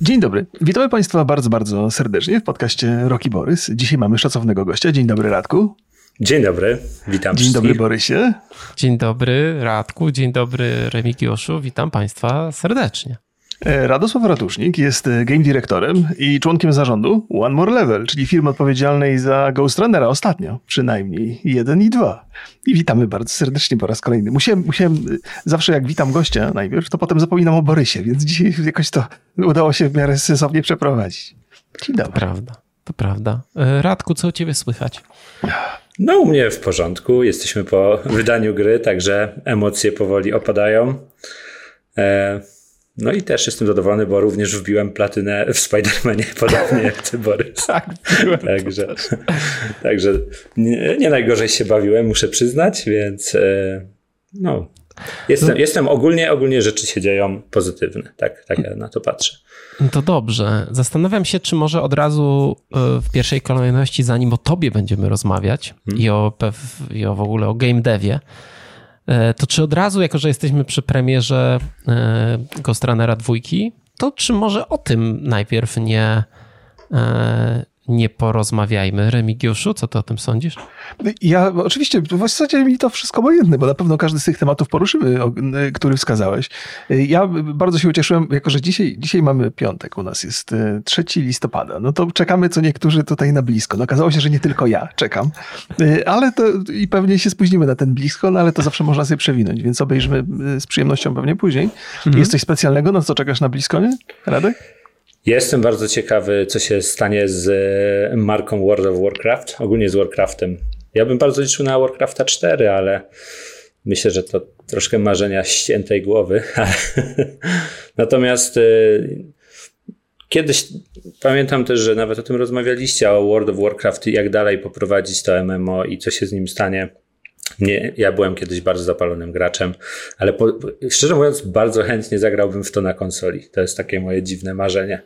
Dzień dobry. Witamy Państwa bardzo, bardzo serdecznie w podcaście Roki Borys. Dzisiaj mamy szacownego gościa. Dzień dobry, Radku. Dzień dobry, witam Dzień wszystkich. dobry, Borysie. Dzień dobry, Radku. Dzień dobry, Remigiuszu. Witam Państwa serdecznie. E, Radosław Ratusznik jest e, game dyrektorem i członkiem zarządu One More Level, czyli firmy odpowiedzialnej za Ghost Runnera ostatnio, przynajmniej jeden i dwa. I witamy bardzo serdecznie po raz kolejny. Musiałem, musiałem e, zawsze jak witam gościa najpierw, to potem zapominam o Borysie, więc dzisiaj jakoś to udało się w miarę sensownie przeprowadzić. Dzień dobry. Prawda, to prawda. Radku, co u Ciebie słychać? No, u mnie w porządku. Jesteśmy po wydaniu gry, także emocje powoli opadają. E, no i też jestem zadowolony, bo również wbiłem platynę w Spider-Manie, podobnie jak ty, Borys. Tak, Także, także nie, nie najgorzej się bawiłem, muszę przyznać, więc e, no. Jestem, jestem ogólnie, ogólnie rzeczy się dzieją pozytywne. Tak, tak ja na to patrzę. No to dobrze. Zastanawiam się, czy może od razu e, w pierwszej kolejności, zanim o Tobie będziemy rozmawiać i, o, i o w ogóle o game devie, to czy od razu, jako że jesteśmy przy premierze e, Ghost Runnera dwójki, to czy może o tym najpierw nie, e, nie porozmawiajmy? Remigiuszu, co ty o tym sądzisz? Ja oczywiście, w zasadzie mi to wszystko obojętne, bo na pewno każdy z tych tematów poruszymy, który wskazałeś. Ja bardzo się ucieszyłem, jako że dzisiaj, dzisiaj mamy piątek, u nas jest y, 3 listopada, no to czekamy co niektórzy tutaj na blisko. No okazało się, że nie tylko ja czekam, Y, ale to i pewnie się spóźnimy na ten blisko, no ale to zawsze można sobie przewinąć, więc obejrzymy y, z przyjemnością pewnie później. Jest coś specjalnego, no co czekasz na blisko, nie? Radek? Jestem bardzo ciekawy, co się stanie z e, marką World of Warcraft, ogólnie z Warcraftem. Ja bym bardzo liczył na Warcrafta 4, ale myślę, że to troszkę marzenia ściętej głowy. Natomiast e, kiedyś pamiętam też, że nawet o tym rozmawialiście, o World of Warcraft jak dalej poprowadzić to MMO i co się z nim stanie. Nie, ja byłem kiedyś bardzo zapalonym graczem, ale po, szczerze mówiąc, bardzo chętnie zagrałbym w to na konsoli. To jest takie moje dziwne marzenie.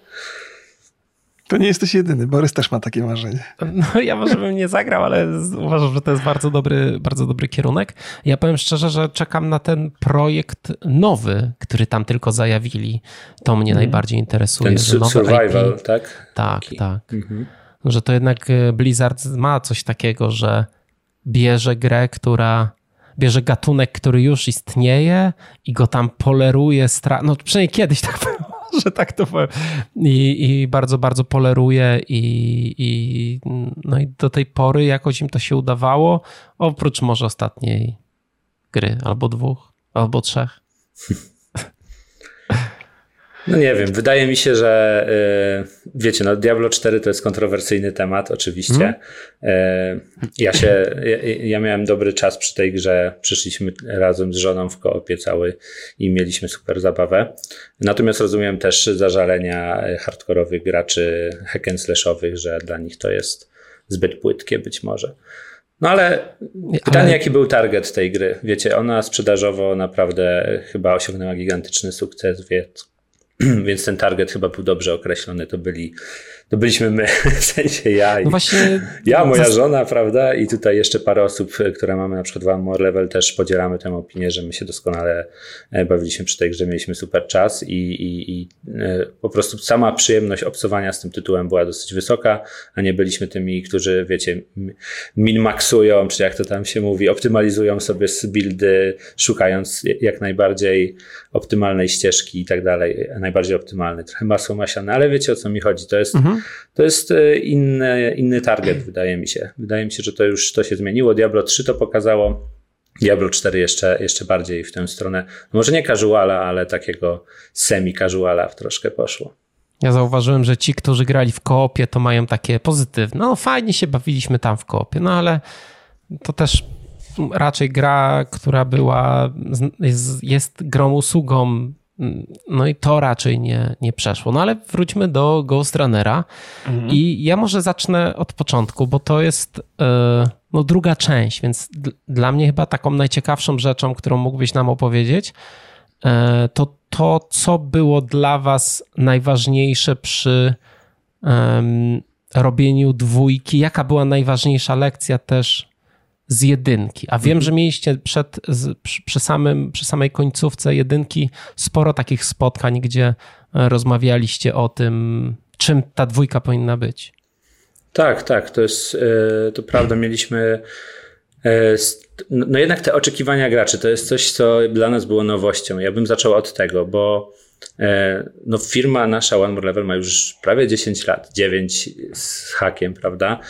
To nie jesteś jedyny, Borys też ma takie marzenie. No ja może bym nie zagrał, ale uważam, że to jest bardzo dobry, bardzo dobry kierunek. Ja powiem szczerze, że czekam na ten projekt nowy, który tam tylko zajawili. To mnie najbardziej interesuje. Ten survival, IP, tak? tak, Taki. tak. Że to jednak e, Blizzard ma coś takiego, że bierze grę, która bierze gatunek, który już istnieje i go tam poleruje, stra- no przynajmniej kiedyś tak było, że tak to powiem. I, i bardzo, bardzo poleruje i, i, no i do tej pory jakoś im to się udawało, oprócz może ostatniej gry, albo dwóch, albo trzech. No nie wiem, wydaje mi się, że y, wiecie, no Diablo 4 to jest kontrowersyjny temat, oczywiście. Y, ja się, ja, ja miałem dobry czas przy tej grze, przyszliśmy razem z żoną w koopie cały i mieliśmy super zabawę. Natomiast rozumiem też zażalenia hardkorowych graczy hack and slashowych, że dla nich to jest zbyt płytkie być może. No ale pytanie, Ale- jaki był target tej gry? Wiecie, ona sprzedażowo naprawdę chyba osiągnęła gigantyczny sukces, więc więc ten target chyba był dobrze określony. To, byli, to byliśmy my, w sensie ja i No właśnie. ja, moja zas- żona, prawda? I tutaj jeszcze parę osób, e, które mamy na przykład w One More Level, też podzielamy tę opinię, że my się doskonale e, bawiliśmy przy tej grze, mieliśmy super czas i, i, i e, po prostu sama przyjemność obcowania z tym tytułem była dosyć wysoka, a nie byliśmy tymi, którzy, wiecie, min-maxują, czy jak to tam się mówi, optymalizują sobie z buildy, szukając jak najbardziej optymalnej ścieżki i tak dalej, najbardziej optymalny, trochę masło masiane, ale wiecie o co mi chodzi, to jest to jest e, inny, inny target, wydaje mi się. Wydaje mi się, że to już to się zmieniło. Diablo 3 to pokazało. Diablo 4 jeszcze, jeszcze bardziej w tę stronę. No może nie casuala, ale takiego semi-casuala troszkę poszło. Ja zauważyłem, że ci, którzy grali w koopie, to mają takie pozytywne. No fajnie się bawiliśmy tam w koopie, no ale to też raczej gra, która była, jest, jest grą usługą, no i to raczej nie, nie przeszło. No ale wróćmy do Ghost Runnera. I ja może zacznę od początku, bo to jest e, no, druga część, więc dla mnie chyba taką najciekawszą rzeczą, którą mógłbyś nam opowiedzieć, e, to to, co było dla was najważniejsze przy robieniu dwójki, jaka była najważniejsza lekcja też z jedynki. A wiem, że mieliście przed, przy, przy, samym, przy samej końcówce jedynki sporo takich spotkań, gdzie rozmawialiście o tym, czym ta dwójka powinna być. Tak, tak, to jest to prawda. Mieliśmy no jednak te oczekiwania graczy to jest coś, co dla nas było nowością. Ja bym zaczął od tego, bo E, no firma nasza One More Level ma już prawie 10 lat, 9 z hakiem, prawda?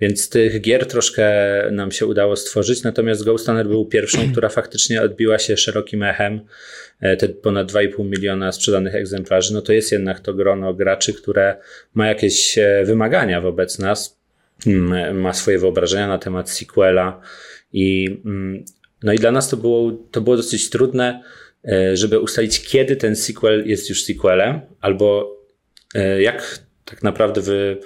Więc tych gier troszkę nam się udało stworzyć, natomiast Ghost Runner był pierwszą, która faktycznie odbiła się szerokim echem. E, te ponad 2,5 miliona sprzedanych egzemplarzy, no to jest jednak to grono graczy, które ma jakieś e, wymagania wobec nas, mm, ma swoje wyobrażenia na temat sequela i mm, no i dla nas to było, to było dosyć trudne, E, żeby ustalić, kiedy ten sequel jest już sequelem, albo e, jak tak naprawdę wy,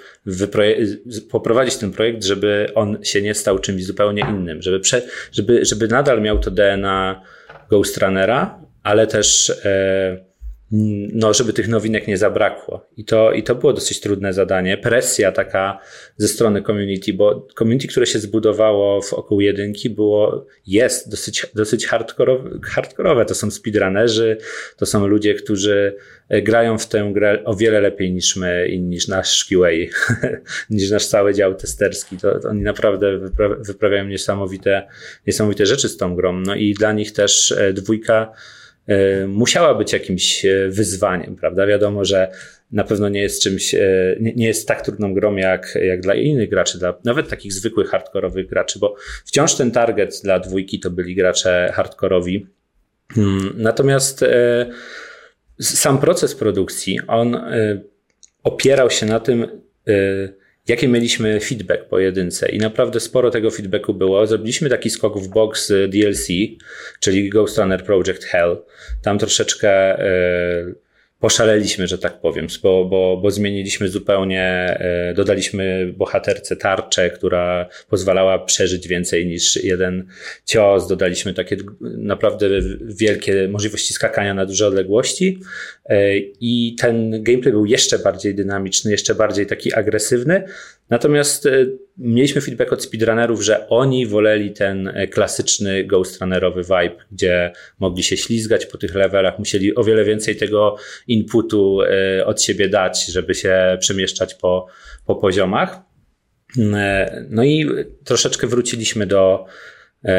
poprowadzić ten projekt, żeby on się nie stał czymś zupełnie innym, żeby, prze, żeby, żeby nadal miał to DNA Ghost Runnera, ale też e, no, żeby tych nowinek nie zabrakło. I to, I to było dosyć trudne zadanie. Presja taka ze strony community, bo community, które się zbudowało w około jedynki, było, jest dosyć, dosyć hardkorowe, hardkorowe. To są speedrunnerzy, to są ludzie, którzy e, grają w tę grę o wiele lepiej niż my i niż nasz QA, niż nasz cały dział testerski. To, to oni naprawdę wypra wyprawiają niesamowite, niesamowite rzeczy z tą grą. No i dla nich też e, dwójka musiała być jakimś e, wyzwaniem, prawda? Wiadomo, że na pewno nie jest czymś, e, nie jest tak trudną grą jak, jak dla innych graczy, dla nawet takich zwykłych hardkorowych graczy, bo wciąż ten target dla dwójki to byli gracze hardkorowi. Hmm, natomiast sam proces produkcji, on opierał się na tym, jaki mieliśmy feedback po jedynce i naprawdę sporo tego feedbacku było. Zrobiliśmy taki skok w box DLC, czyli Ghost Runner Project Hell. Tam troszeczkę poszaleliśmy, że tak powiem, bo, bo, bo zmieniliśmy zupełnie, e, dodaliśmy bohaterce tarczę, która pozwalała przeżyć więcej niż jeden cios, dodaliśmy takie naprawdę wielkie możliwości skakania na duże odległości e, i ten gameplay był jeszcze bardziej dynamiczny, jeszcze bardziej taki agresywny, Natomiast e, mieliśmy feedback od speedrunnerów, że oni woleli ten e, klasyczny ghost runnerowy vibe, gdzie mogli się ślizgać po tych levelach, musieli o wiele więcej tego inputu e, od siebie dać, żeby się przemieszczać po, po poziomach. No i troszeczkę wróciliśmy do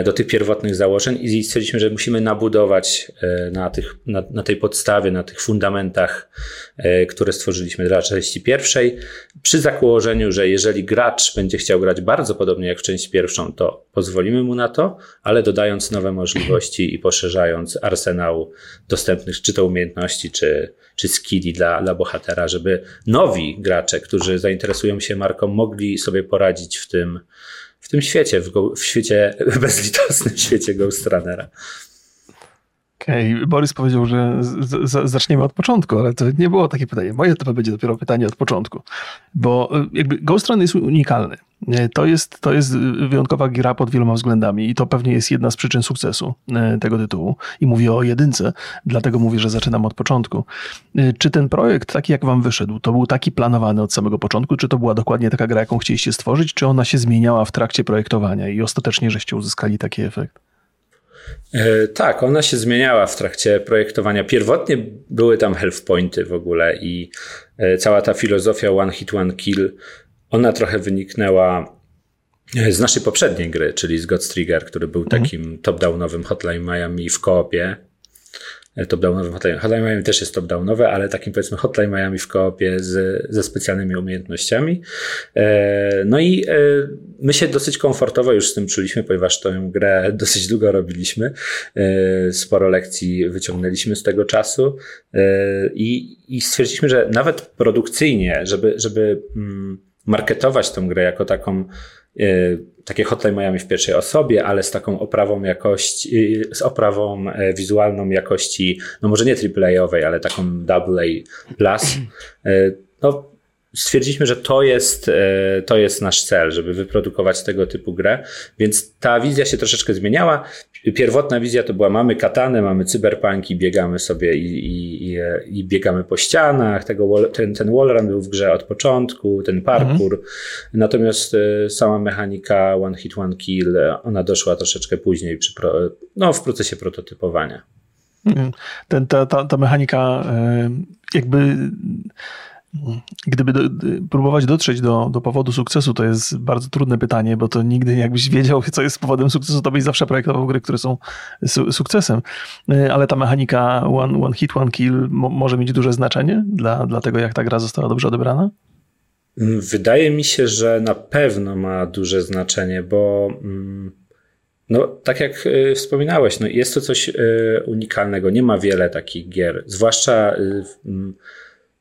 do tych pierwotnych założeń i stwierdziliśmy, że musimy nabudować e, na, tych, na, na, tej podstawie, na tych fundamentach, e, które stworzyliśmy dla części pierwszej, przy założeniu, że jeżeli gracz będzie chciał grać bardzo podobnie jak w części pierwszą, to pozwolimy mu na to, ale dodając nowe możliwości i poszerzając arsenał dostępnych czy to umiejętności, czy, czy skilli dla, dla bohatera, żeby nowi gracze, którzy zainteresują się marką, mogli sobie poradzić w tym, w tym świecie, w, go, w świecie, bezlitosnym świecie Ghost Runnera. Okej, okay. Borys powiedział, że z, z, zaczniemy od początku, ale to nie było takie pytanie. Moje to będzie dopiero pytanie od początku, bo e, jakby Ghost Run jest unikalny. E, to jest, to jest wyjątkowa gra pod wieloma względami i to pewnie jest jedna z przyczyn sukcesu e, tego tytułu. I mówię o jedynce, dlatego mówię, że zaczynam od początku. Czy ten projekt, taki jak wam wyszedł, to był taki planowany od samego początku, czy to była dokładnie taka gra, jaką chcieliście stworzyć, czy ona się zmieniała w trakcie projektowania i ostatecznie żeście uzyskali taki efekt? E, tak, ona się zmieniała w trakcie projektowania. Pierwotnie były tam health pointy w ogóle i e, cała ta filozofia one hit, one kill, ona trochę wyniknęła e, z naszej poprzedniej gry, czyli z God's Trigger, który był mhm. takim top-downowym Hotline Miami w koopie top-downowy Hotline. Hotline Miami też jest top-downowe, ale takim powiedzmy Hotline Miami w koopie z, ze specjalnymi umiejętnościami. E, no i e, my się dosyć komfortowo już z tym czuliśmy, ponieważ tę grę dosyć długo robiliśmy. E, sporo lekcji wyciągnęliśmy z tego czasu i, i stwierdziliśmy, że nawet produkcyjnie, żeby, żeby mm, marketować tę grę jako taką takie Hotline Miami w pierwszej osobie, ale z taką oprawą jakości, z oprawą e, wizualną jakości, no może nie AAA-owej, ale taką AA+. E, no, stwierdziliśmy, że to jest, e, to jest nasz cel, żeby wyprodukować tego typu grę, więc ta wizja się troszeczkę zmieniała. Pierwotna wizja to była mamy katanę, mamy cyberpunki, biegamy sobie i, i, i, biegamy po ścianach, tego, ten, ten wallrun był w grze od początku, ten parkour, mhm. natomiast e, sama mechanika one hit, one kill, ona doszła troszeczkę później przy no, w procesie prototypowania. Ten, ta, ta, ta mechanika jakby Gdyby do, próbować dotrzeć do, do powodu sukcesu, to jest bardzo trudne pytanie, bo to nigdy jakbyś wiedział, co jest powodem sukcesu, to byś zawsze projektował gry, które są su sukcesem. E, ale ta mechanika one, one hit, one kill może mieć duże znaczenie dla, dla tego, jak ta gra została dobrze odebrana? Wydaje mi się, że na pewno ma duże znaczenie, bo mm, no, tak jak e, wspominałeś, no jest to coś e, unikalnego. Nie ma wiele takich gier, zwłaszcza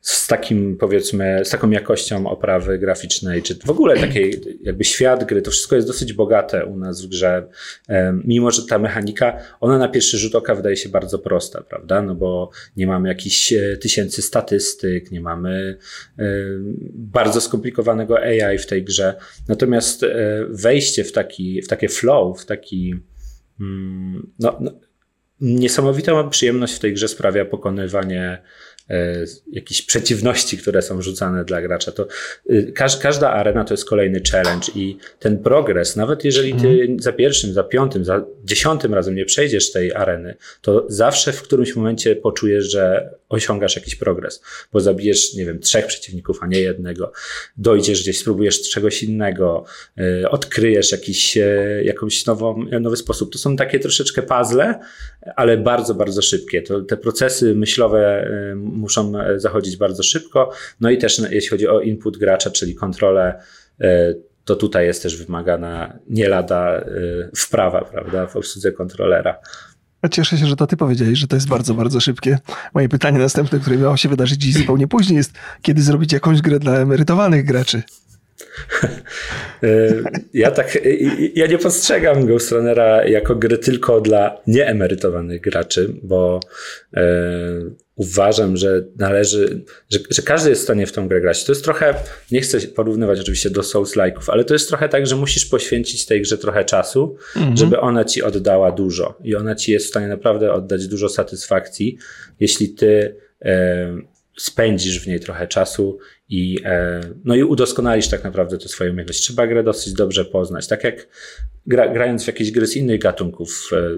z takim powiedzmy, z taką jakością oprawy graficznej, czy w ogóle takiej jakby świat gry, to wszystko jest dosyć bogate u nas w grze, mimo że ta mechanika, ona na pierwszy rzut oka wydaje się bardzo prosta, prawda, no bo nie mamy jakichś e, tysięcy statystyk, nie mamy bardzo skomplikowanego AI w tej grze, natomiast e, wejście w taki, w takie flow, w taki mm, no, no niesamowitą przyjemność w tej grze sprawia pokonywanie E, jakieś przeciwności, które są rzucane dla gracza. To y, każda arena to jest kolejny challenge i ten progres, nawet jeżeli ty mhm. za pierwszym, za piątym, za dziesiątym razem nie przejdziesz tej areny, to zawsze w którymś momencie poczujesz, że osiągasz jakiś progres, bo zabijesz, nie wiem, trzech przeciwników, a nie jednego, dojdziesz gdzieś, spróbujesz czegoś innego, y, odkryjesz jakiś, e, jakąś nową, nowy sposób. To są takie troszeczkę puzzle, ale bardzo, bardzo szybkie. To, te procesy myślowe muszą e, zachodzić bardzo szybko. No i też jeśli chodzi o input gracza, czyli kontrolę, e, to tutaj jest też wymagana nie lada wprawa, prawda, w obsłudze kontrolera. Cieszę się, że to ty powiedziałeś, że to jest bardzo, bardzo szybkie. Moje pytanie następne, które miało się wydarzyć dziś zupełnie później jest, kiedy zrobić jakąś grę dla emerytowanych graczy? E, ja tak, ja nie postrzegam Ghost Runnera jako gry tylko dla nieemerytowanych graczy, bo e, uważam, że należy, że, że, każdy jest w stanie w tą grę grać. To jest trochę, nie chcę porównywać oczywiście do Souls-like'ów, ale to jest trochę tak, że musisz poświęcić tej grze trochę czasu, mhm. żeby ona ci oddała dużo i ona ci jest w stanie naprawdę oddać dużo satysfakcji, jeśli ty e, spędzisz w niej trochę czasu i, e, no i udoskonalisz tak naprawdę tę swoją umiejętność. Trzeba grę dosyć dobrze poznać. Tak jak gra, grając w jakieś gry z innych gatunków, e,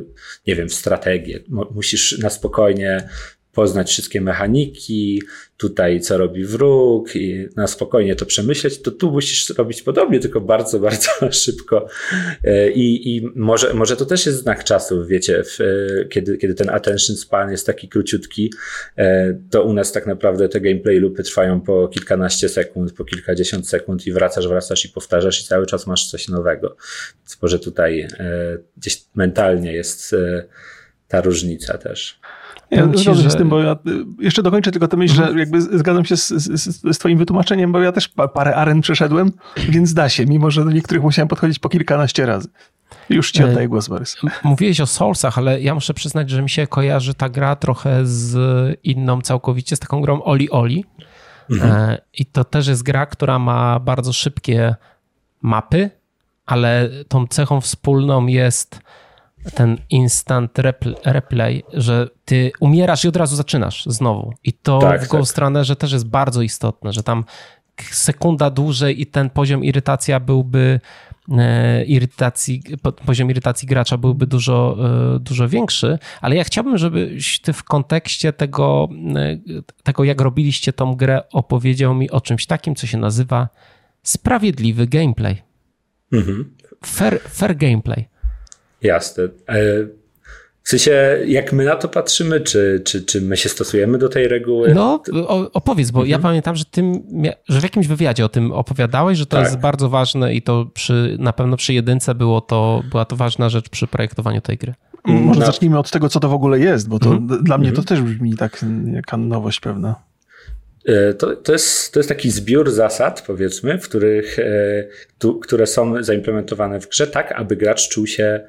nie wiem, w strategię, musisz na spokojnie poznać wszystkie mechaniki, tutaj co robi wróg i na spokojnie to przemyśleć, to tu musisz robić podobnie, tylko bardzo, bardzo szybko. E, I, i może, może to też jest znak czasu, wiecie, w, e, kiedy, kiedy ten attention span jest taki króciutki, e, to u nas tak naprawdę te gameplay loopy trwają po kilkanaście sekund, po kilkadziesiąt sekund i wracasz, wracasz i powtarzasz i cały czas masz coś nowego. Więc może tutaj gdzieś mentalnie jest ta różnica też. Ja zgadzam się z tym, bo ja jeszcze dokończę tylko tę myśl, że mhm. jakby zgadzam się z, z, z twoim wytłumaczeniem, bo ja też parę aren przeszedłem, więc da się, mimo że do niektórych musiałem podchodzić po kilkanaście razy. Już ci e, oddaję głos, Borys. Mówiłeś o Soulsach, ale ja muszę przyznać, że mi się kojarzy ta gra trochę z inną całkowicie, z taką grą Oli Oli. Mhm. E, I to też jest gra, która ma bardzo szybkie mapy, ale tą cechą wspólną jest ten instant replay, że ty umierasz i od razu zaczynasz znowu. I to tak, w Ghost tak. Runnerze też jest bardzo istotne, że tam sekunda dłużej i ten poziom irytacja byłby e, irytacji, poziom irytacji gracza byłby dużo, e, dużo większy, ale ja chciałbym, żebyś ty w kontekście tego, e, tego, jak robiliście tą grę, opowiedział mi o czymś takim, co się nazywa sprawiedliwy gameplay. Mhm. Fair, fair gameplay. Jasne. E, w sensie, jak my na to patrzymy, czy, czy, czy my się stosujemy do tej reguły? No, opowiedz, bo mhm. ja pamiętam, że, tym, że w jakimś wywiadzie o tym opowiadałeś, że to tak. jest bardzo ważne i to przy, na pewno przy jedynce było to, była to ważna rzecz przy projektowaniu tej gry. Może no. zacznijmy od tego, co to w ogóle jest, bo to mhm. dla mnie to mhm. też brzmi tak jaka nowość pewna. E, to, to, jest, to jest taki zbiór zasad, powiedzmy, w których, e, tu, które są zaimplementowane w grze tak, aby gracz czuł się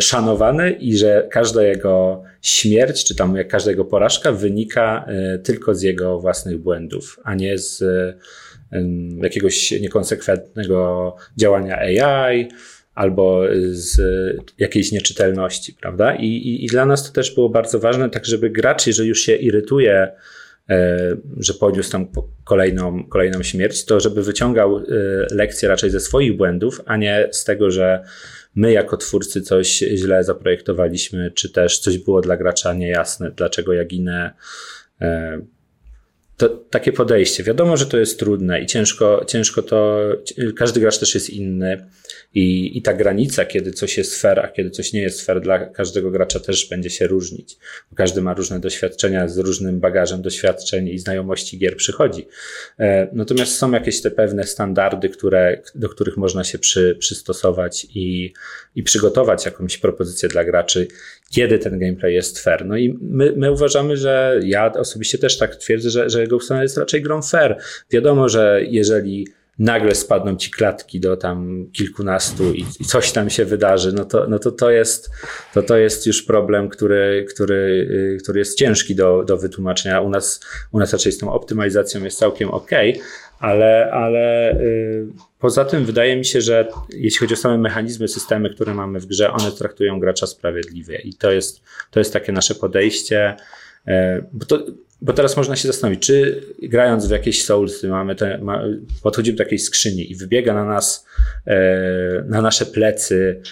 szanowany i że każda jego śmierć, czy tam jak każda jego porażka wynika e, tylko z jego własnych błędów, a nie z jakiegoś niekonsekwentnego działania AI albo z jakiejś nieczytelności, prawda? I, i, I dla nas to też było bardzo ważne, tak żeby gracz, jeżeli już się irytuje, e, że poniósł tam kolejną, kolejną śmierć, to żeby wyciągał lekcje raczej ze swoich błędów, a nie z tego, że my jako twórcy coś źle zaprojektowaliśmy, czy też coś było dla gracza niejasne, dlaczego ja ginę. To, takie podejście. Wiadomo, że to jest trudne i ciężko, ciężko to. Każdy gracz też jest inny. I, I ta granica, kiedy coś jest fair, a kiedy coś nie jest fair dla każdego gracza też będzie się różnić. Bo każdy ma różne doświadczenia, z różnym bagażem doświadczeń i znajomości gier przychodzi. E, natomiast są jakieś te pewne standardy, które, do których można się przy, przystosować i, i przygotować jakąś propozycję dla graczy, kiedy ten gameplay jest fair. No i my, my uważamy, że ja osobiście też tak twierdzę, że, że Ghost jest raczej grą fair. Wiadomo, że jeżeli nagle spadną ci klatki do tam kilkunastu i, i, coś tam się wydarzy, no to, no to, to, jest, to, to jest już problem, który, który, y, który jest ciężki do, do wytłumaczenia. U nas, u nas raczej z tą optymalizacją jest całkiem ok, ale, ale yy, poza tym wydaje mi się, że jeśli chodzi o same mechanizmy, systemy, które mamy w grze, one traktują gracza sprawiedliwie i to jest, to jest takie nasze podejście. Yy, bo to, bo teraz można się zastanowić, czy grając w jakieś Soulsy mamy te, ma, podchodzimy do jakiejś skrzyni i wybiega na nas, e, na nasze plecy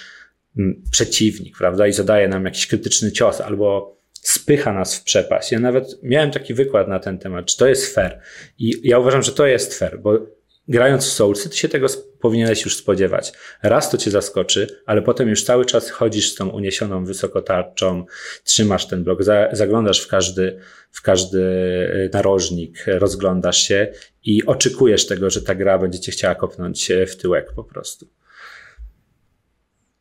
m, przeciwnik, prawda, i zadaje nam jakiś krytyczny cios, albo spycha nas w przepaść. Ja nawet miałem taki wykład na ten temat, czy to jest fair. I ja uważam, że to jest fair, bo grając w Soulsy, ty się tego powinieneś już spodziewać. Raz to cię zaskoczy, ale potem już cały czas chodzisz z tą uniesioną wysokotarczą, trzymasz ten blok, za, zaglądasz w każdy, w każdy e, narożnik, rozglądasz się i oczekujesz tego, że ta gra będzie cię chciała kopnąć w tyłek po prostu.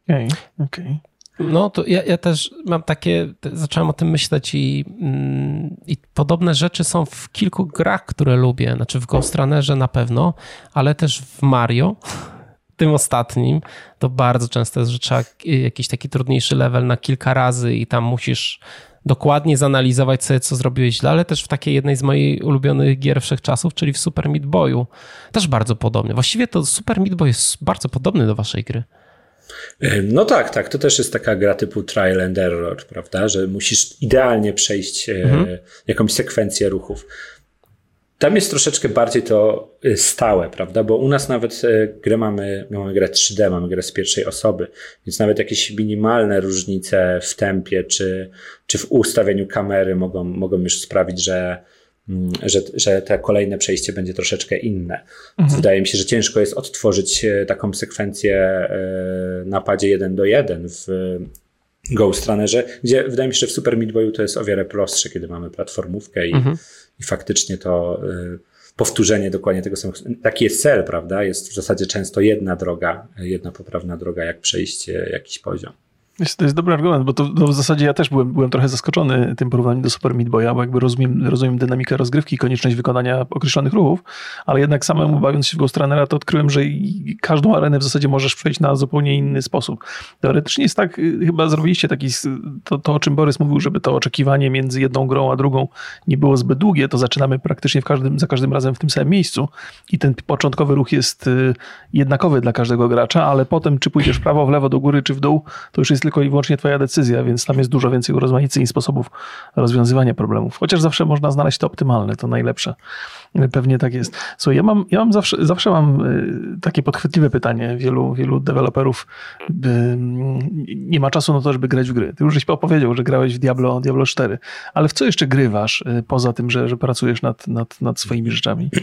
Okej, okay, okej. Okay. No to ja, ja też mam takie, zacząłem o tym myśleć i, mm, i podobne rzeczy są w kilku grach, które lubię. Znaczy w Ghost Runnerze na pewno, ale też w Mario, tym ostatnim, to bardzo często jest, że trzeba jakiś taki trudniejszy level na kilka razy i tam musisz dokładnie zanalizować sobie, co zrobiłeś źle, ale też w takiej jednej z moich ulubionych gier wszechczasów, czyli w Super Meat Boyu. Też bardzo podobny. Właściwie to Super Meat Boy jest bardzo podobny do waszej gry. No tak, tak. To też jest taka gra typu trial and error, prawda? Że musisz idealnie przejść e, mhm. jakąś sekwencję ruchów. Tam jest troszeczkę bardziej to e, stałe, prawda? Bo u nas nawet e, grę mamy, mamy grę 3D, mamy grę z pierwszej osoby, więc nawet jakieś minimalne różnice w tempie czy, czy w ustawieniu kamery mogą, mogą już sprawić, że, że, że te kolejne przejście będzie troszeczkę inne. Mhm. Wydaje mi się, że ciężko jest odtworzyć e, taką sekwencję e, na padzie 1 do 1 w Ghost Runnerze, gdzie wydaje mi się, że w Super Meat Boyu to jest o wiele prostsze, kiedy mamy platformówkę i, mhm. i faktycznie to e, powtórzenie dokładnie tego samego. Taki jest cel, prawda? Jest w zasadzie często jedna droga, jedna poprawna droga, jak przejść jakiś poziom. To jest dobry argument, bo to, to, w zasadzie ja też byłem, byłem trochę zaskoczony tym porównaniem do Super Meat Boya, bo jakby rozumiem, rozumiem dynamikę rozgrywki i konieczność wykonania określonych ruchów, ale jednak samemu bawiąc się w Ghost Runnera, to odkryłem, że każdą arenę w zasadzie możesz przejść na zupełnie inny sposób. Teoretycznie jest tak, y, chyba zrobiliście taki, to, to o czym Borys mówił, żeby to oczekiwanie między jedną grą a drugą nie było zbyt długie, to zaczynamy praktycznie w każdym, za każdym razem w tym samym miejscu i ten początkowy ruch jest y, jednakowy dla każdego gracza, ale potem czy pójdziesz w prawo, w lewo, do góry czy w dół, to już jest tylko i wyłącznie twoja decyzja, więc tam jest dużo więcej urozmaiceń sposobów rozwiązywania problemów. Chociaż zawsze można znaleźć to optymalne, to najlepsze. Pewnie tak jest. Słuchaj, ja mam, ja mam zawsze, zawsze mam y, takie podchwytliwe pytanie. Wielu, wielu deweloperów nie ma czasu na to, żeby grać w gry. Ty już żeś opowiedział, że grałeś w Diablo, Diablo 4, ale w co jeszcze grywasz, y, poza tym, że, że pracujesz nad, nad, nad swoimi rzeczami?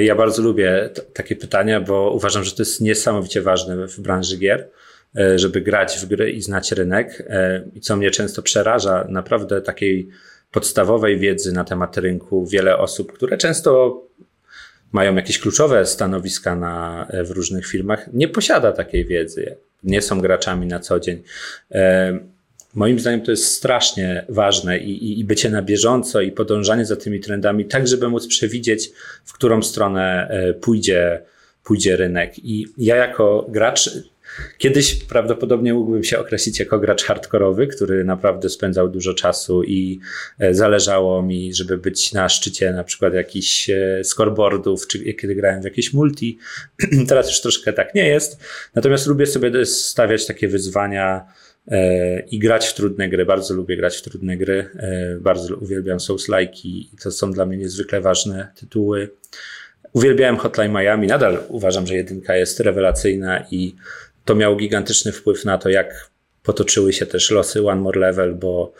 Ja bardzo lubię takie pytania, bo uważam, że to jest niesamowicie ważne w branży gier. E, żeby grać w gry i znać rynek. E, I co mnie często przeraża, naprawdę takiej podstawowej wiedzy na temat rynku wiele osób, które często mają jakieś kluczowe stanowiska na, e, w różnych firmach, nie posiada takiej wiedzy. Nie są graczami na co dzień. Moim zdaniem to jest strasznie ważne i, i, i, bycie na bieżąco i podążanie za tymi trendami, tak żeby móc przewidzieć, w którą stronę pójdzie, pójdzie rynek. I ja jako gracz Kiedyś prawdopodobnie mógłbym się określić jako gracz hardkorowy, który naprawdę spędzał dużo czasu i e, zależało mi, żeby być na szczycie na przykład jakichś e, scoreboardów, czy kiedy grałem w jakieś multi. Teraz już troszkę tak nie jest. Natomiast lubię sobie stawiać takie wyzwania e, i grać w trudne gry. Bardzo lubię grać w trudne gry. Bardzo uwielbiam Souls-like i to są dla mnie niezwykle ważne tytuły. Uwielbiałem Hotline Miami, nadal uważam, że jedynka jest rewelacyjna i to miało gigantyczny wpływ na to, jak potoczyły się też losy One More Level, bo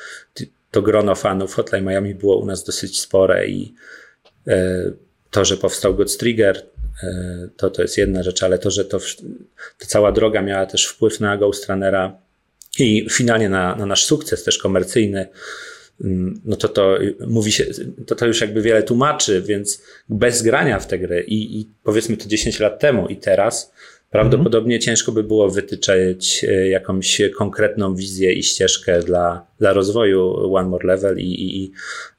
to grono fanów Hotline Miami było u nas dosyć spore i to, że powstał Godstrigger, to, to jest jedna rzecz, ale to, że to, to cała droga miała też wpływ na Ghost Runnera i finalnie na, na nasz sukces też komercyjny, mm, no to to mówi się, to to już jakby wiele tłumaczy, więc bez grania w te gry i, i powiedzmy to 10 lat temu i teraz, Prawdopodobnie mhm. ciężko by było wytyczać e, jakąś konkretną wizję i ścieżkę dla, dla rozwoju One More Level i, i, i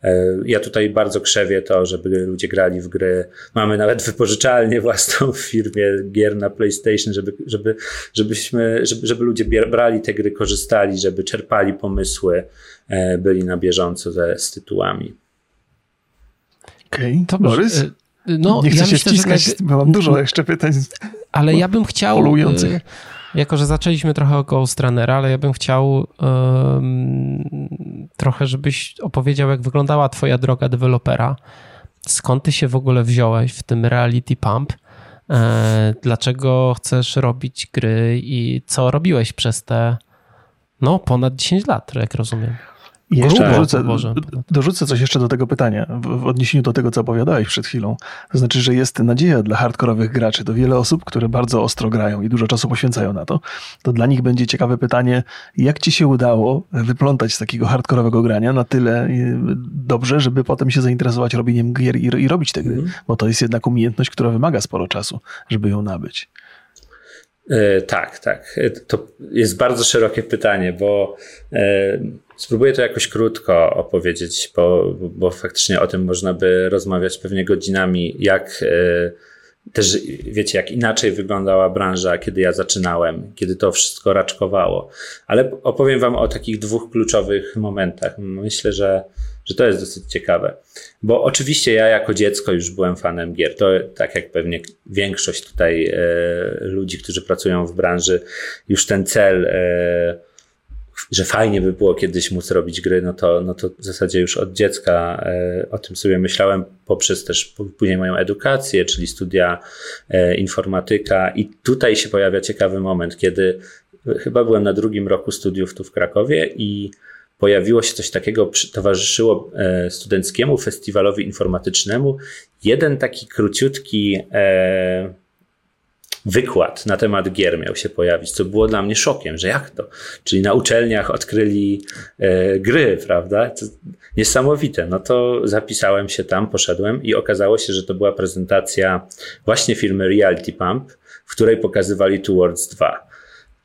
e, ja tutaj bardzo krzewię to, żeby ludzie grali w gry. Mamy nawet wypożyczalnię własną w firmie gier na PlayStation, żeby, żeby, żebyśmy, żeby, żeby ludzie brali te gry, korzystali, żeby czerpali pomysły, e, byli na bieżąco ze, z tytułami. Okej, okay. Borys? No, nie chcę ja się myślę, wciskać, że... bo mam dużo jeszcze pytań. Ale ja bym chciał, polujących. Y, jako że zaczęliśmy trochę o Ghost Runnera, ale ja bym chciał um, trochę, żebyś opowiedział, jak wyglądała twoja droga dewelopera. Skąd ty się w ogóle wziąłeś w tym Reality Pump? E, dlaczego chcesz robić gry i co robiłeś przez te no, ponad 10 lat, jak rozumiem? I jeszcze dorzucę, dorzucę coś jeszcze do tego pytania, w, w, odniesieniu do tego, co opowiadałeś przed chwilą. To znaczy, że jest nadzieja dla hardkorowych graczy. To wiele osób, które bardzo ostro grają i dużo czasu poświęcają na to. To dla nich będzie ciekawe pytanie, jak ci się udało wyplątać z takiego hardkorowego grania na tyle y, dobrze, żeby potem się zainteresować robieniem gier i, i robić te gry. Mm. Bo to jest jednak umiejętność, która wymaga sporo czasu, żeby ją nabyć. E, tak, tak. To jest bardzo szerokie pytanie, bo e, spróbuję to jakoś krótko opowiedzieć, bo, bo faktycznie o tym można by rozmawiać pewnie godzinami, jak e, też wiecie, jak inaczej wyglądała branża, kiedy ja zaczynałem, kiedy to wszystko raczkowało. Ale opowiem Wam o takich dwóch kluczowych momentach. Myślę, że że to jest dosyć ciekawe. Bo oczywiście ja jako dziecko już byłem fanem gier. To tak jak pewnie większość tutaj e, ludzi, którzy pracują w branży, już ten cel, e, że fajnie by było kiedyś móc robić gry, no to, no to w zasadzie już od dziecka e, o tym sobie myślałem poprzez też później moją edukację, czyli studia e, informatyka. I tutaj się pojawia ciekawy moment, kiedy chyba byłem na drugim roku studiów tu w Krakowie i pojawiło się coś takiego, towarzyszyło e, studenckiemu festiwalowi informatycznemu jeden taki króciutki e, wykład na temat gier miał się pojawić, co było dla mnie szokiem, że jak to? Czyli na uczelniach odkryli e, gry, prawda? To niesamowite. No to zapisałem się tam, poszedłem i okazało się, że to była prezentacja właśnie firmy Reality Pump, w której pokazywali Towards 2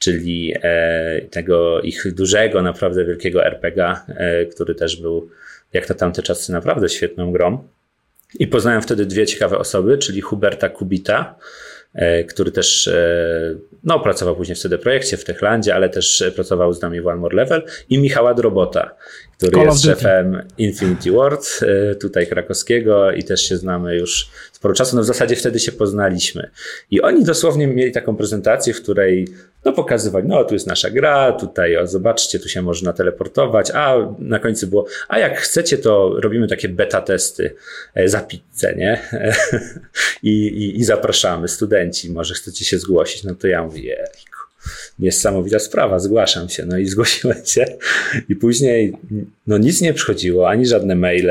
czyli e, tego ich dużego, naprawdę wielkiego RPG, e, który też był, jak na tamte czasy, naprawdę świetną grą. I poznałem wtedy dwie ciekawe osoby, czyli Huberta Kubita, który też no, pracował później w CD Projekcie w Techlandzie, ale też pracował z nami w One More Level i Michała Drobota, który Call jest szefem Infinity Ward tutaj krakowskiego i też się znamy już sporo czasu. No w zasadzie wtedy się poznaliśmy. I oni dosłownie mieli taką prezentację, w której no pokazywać, no tu jest nasza gra, tutaj o, zobaczcie, tu się można teleportować, a na końcu było, a jak chcecie, to robimy takie beta testy e, za pizzę, nie? I, i, I zapraszamy studenci, może chcecie się zgłosić, no to ja mówię, jejku, niesamowita sprawa, zgłaszam się. No i zgłosiłem się i później no nic nie przychodziło, ani żadne maile.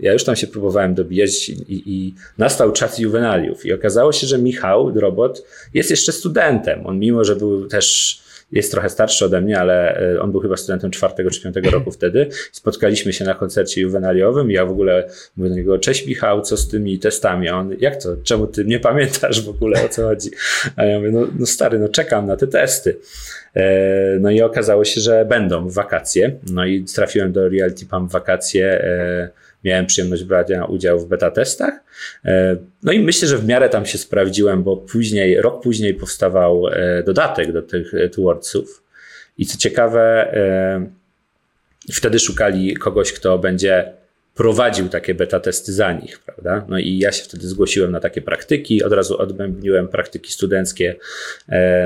Ja już tam się próbowałem dobijać i, i nastał czas juwenaliów i okazało się, że Michał Drobot jest jeszcze studentem. On mimo, że był też jest trochę starszy ode mnie, ale e, on był chyba studentem czwartego czy piątego roku wtedy. Spotkaliśmy się na koncercie juwenaliowym i ja w ogóle mówię do niego, cześć Michał, co z tymi testami? A on, jak to? Czemu ty nie pamiętasz w ogóle o co chodzi? A ja mówię, no, no stary, no czekam na te testy. E, no i okazało się, że będą w wakacje. No i trafiłem do Reality Pump wakacje e, miałem przyjemność brać udział w beta testach. E, no i myślę, że w miarę tam się sprawdziłem, bo później, rok później powstawał e, dodatek do tych Towardsów. I co ciekawe, e, wtedy szukali kogoś, kto będzie prowadził takie beta testy za nich, prawda? No i ja się wtedy zgłosiłem na takie praktyki, od razu odbębniłem praktyki studenckie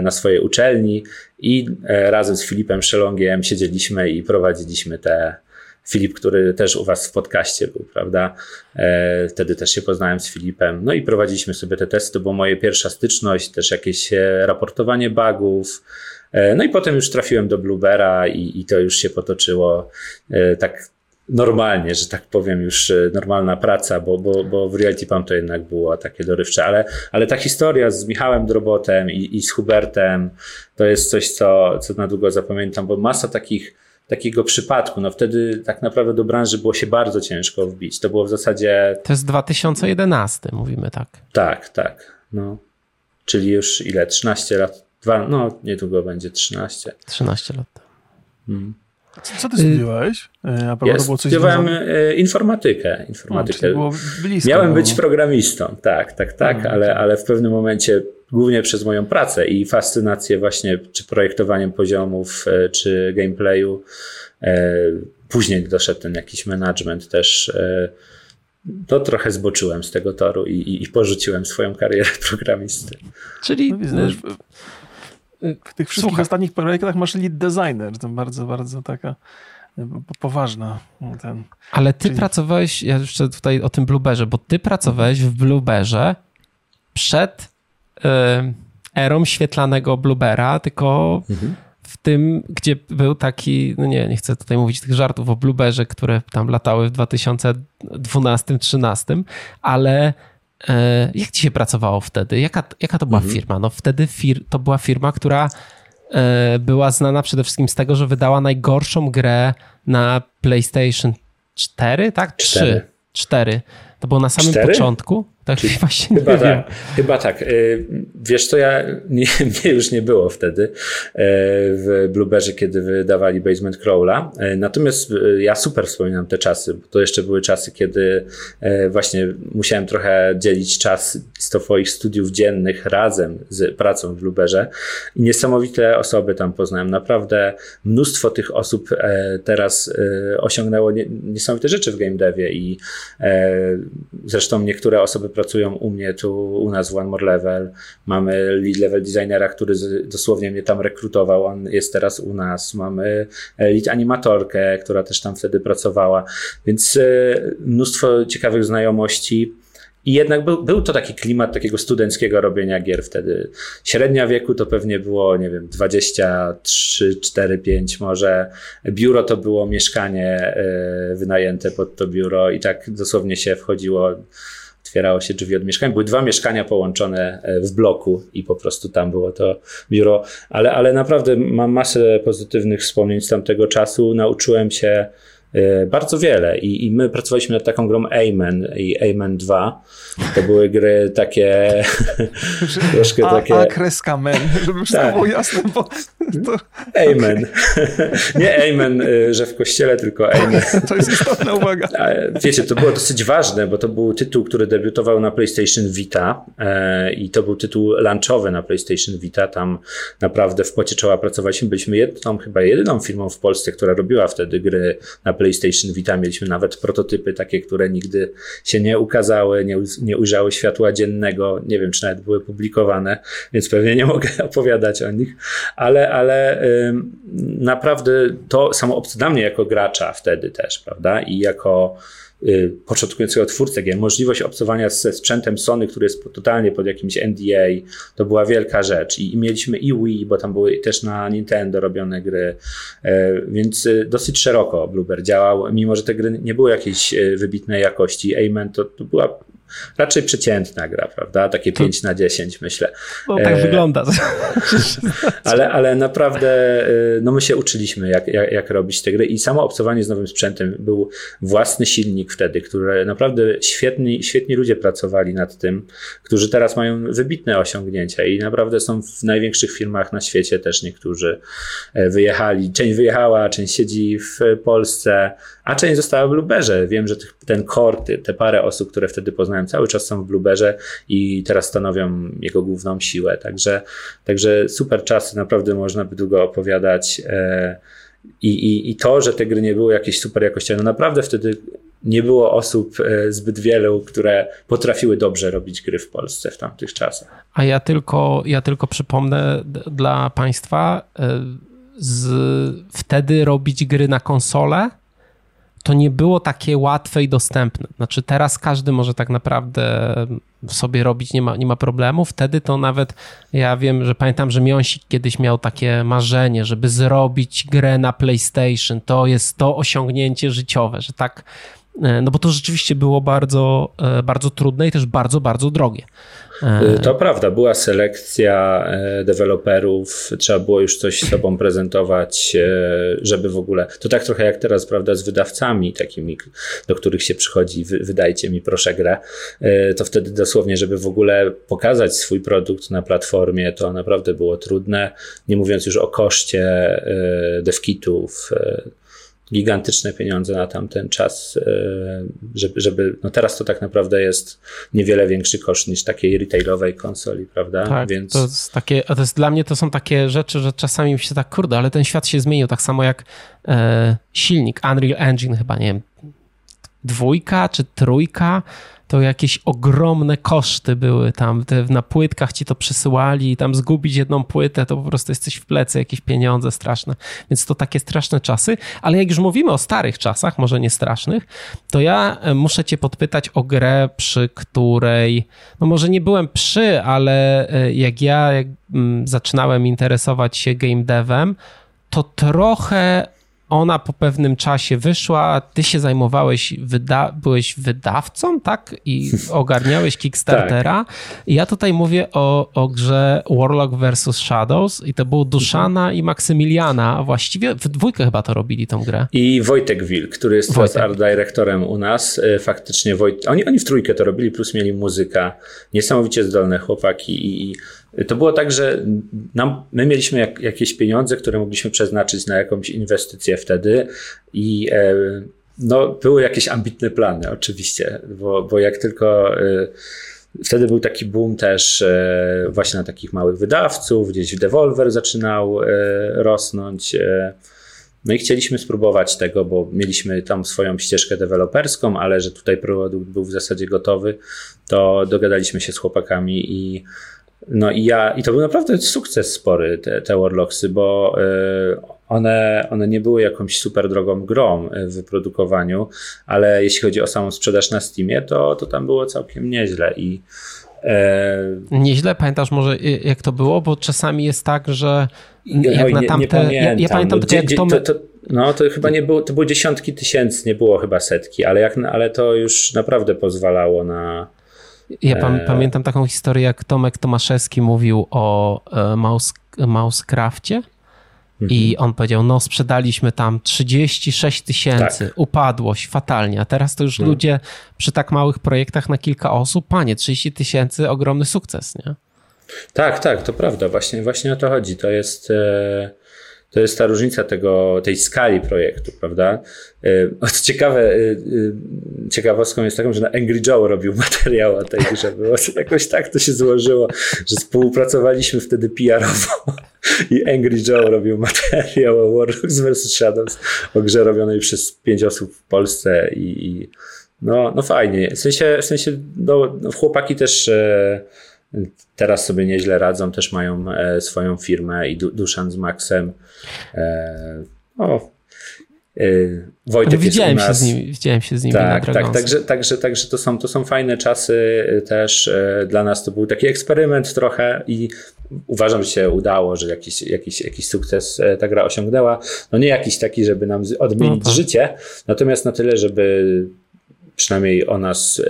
na swojej uczelni i razem z Filipem Szelongiem siedzieliśmy i prowadziliśmy te Filip, który też u was w podcaście był, prawda? E, wtedy też się poznałem z Filipem. No i prowadziliśmy sobie te testy, była moja pierwsza styczność, też jakieś e, raportowanie bugów. E, no i potem już trafiłem do Bluebera i, i to już się potoczyło tak normalnie, że tak powiem, już normalna praca, bo, bo, bo w Reality Pump to jednak było takie dorywcze, ale, ale ta historia z Michałem Drobotem i, i z Hubertem to jest coś, co, co na długo zapamiętam, bo masa takich takiego przypadku. No wtedy tak naprawdę do branży było się bardzo ciężko wbić. To było w zasadzie. To jest 2011, mówimy tak. Tak, tak. No. Czyli już ile? 13 lat. Dwa, no, niedługo będzie 13. 13 lat. Hmm. Co ty studiowałeś? E, a ja studiowałem związane? informatykę. informatykę. O, blisko, Miałem być programistą, tak, tak, tak, ale, ale w pewnym momencie głównie przez moją pracę i fascynację właśnie czy projektowaniem poziomów, e, czy gameplayu. E, później doszedł ten jakiś management też. To trochę zboczyłem z tego toru i, i, i porzuciłem swoją karierę programisty. Czyli no, w, tych wszystkich Słuchaj. ostatnich projektach masz lead designer, to bardzo, bardzo taka poważna. Ten. Ale ty Czyli... pracowałeś, ja jeszcze tutaj o tym Blueberze, bo ty pracowałeś w Blueberze przed E, erą świetlanego Bluebera, tylko mhm. w tym, gdzie był taki, no nie, nie chcę tutaj mówić tych żartów o Blueberze, które tam latały w 2012-2013, ale e, jak ci się pracowało wtedy? Jaka, jaka to była mhm. firma? No wtedy fir to była firma, która e, była znana przede wszystkim z tego, że wydała najgorszą grę na PlayStation 4, tak? 3. 4. To było na samym 4? początku. Tak, Czyli właśnie chyba nie tak, wiem. Chyba tak. Y, wiesz co, ja, nie, mnie już nie było wtedy y, w Blueberze, kiedy wydawali Basement Crawla. Y, natomiast ja super wspominam te czasy, bo to jeszcze były czasy, kiedy właśnie musiałem trochę dzielić czas z twoich studiów dziennych razem z pracą w Blueberze i niesamowite osoby tam poznałem. Naprawdę mnóstwo tych osób teraz osiągnęło niesamowite rzeczy w game devie i zresztą niektóre osoby pracują u mnie tu, u nas w One More Level. Mamy lead level designera, który dosłownie mnie tam rekrutował, on jest teraz u nas. Mamy e, lead animatorkę, która też tam wtedy pracowała, więc e, mnóstwo ciekawych znajomości. I jednak był, był to taki klimat takiego studenckiego robienia gier wtedy. Średnia wieku to pewnie było, nie wiem, 23, 4, 5 może. Biuro to było mieszkanie e, wynajęte pod to biuro i tak dosłownie się wchodziło otwierało się drzwi od mieszkań. Były dwa mieszkania połączone e, w bloku i po prostu tam było to biuro. Ale, ale naprawdę mam masę pozytywnych wspomnień z tamtego czasu. Nauczyłem się bardzo wiele I, i my pracowaliśmy nad taką grą Amen i Amen 2. To były gry takie troszkę a, takie... A kreska men, żeby wszystko tak. było jasne, bo to... Amen. Nie Amen, y, że w kościele, tylko Amen. to jest istotna uwaga. Wiecie, to było dosyć ważne, bo to był tytuł, który debiutował na PlayStation Vita e, i to był tytuł lunchowy na PlayStation Vita. Tam naprawdę w pocie czoła pracowaliśmy. Byliśmy jedną, chyba jedyną firmą w Polsce, która robiła wtedy gry na PlayStation Vita mieliśmy nawet prototypy takie, które nigdy się nie ukazały, nie, nie ujrzały światła dziennego. Nie wiem, czy nawet były publikowane, więc pewnie nie mogę opowiadać o nich, ale, ale ym, naprawdę to samo dla mnie jako gracza wtedy też, prawda? I jako początkującego twórcę gier, możliwość obcowania ze sprzętem Sony, który jest totalnie pod jakimś NDA, to była wielka rzecz. I, i mieliśmy i Wii, bo tam były też na Nintendo robione gry, e, więc y, dosyć szeroko Bluebird działał, mimo że te gry nie były jakiejś y, wybitnej jakości. Amen to, to była raczej przeciętna gra, prawda? Takie 5 na 10 myślę. No tak e... wygląda. ale, ale naprawdę e, no my się uczyliśmy jak, jak, jak robić te gry i samo obcowanie z nowym sprzętem był własny silnik wtedy, który naprawdę świetni, świetni ludzie pracowali nad tym, którzy teraz mają wybitne osiągnięcia i naprawdę są w największych firmach na świecie też niektórzy e, wyjechali. Część wyjechała, część siedzi w Polsce, a część została w Blueberze. Wiem, że ten core, te parę osób, które wtedy poznałem, cały czas są w Blueberze i teraz stanowią jego główną siłę. Także, także super czasy, naprawdę można by długo opowiadać. E, I, i, I to, że te gry nie były jakieś super jakościowe, no naprawdę wtedy nie było osób e, zbyt wielu, które potrafiły dobrze robić gry w Polsce w tamtych czasach. A ja tylko, ja tylko przypomnę dla Państwa, e, z, wtedy robić gry na konsolę to nie było takie łatwe i dostępne. Znaczy teraz każdy może tak naprawdę sobie robić, nie ma, nie ma problemu. Wtedy to nawet, ja wiem, że pamiętam, że Miąsik kiedyś miał takie marzenie, żeby zrobić grę na PlayStation. To jest to osiągnięcie życiowe, że tak, no bo to rzeczywiście było bardzo, e, bardzo trudne i też bardzo, bardzo drogie. Y, to prawda, była selekcja e, deweloperów, trzeba było już coś sobą prezentować, e, żeby w ogóle. To tak trochę jak teraz, prawda, z wydawcami takimi, do których się przychodzi, wydajcie mi proszę grę. E, to wtedy dosłownie, żeby w ogóle pokazać swój produkt na platformie, to naprawdę było trudne. Nie mówiąc już o koszcie devkitów gigantyczne pieniądze na tamten czas, e, żeby, żeby no teraz to tak naprawdę jest niewiele większy koszt niż takiej retailowej konsoli, prawda? Tak, Więc... to jest takie, to jest dla mnie to są takie rzeczy, że czasami mi się tak, kurde, ale ten świat się zmienił, tak samo jak e, silnik Unreal Engine chyba, nie wiem, dwójka czy trójka, to jakieś ogromne koszty były tam, te, na płytkach ci to przesyłali i tam zgubić jedną płytę, to po prostu jesteś w plecy, jakieś pieniądze straszne. Więc to takie straszne czasy, ale jak już mówimy o starych czasach, może nie strasznych, to ja e, muszę cię podpytać o grę, przy której, no może nie byłem przy, ale e, jak ja jak, m, zaczynałem interesować się game devem, to trochę ona po pewnym czasie wyszła, ty się zajmowałeś, wyda byłeś wydawcą, tak? I ogarniałeś Kickstartera. tak. I ja tutaj mówię o, o grze Warlock vs. Shadows i to był Duszana mhm. i Maksymiliana. Właściwie w dwójkę chyba to robili tą grę. I Wojtek Wil, który jest teraz art dyrektorem u nas. E, faktycznie Wojt... oni, oni w trójkę to robili, plus mieli muzyka. Niesamowicie zdolne chłopaki i, i to było tak, że nam, my mieliśmy jak, jakieś pieniądze, które mogliśmy przeznaczyć na jakąś inwestycję wtedy i e, no, były jakieś ambitne plany, oczywiście, bo, bo jak tylko. E, wtedy był taki boom też e, właśnie na takich małych wydawców, gdzieś Devolver zaczynał rosnąć. No i chcieliśmy spróbować tego, bo mieliśmy tam swoją ścieżkę deweloperską, ale że tutaj produkt był w zasadzie gotowy, to dogadaliśmy się z chłopakami i no i ja, i to był naprawdę sukces spory, te, te Warlocksy, bo y, one, one nie były jakąś super drogą grą w wyprodukowaniu, ale jeśli chodzi o samą sprzedaż na Steamie, to, to tam było całkiem nieźle i e... Nieźle, pamiętasz może jak to było? Bo czasami jest tak, że jak Oj, na tamte... Nie, pamiętam, ja, ja pamiętam tylko jak to, to, to, No to chyba nie było, to było dziesiątki tysięcy, nie było chyba setki, ale, jak, ale to już naprawdę pozwalało na ja e... pamiętam taką historię, jak Tomek Tomaszewski mówił o e, mouse, Mousecrafcie. Mhm. I on powiedział, no sprzedaliśmy tam 36 tysięcy, tak. upadłość fatalnie, a teraz to już no. ludzie przy tak małych projektach na kilka osób, panie, 30 tysięcy, ogromny sukces, nie? Tak, tak, to prawda, właśnie, właśnie o to chodzi. To jest... E to jest ta różnica tego, tej skali projektu, prawda? E, co ciekawe, e, e, ciekawostką jest taką, że na Angry Joe robił materiał o tej grze. Było jakoś tak to się złożyło, że współpracowaliśmy wtedy PR-owo i Angry Joe robił materiał o Warlocks vs. Shadows, o grze robionej przez pięć osób w Polsce i, i no, no fajnie. W sensie, w sensie no, no chłopaki też teraz sobie nieźle radzą, też mają e, swoją firmę i Duszan z Maxem. E, o, e, Wojtek widziałem, nas... się z nimi, widziałem się z tak, na tak, także, także, także to, są, to są fajne czasy też dla nas. To był taki eksperyment trochę i uważam, że się udało, że jakiś, jakiś, jakiś sukces ta gra osiągnęła. No nie jakiś taki, żeby nam odmienić no tak. życie, natomiast na tyle, żeby przynajmniej o nas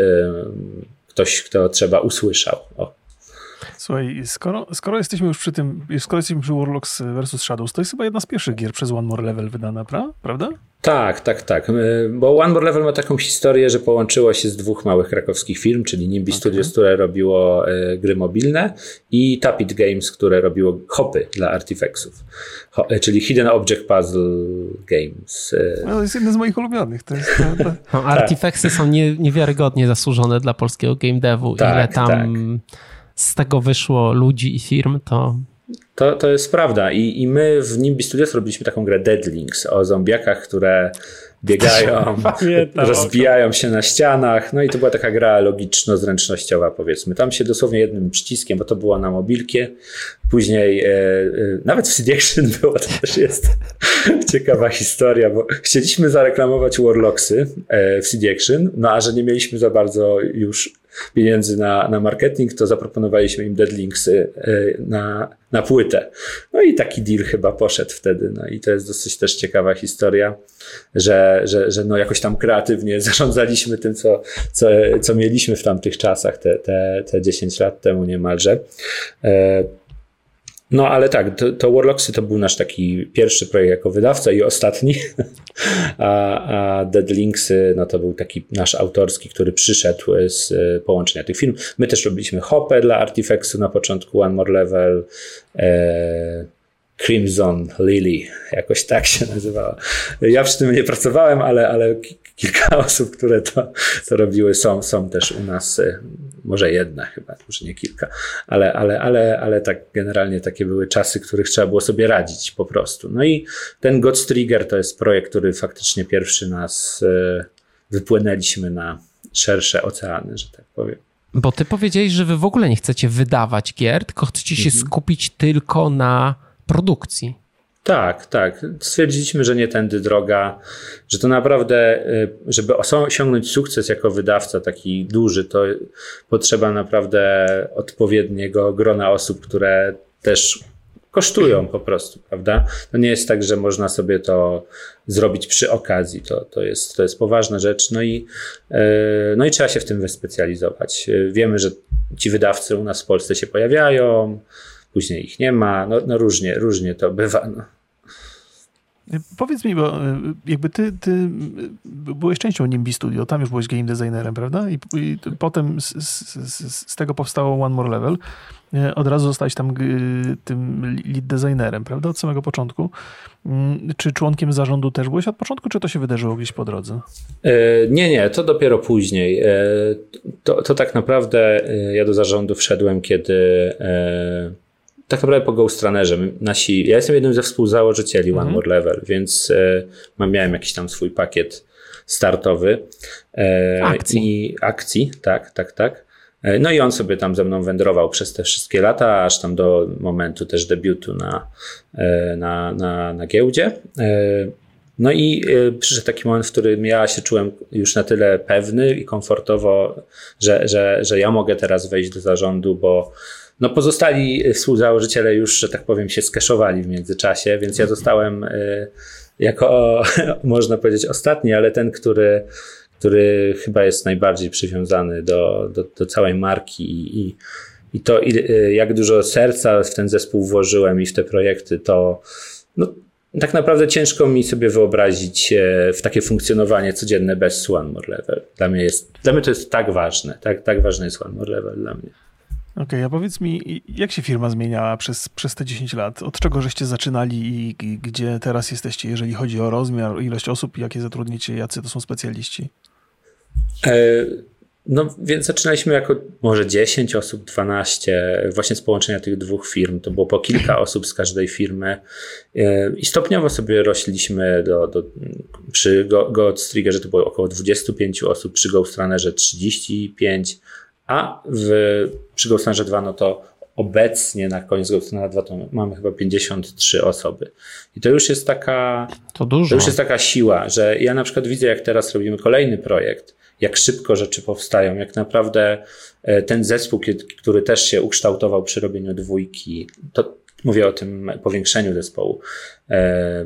ktoś, kto trzeba usłyszał. O. Słuchaj, skoro, skoro jesteśmy już przy tym, skoro jesteśmy przy Warlocks vs. Shadows, to jest chyba jedna z pierwszych gier przez One More Level wydana, pra? prawda? Tak, tak, tak. Bo One More Level ma taką historię, że połączyło się z dwóch małych krakowskich firm, czyli Nimbi okay. Studios, które robiło e, gry mobilne i Tapit Games, które robiło hopy dla Artifexów, e, czyli Hidden Object Puzzle Games. E. No, to jest jeden z moich ulubionych. To jest, to, to... No, Artifexy są nie, niewiarygodnie zasłużone dla polskiego game devu. Tak, Ile tam... Tak z tego wyszło ludzi i firm, to to, to jest prawda. I, I my w Nimbi Studios robiliśmy taką grę Deadlings o zombiakach, które biegają, Pamiętam, rozbijają się na ścianach. No i to była taka gra logiczno-zręcznościowa, powiedzmy. Tam się dosłownie jednym przyciskiem, bo to było na mobilkie. Później e, e, nawet w CD Action było, to też jest ciekawa historia, bo chcieliśmy zareklamować Warlocksy e, w CD Action, no a że nie mieliśmy za bardzo już pieniędzy na, na marketing, to zaproponowaliśmy im Deadlinksy e, na, na płytę. No i taki deal chyba poszedł wtedy. No i to jest dosyć też ciekawa historia, że, że, że no jakoś tam kreatywnie zarządzaliśmy tym, co, co, co mieliśmy w tamtych czasach, te, te, te 10 lat temu niemalże. E, no ale tak, to, to Warlocksy to był nasz taki pierwszy projekt jako wydawca i ostatni, a, a Deadlinksy no to był taki nasz autorski, który przyszedł z e, połączenia tych film. My też robiliśmy hopę dla Artifexu na początku, One More Level, e, Crimson Lily, jakoś tak się nazywała. Ja przy tym nie pracowałem, ale, ale kilka osób, które to, to robiły, są, są też u nas, e, może jedna chyba, może nie kilka, ale, ale, ale, ale tak generalnie takie były czasy, których trzeba było sobie radzić po prostu. No i ten God's Trigger to jest projekt, który faktycznie pierwszy nas e, wypłynęliśmy na szersze oceany, że tak powiem. Bo ty powiedziałeś, że wy w ogóle nie chcecie wydawać gier, tylko chcecie się mhm. skupić tylko na produkcji. Tak, tak. Stwierdziliśmy, że nie tędy droga, że to naprawdę, y, żeby osiągnąć sukces jako wydawca taki duży, to potrzeba naprawdę odpowiedniego grona osób, które też kosztują po prostu, prawda? To nie jest tak, że można sobie to zrobić przy okazji. To, to, jest, to jest poważna rzecz. No i, y, no i trzeba się w tym wyspecjalizować. Wiemy, że ci wydawcy u nas w Polsce się pojawiają, później ich nie ma, no, no różnie, różnie to bywa. No. Powiedz mi, bo e, jakby ty, ty byłeś częścią Nimbi Studio, tam już byłeś game designerem, prawda? I, i potem z, z, z, tego powstało One More Level. E, od razu zostałeś tam tym lead designerem, prawda? Od samego początku. Mm, czy członkiem zarządu też byłeś od początku, czy to się wydarzyło gdzieś po drodze? E, nie, nie, to dopiero później. To, to tak naprawdę ja do zarządu wszedłem, kiedy tak naprawdę po Ghostrunnerze. Nasi, ja jestem jednym ze współzałożycieli One mhm. More Level, więc e, miałem jakiś tam swój pakiet startowy. E, akcji. I akcji, tak, tak, tak. E, no i on sobie tam ze mną wędrował przez te wszystkie lata, aż tam do momentu też debiutu na, e, na, na, na giełdzie. E, no i przyszedł taki moment, w którym ja się czułem już na tyle pewny i komfortowo, że, że, że ja mogę teraz wejść do zarządu, bo no pozostali współzałożyciele już, że tak powiem, się skeszowali w międzyczasie, więc ja zostałem y, jako, można powiedzieć, ostatni, ale ten, który, który chyba jest najbardziej przywiązany do, do, do całej marki i, i, i to, y, jak dużo serca w ten zespół włożyłem i w te projekty, to no, tak naprawdę ciężko mi sobie wyobrazić e, w takie funkcjonowanie codzienne bez One More Level. Dla mnie, jest, dla mnie to jest tak ważne, tak, tak ważne jest One More Level dla mnie. Okej, okay, a powiedz mi, jak się firma zmieniała przez, przez te 10 lat? Od czego żeście zaczynali i, i gdzie teraz jesteście, jeżeli chodzi o rozmiar, ilość osób, jakie zatrudnicie, jacy to są specjaliści? E, no więc zaczynaliśmy jako może 10 osób, 12, właśnie z połączenia tych dwóch firm. To było po kilka osób z każdej firmy e, i stopniowo sobie rośliśmy do, do przy Godstriggerze to było około 25 osób, przy Ghostrunnerze 35, a w, przy Ghostlandzie 2 no to obecnie na koniec Ghostlanda 2 to mamy chyba 53 osoby. I to już jest taka to, dużo. to już jest taka siła, że ja na przykład widzę jak teraz robimy kolejny projekt, jak szybko rzeczy powstają, jak naprawdę e, ten zespół, który też się ukształtował przy robieniu dwójki, to mówię o tym powiększeniu zespołu, e,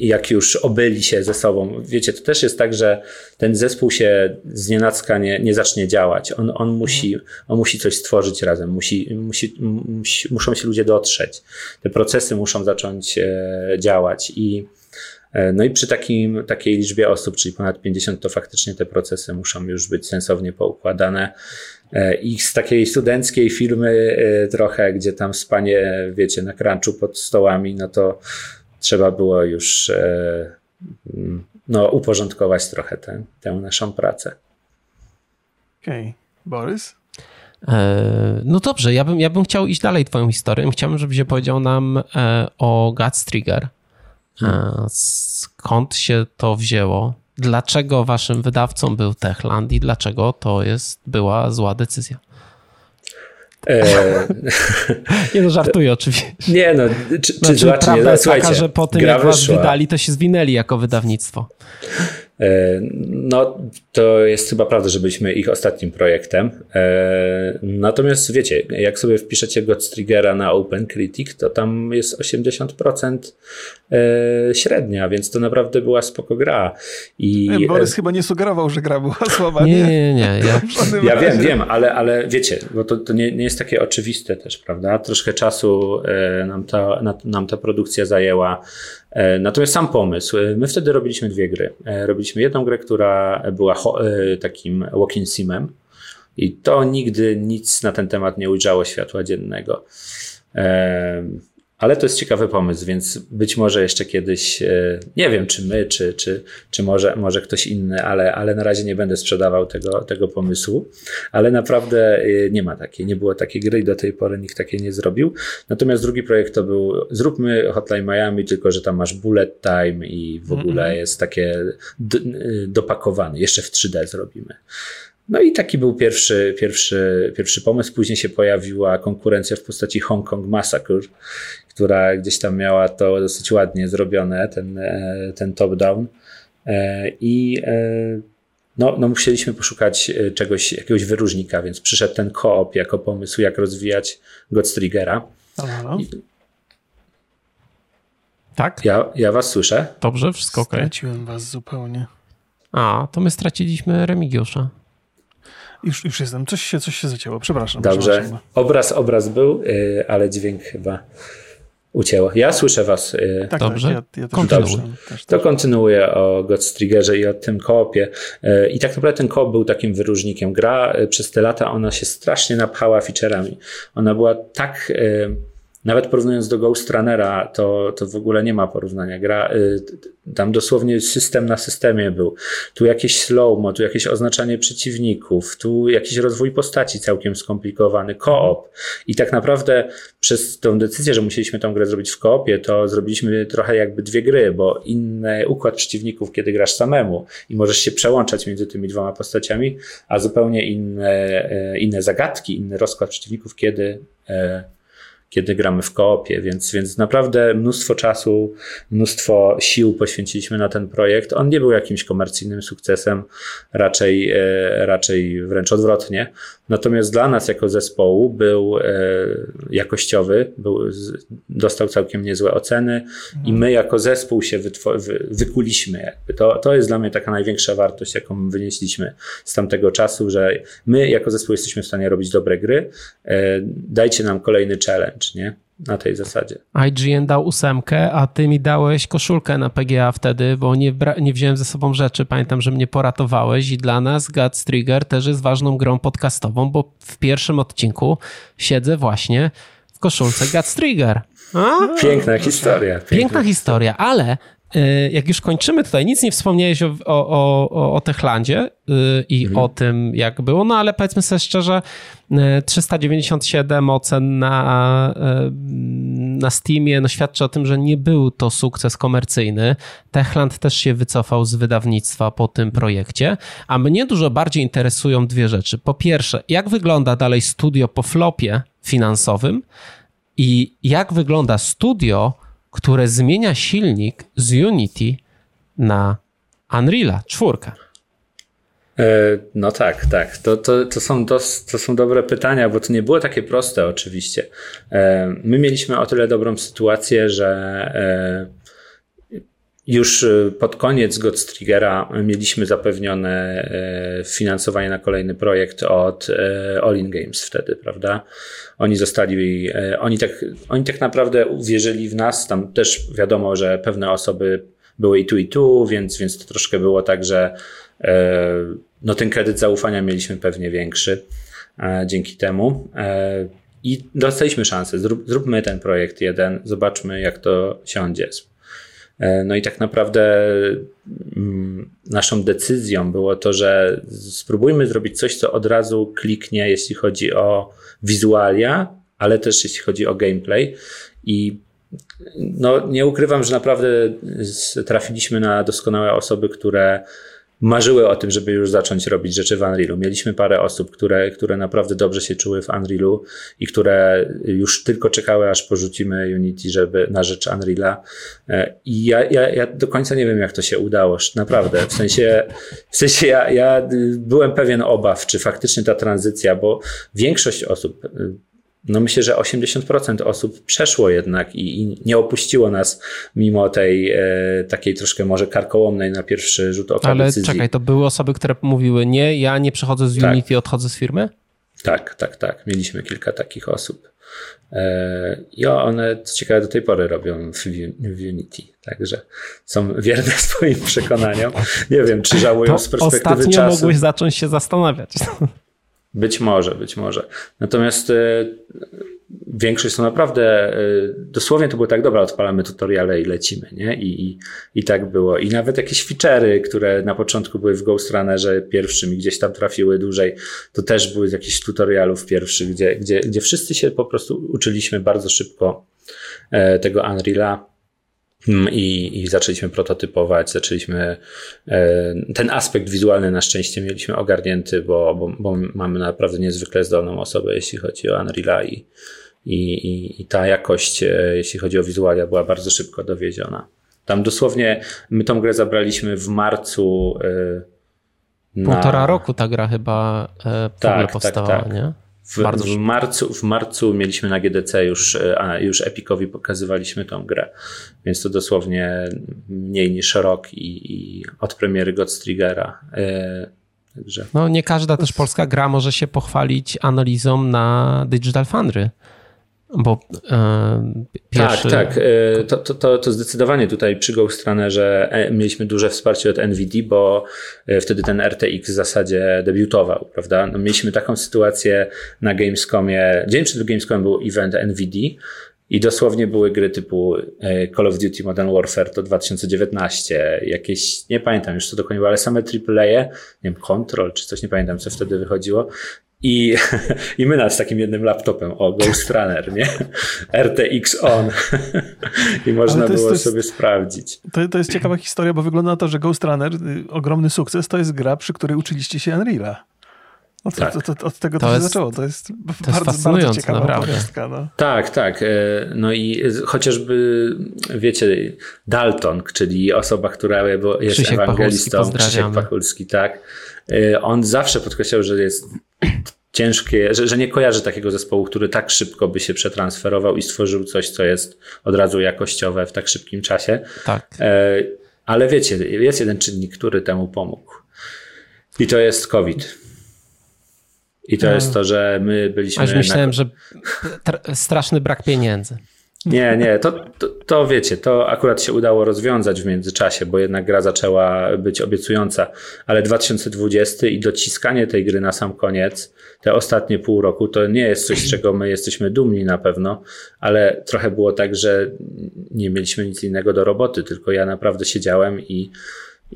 jak już obyli się ze sobą. Wiecie, to też jest tak, że ten zespół się z nienacka nie, nie zacznie działać. On, on, musi, on musi coś stworzyć razem, musi, musi, muszą się ludzie dotrzeć. Te procesy muszą zacząć e, działać i e, no i przy takim, takiej liczbie osób, czyli ponad 50, to faktycznie te procesy muszą już być sensownie poukładane. E, I z takiej studenckiej firmy trochę, gdzie tam spanie, wiecie, na crunchu pod stołami, no to trzeba było już e, no, uporządkować trochę tę, tę naszą pracę. Okej. Okay. Borys? E, no dobrze, ja bym, ja bym chciał iść dalej twoją historię. Chciałbym, żebyś powiedział nam e, o Guts Trigger. Skąd się to wzięło? Dlaczego waszym wydawcą był Techland i dlaczego to jest, była zła decyzja? E... nie no, żartuję oczywiście. Nie no, czy, znaczy, czy zła, czy nie, jest taka, że po tym jak was wydali, to się zwinęli jako wydawnictwo. E, no, to jest chyba prawda, że byliśmy ich ostatnim projektem. E, natomiast wiecie, jak sobie wpiszecie Godstrigera na OpenCritic, to tam jest 80% e, średnia, więc to naprawdę była spoko gra. I Borys chyba nie sugerował, że gra była słaba. Nie, nie, nie. Ja, ja wiem, wiem, ale, ale wiecie, bo to, to nie, nie jest takie oczywiste też, prawda? Troszkę czasu nam ta, nam ta produkcja zajęła. E, natomiast sam pomysł, e, my wtedy robiliśmy dwie gry. E, robiliśmy jedną grę, która była takim walking simem i to nigdy nic na ten temat nie ujrzało światła dziennego. Ale to jest ciekawy pomysł, więc być może jeszcze kiedyś, e, nie wiem czy my, czy, czy, czy może, może ktoś inny, ale, ale na razie nie będę sprzedawał tego, tego pomysłu. Ale naprawdę e, nie ma takiej, nie było takiej gry i do tej pory nikt takiej nie zrobił. Natomiast drugi projekt to był, zróbmy Hotline Miami, tylko że tam masz bullet time i w ogóle mm jest takie e, dopakowany. Jeszcze w 3D zrobimy. No i taki był pierwszy, pierwszy, pierwszy pomysł. Później się pojawiła konkurencja w postaci Hong Kong Massacre, która gdzieś tam miała to dosyć ładnie zrobione, ten, e, ten top-down. E, I e, no, no musieliśmy poszukać czegoś, jakiegoś wyróżnika, więc przyszedł ten koop jako pomysł, jak rozwijać Godstrigera. I... Tak? Ja, ja was słyszę. Dobrze, wszystko ok. Straciłem was zupełnie. A, to my straciliśmy Remigiusza. Już, już jestem. Coś się, coś się zacięło. Przepraszam. Dobrze. Przepraszam. Obraz, obraz był, ale dźwięk chyba ucięło. Ja słyszę was. Y, tak, Dobrze. Tak, ja, ja też Dobrze. Też, to kontynuuję o Godstriggerze i o tym koopie. Y, I tak naprawdę ten koop był takim wyróżnikiem. Gra y, przez te lata ona się strasznie napchała featureami. Ona była tak nawet porównując do Ghost Runnera, to, to w ogóle nie ma porównania. Gra, y, tam dosłownie system na systemie był. Tu jakieś slow-mo, tu jakieś oznaczanie przeciwników, tu jakiś rozwój postaci całkiem skomplikowany, koop. I tak naprawdę przez tą decyzję, że musieliśmy tą grę zrobić w koopie, to zrobiliśmy trochę jakby dwie gry, bo inny układ przeciwników, kiedy grasz samemu i możesz się przełączać między tymi dwoma postaciami, a zupełnie inne, y, inne zagadki, inny rozkład przeciwników, kiedy y, kiedy gramy w koopie, więc, więc naprawdę mnóstwo czasu, mnóstwo sił poświęciliśmy na ten projekt. On nie był jakimś komercyjnym sukcesem, raczej, e, raczej wręcz odwrotnie. Natomiast dla nas jako zespołu był e, jakościowy, był, dostał całkiem niezłe oceny i my jako zespół się wy, wykuliśmy. Jakby. To, to jest dla mnie taka największa wartość, jaką wynieśliśmy z tamtego czasu, że my jako zespół jesteśmy w stanie robić dobre gry. E, dajcie nam kolejny challenge, nie? na tej zasadzie. IGN dał ósemkę, a ty mi dałeś koszulkę na PGA wtedy, bo nie, nie wziąłem ze sobą rzeczy. Pamiętam, że mnie poratowałeś i dla nas Guts Trigger też jest ważną grą podcastową, bo w pierwszym odcinku siedzę właśnie w koszulce Guts Trigger. A? Piękna historia. Piękna, Piękna historia, ale jak już kończymy tutaj, nic nie wspomniałeś o, o, o, o Techlandzie y, i mhm. o tym, jak było, no ale powiedzmy sobie szczerze, 397 ocen na, na Steamie no świadczy o tym, że nie był to sukces komercyjny. Techland też się wycofał z wydawnictwa po tym projekcie, a mnie dużo bardziej interesują dwie rzeczy. Po pierwsze, jak wygląda dalej studio po flopie finansowym i jak wygląda studio, które zmienia silnik z Unity na Unreal'a 4. E, no tak, tak. To, to, to, są dos, to są dobre pytania, bo to nie było takie proste oczywiście. E, my mieliśmy o tyle dobrą sytuację, że e, już pod koniec Godstrigera mieliśmy zapewnione finansowanie na kolejny projekt od All In Games wtedy, prawda? Oni zostali, oni tak, oni tak naprawdę uwierzyli w nas. Tam też wiadomo, że pewne osoby były i tu, i tu, więc, więc to troszkę było tak, że no ten kredyt zaufania mieliśmy pewnie większy dzięki temu. I dostaliśmy szansę. Zrób, zróbmy ten projekt jeden, zobaczmy, jak to siądzie. No i tak naprawdę mm, naszą decyzją było to, że spróbujmy zrobić coś, co od razu kliknie, jeśli chodzi o wizualia, ale też jeśli chodzi o gameplay. I no, nie ukrywam, że naprawdę trafiliśmy na doskonałe osoby, które marzyły o tym, żeby już zacząć robić rzeczy w Unrealu. Mieliśmy parę osób, które, które naprawdę dobrze się czuły w Unrealu i które już tylko czekały, aż porzucimy Unity, żeby na rzecz Unreala. E, I ja, ja, ja do końca nie wiem, jak to się udało. Naprawdę. W sensie, w sensie ja, ja byłem pewien obaw, czy faktycznie ta tranzycja, bo większość osób no myślę, że 80% osób przeszło jednak i, i, nie opuściło nas mimo tej e, takiej troszkę może karkołomnej na pierwszy rzut oka Ale decyzji. czekaj, to były osoby, które mówiły nie, ja nie przechodzę z tak. Unity, odchodzę z firmy? Tak, tak, tak. Mieliśmy kilka takich osób. E, I one, co ciekawe, do tej pory robią w, Unity. Także są wierne swoim przekonaniom. Nie wiem, czy żałują to z perspektywy ostatnio czasu. mogłeś zacząć się zastanawiać. Być może, być może. Natomiast y, większość to naprawdę, y, dosłownie to było tak, dobra, odpalamy tutoriale i lecimy, nie? I, i, i tak było. I nawet jakieś feature'y, które na początku były w Ghost Runnerze pierwszym i gdzieś tam trafiły dłużej, to też były z jakichś tutorialów pierwszych, gdzie, gdzie, gdzie wszyscy się po prostu uczyliśmy bardzo szybko e, tego Unreal'a I, I zaczęliśmy prototypować, zaczęliśmy e, ten aspekt wizualny na szczęście mieliśmy ogarnięty, bo, bo, bo mamy naprawdę niezwykle zdolną osobę, jeśli chodzi o Unreal'a i, i, i ta jakość, e, jeśli chodzi o wizualia, była bardzo szybko dowieziona. Tam dosłownie my tą grę zabraliśmy w marcu. E, na... Półtora roku ta gra chyba w tak, ogóle powstała, tak, tak. nie? W, w, marcu, w marcu mieliśmy na GDC już, a już Epicowi pokazywaliśmy tą grę, więc to dosłownie mniej niż rok i, i od premiery Godstrigera. E, także. No nie każda też polska gra może się pochwalić analizą na Digital Foundry. Bo e, pierwszy... Tak, tak. E, to, to, to, to zdecydowanie tutaj przy Runnerze e, mieliśmy duże wsparcie od NVD, bo wtedy ten RTX w zasadzie debiutował, prawda? No, mieliśmy taką sytuację na Gamescomie. Dzień przed Gamescomem był event NVD, i dosłownie były gry typu Call of Duty Modern Warfare to 2019, jakieś, nie pamiętam już co dokładnie było, ale same AAA, nie wiem, Control czy coś, nie pamiętam co wtedy wychodziło. I, I my nad takim jednym laptopem, o, Ghost Runner, nie? RTX on. I można jest, było jest, sobie sprawdzić. To, to jest ciekawa historia, bo wygląda na to, że Ghost Runner, y, ogromny sukces, to jest gra, przy której uczyliście się Unreal'a. Od, tak. od, od, od tego to, to jest, się zaczęło. To jest, to bardzo, jest bardzo ciekawa naprawdę. No. Tak, tak. E, no i chociażby, wiecie, Dalton, czyli osoba, która jest Krzysiek ewangelistą, Pachulski, Krzysiek Pachulski, tak. E, on zawsze podkreślał, że jest ciężkie, że, że nie kojarzy takiego zespołu, który tak szybko by się przetransferował i stworzył coś, co jest od razu jakościowe w tak szybkim czasie. Tak. E, ale wiecie, jest jeden czynnik, który temu pomógł. I to jest COVID. I to jest to, że my byliśmy. Aż myślałem, na... że straszny brak pieniędzy. Nie, nie, to, to, to, wiecie, to akurat się udało rozwiązać w międzyczasie, bo jednak gra zaczęła być obiecująca, ale 2020 i dociskanie tej gry na sam koniec, te ostatnie pół roku, to nie jest coś, z czego my jesteśmy dumni na pewno, ale trochę było tak, że nie mieliśmy nic innego do roboty, tylko ja naprawdę siedziałem i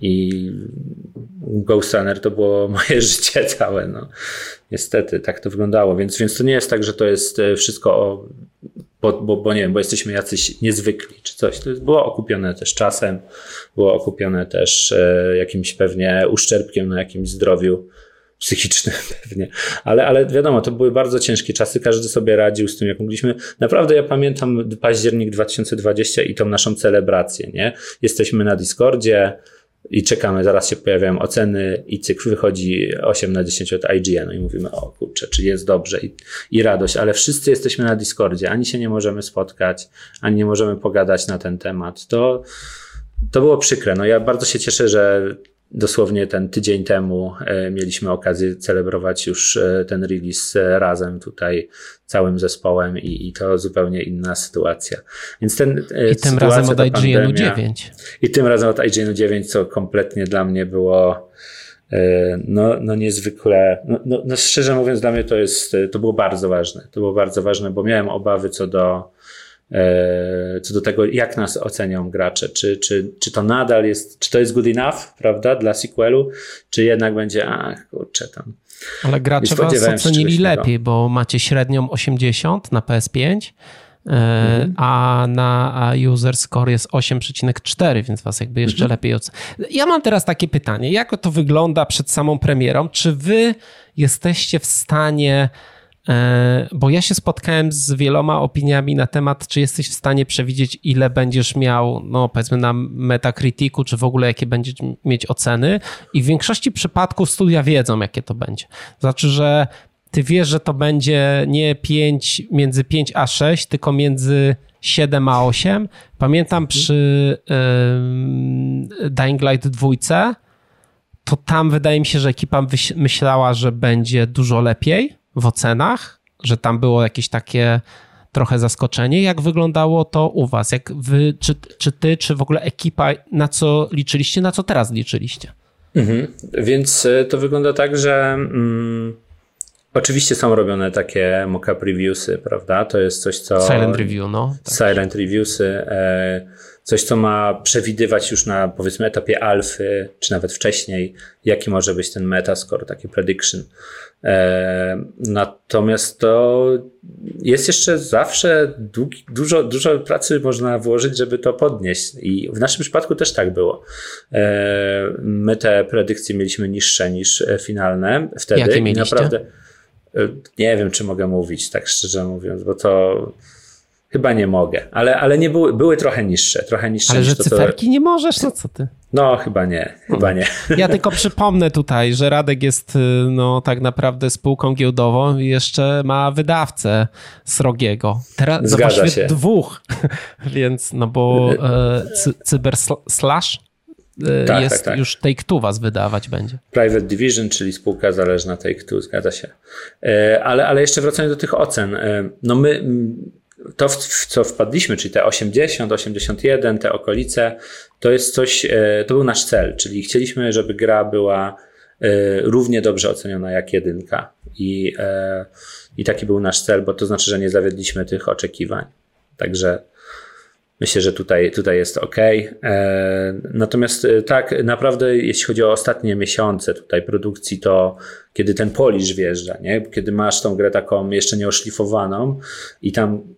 i Ghost Runner to było moje życie całe. No. Niestety, tak to wyglądało. Więc, więc to nie jest tak, że to jest e, wszystko o, bo, bo, bo nie wiem, bo jesteśmy jacyś niezwykli czy coś. To było okupione też czasem, było okupione też e, jakimś pewnie uszczerbkiem na jakimś zdrowiu psychicznym pewnie. Ale, ale wiadomo, to były bardzo ciężkie czasy, każdy sobie radził z tym, jak mogliśmy. Naprawdę ja pamiętam październik 2020 i tą naszą celebrację, nie? Jesteśmy na Discordzie, i czekamy, zaraz się pojawiają oceny i cykl wychodzi 8 na 10 od IGN i mówimy, o kurczę, czy jest dobrze i, i radość, ale wszyscy jesteśmy na Discordzie, ani się nie możemy spotkać, ani nie możemy pogadać na ten temat. To, to było przykre. No ja bardzo się cieszę, że dosłownie ten tydzień temu e, mieliśmy okazję celebrować już e, ten release e, razem tutaj całym zespołem i, i to zupełnie inna sytuacja. Więc ten I tym razem od IGN-u 9. I tym razem od IGN-u 9, co kompletnie dla mnie było no, no niezwykle, no, no, no szczerze mówiąc dla mnie to jest, to było bardzo ważne. To było bardzo ważne, bo miałem obawy co do co do tego, jak nas ocenią gracze. Czy, czy, czy to nadal jest, czy to jest good enough, prawda, dla sequelu, czy jednak będzie, ach, kurczę, tam. Ale gracze was ocenili lepiej, bo macie średnią 80 na PS5, mhm. a na user score jest 8,4, więc was jakby jeszcze mhm. lepiej ocenia. Ja mam teraz takie pytanie, jak to wygląda przed samą premierą? Czy wy jesteście w stanie E, bo ja się spotkałem z wieloma opiniami na temat, czy jesteś w stanie przewidzieć, ile będziesz miał, no powiedzmy na Metacriticu, czy w ogóle jakie będziesz mieć oceny. I w większości przypadków studia wiedzą, jakie to będzie. Znaczy, że ty wiesz, że to będzie nie 5, między 5 a 6, tylko między 7 a 8. Pamiętam mhm. przy um, Dying Light 2, to tam wydaje mi się, że ekipa myślała, że będzie dużo lepiej w ocenach, że tam było jakieś takie trochę zaskoczenie. Jak wyglądało to u was? Jak wy, czy, czy ty, czy w ogóle ekipa, na co liczyliście, na co teraz liczyliście? Mhm. Więc e, to wygląda tak, że mm, oczywiście są robione takie mock-up reviewsy, prawda? To jest coś, co... Silent review, no. Tak. Silent reviewsy. E, coś, co ma przewidywać już na powiedzmy etapie alfy, czy nawet wcześniej, jaki może być ten metascore, taki prediction. E, natomiast to jest jeszcze zawsze długi, dużo, dużo pracy można włożyć, żeby to podnieść. I w naszym przypadku też tak było. E, my te predykcje mieliśmy niższe niż finalne wtedy. Jakie mieliście? I naprawdę e, nie wiem, czy mogę mówić, tak szczerze mówiąc, bo to Chyba nie mogę, ale, ale nie były, były trochę niższe, trochę niższe. Ale niż że to, cyferki to... nie możesz, no co ty? No, chyba nie, chyba nie. Ja tylko przypomnę tutaj, że Radek jest y, no tak naprawdę spółką giełdową i jeszcze ma wydawcę Srogiego. Teraz Zgadza się. dwóch, więc no bo e, cy, Cyber Slash e, tak, jest tak, tak. już Take-Two was wydawać będzie. Private Division, czyli spółka zależna Take-Two, zgadza się. E, ale, ale jeszcze wracając do tych ocen. E, no my to, w co wpadliśmy, czyli te 80, 81, te okolice, to jest coś, e, to był nasz cel, czyli chcieliśmy, żeby gra była e, równie dobrze oceniona jak jedynka. I, e, I taki był nasz cel, bo to znaczy, że nie zawiedliśmy tych oczekiwań. Także myślę, że tutaj, tutaj jest ok. Natomiast tak, naprawdę, jeśli chodzi o ostatnie miesiące tutaj produkcji, to kiedy ten polisz wjeżdża, nie? kiedy masz tą grę taką jeszcze nieoszlifowaną i tam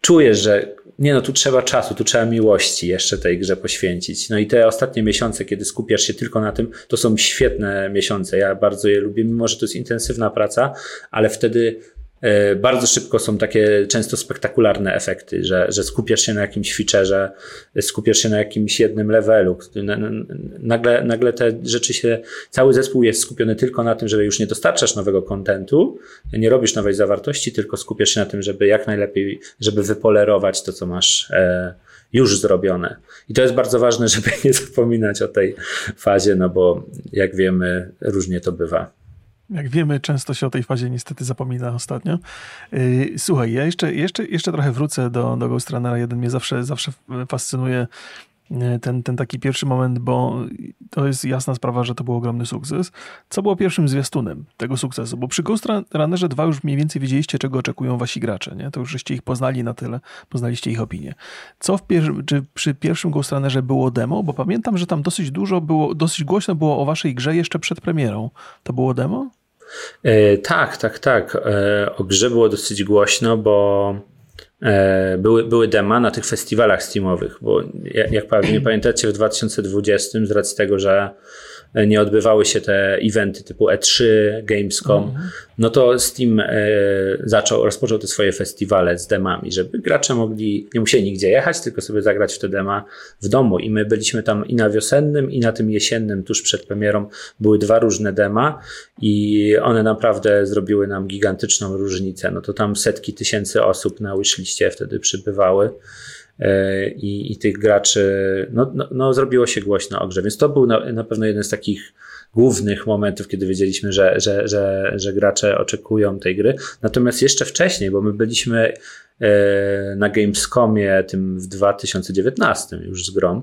czujesz, że nie no, tu trzeba czasu, tu trzeba miłości jeszcze tej grze poświęcić. No i te ostatnie miesiące, kiedy skupiasz się tylko na tym, to są świetne miesiące. Ja bardzo je lubię, mimo że to jest intensywna praca, ale wtedy bardzo szybko są takie często spektakularne efekty, że, że skupiasz się na jakimś featureze, skupiasz się na jakimś jednym levelu. Nagle, nagle te rzeczy się, cały zespół jest skupiony tylko na tym, że już nie dostarczasz nowego kontentu, nie robisz nowej zawartości, tylko skupiasz się na tym, żeby jak najlepiej, żeby wypolerować to, co masz e, już zrobione. I to jest bardzo ważne, żeby nie zapominać o tej fazie, no bo jak wiemy, różnie to bywa. Jak wiemy, często się o tej fazie niestety zapomina ostatnio. Y, słuchaj, ja jeszcze, jeszcze, jeszcze trochę wrócę do, do Ghost Runnera 1. Mnie zawsze, zawsze fascynuje y, ten, ten taki pierwszy moment, bo to jest jasna sprawa, że to był ogromny sukces. Co było pierwszym zwiastunem tego sukcesu? Bo przy Ghost Runnerze 2 już mniej więcej wiedzieliście, czego oczekują wasi gracze. Nie? To już żeście ich poznali na tyle, poznaliście ich opinię. Co w pier- czy przy pierwszym Ghost Runnerze było demo? Bo pamiętam, że tam dosyć dużo było, dosyć głośno było o waszej grze jeszcze przed premierą. To było demo? E, tak, tak, tak. E, o grze było dosyć głośno, bo e, były, były dema na tych festiwalach steamowych, bo jak pewnie pamiętacie w 2020 z racji tego, że nie odbywały się te eventy typu E3, Gamescom, mhm. no to Steam e, zaczął, rozpoczął te swoje festiwale z demami, żeby gracze mogli, nie musieli nigdzie jechać, tylko sobie zagrać w te dema w domu. I my byliśmy tam i na wiosennym, i na tym jesiennym, tuż przed premierą, były dwa różne dema i one naprawdę zrobiły nam gigantyczną różnicę. No to tam setki tysięcy osób na wishliście wtedy przybywały. E, i, i tych graczy, no, no, no, zrobiło się głośno o grze, więc to był na, na pewno jeden z takich głównych momentów, kiedy wiedzieliśmy, że, że, że, że gracze oczekują tej gry. Natomiast jeszcze wcześniej, bo my byliśmy e, na Gamescomie tym w 2019 już z grom,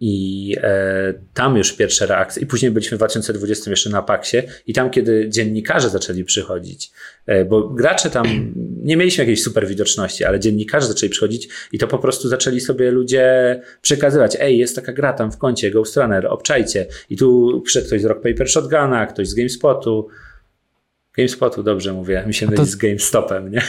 I e, tam już pierwsze reakcje, i później byliśmy w 2020 jeszcze na Paksie, i tam, kiedy dziennikarze zaczęli przychodzić, e, bo gracze tam nie mieliśmy jakiejś super widoczności, ale dziennikarze zaczęli przychodzić i to po prostu zaczęli sobie ludzie przekazywać: Ej, jest taka gra tam w kącie, Ghost Runner, obczajcie. I tu przyszedł ktoś z Rock Paper Shotguna, ktoś z GameSpotu, GameSpotu, dobrze mówię, mi się myli to... z GameStopem, nie?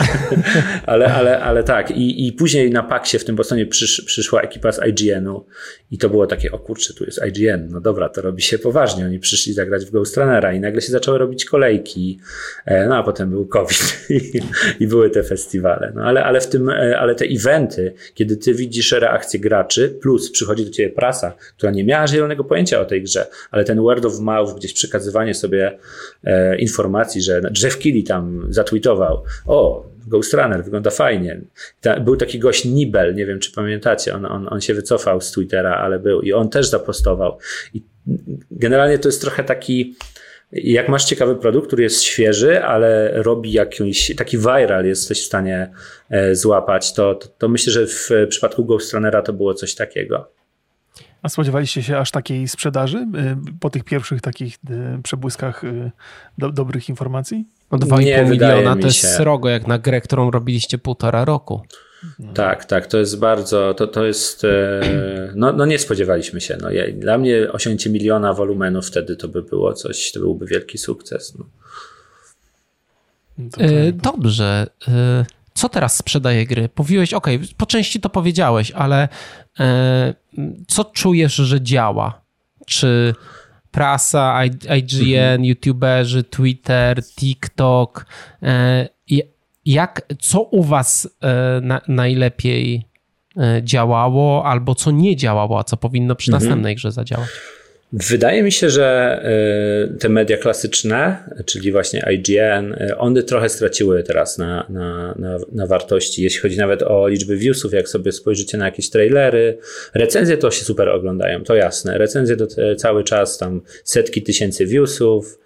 ale, ale, ale tak. I, I później na Paxie w tym Bostonie przysz, przyszła ekipa z IGN-u i to było takie, o kurczę, tu jest IGN, no dobra, to robi się poważnie. Oni przyszli zagrać w Ghost Runnera i nagle się zaczęły robić kolejki, e, no a potem był COVID i, i były te festiwale. No ale, ale w tym, e, ale te eventy, kiedy ty widzisz reakcję graczy, plus przychodzi do ciebie prasa, która nie miała zielonego pojęcia o tej grze, ale ten word of mouth, gdzieś przekazywanie sobie e, informacji, że Jeff Keighley tam zatweetował, o, Ghost Runner, wygląda fajnie. Ta, był taki gość Nibel, nie wiem czy pamiętacie, on, on, on się wycofał z Twittera, ale był i on też zapostował. I generalnie to jest trochę taki, jak masz ciekawy produkt, który jest świeży, ale robi jakiś taki viral, jesteś w stanie e, złapać, to, to, to myślę, że w przypadku Ghost Runnera to było coś takiego. A spodziewaliście się aż takiej sprzedaży y, po tych pierwszych takich y, przebłyskach y, do, dobrych informacji? No 2,5 miliona to jest srogo, jak na grę, którą robiliście półtora roku. Tak, tak, to jest bardzo, to, to jest, e, no, no nie spodziewaliśmy się. No, ja, dla mnie osiągnięcie miliona wolumenu wtedy to by było coś, to byłby wielki sukces. No. E, dobrze. Co teraz sprzedaje gry? Mówiłeś, ok, po części to powiedziałeś, ale e, co czujesz, że działa? Czy prasa, IGN, mhm. youtuberzy, Twitter, TikTok, e, jak, co u was e, na, najlepiej e, działało, albo co nie działało, a co powinno przy mhm. następnej grze zadziałać? Wydaje mi się, że y, te media klasyczne, czyli właśnie IGN, y, one trochę straciły teraz na, na, na, na, wartości, jeśli chodzi nawet o liczby viewsów, jak sobie spojrzycie na jakieś trailery. Recenzje to się super oglądają, to jasne. Recenzje to cały czas tam setki tysięcy viewsów,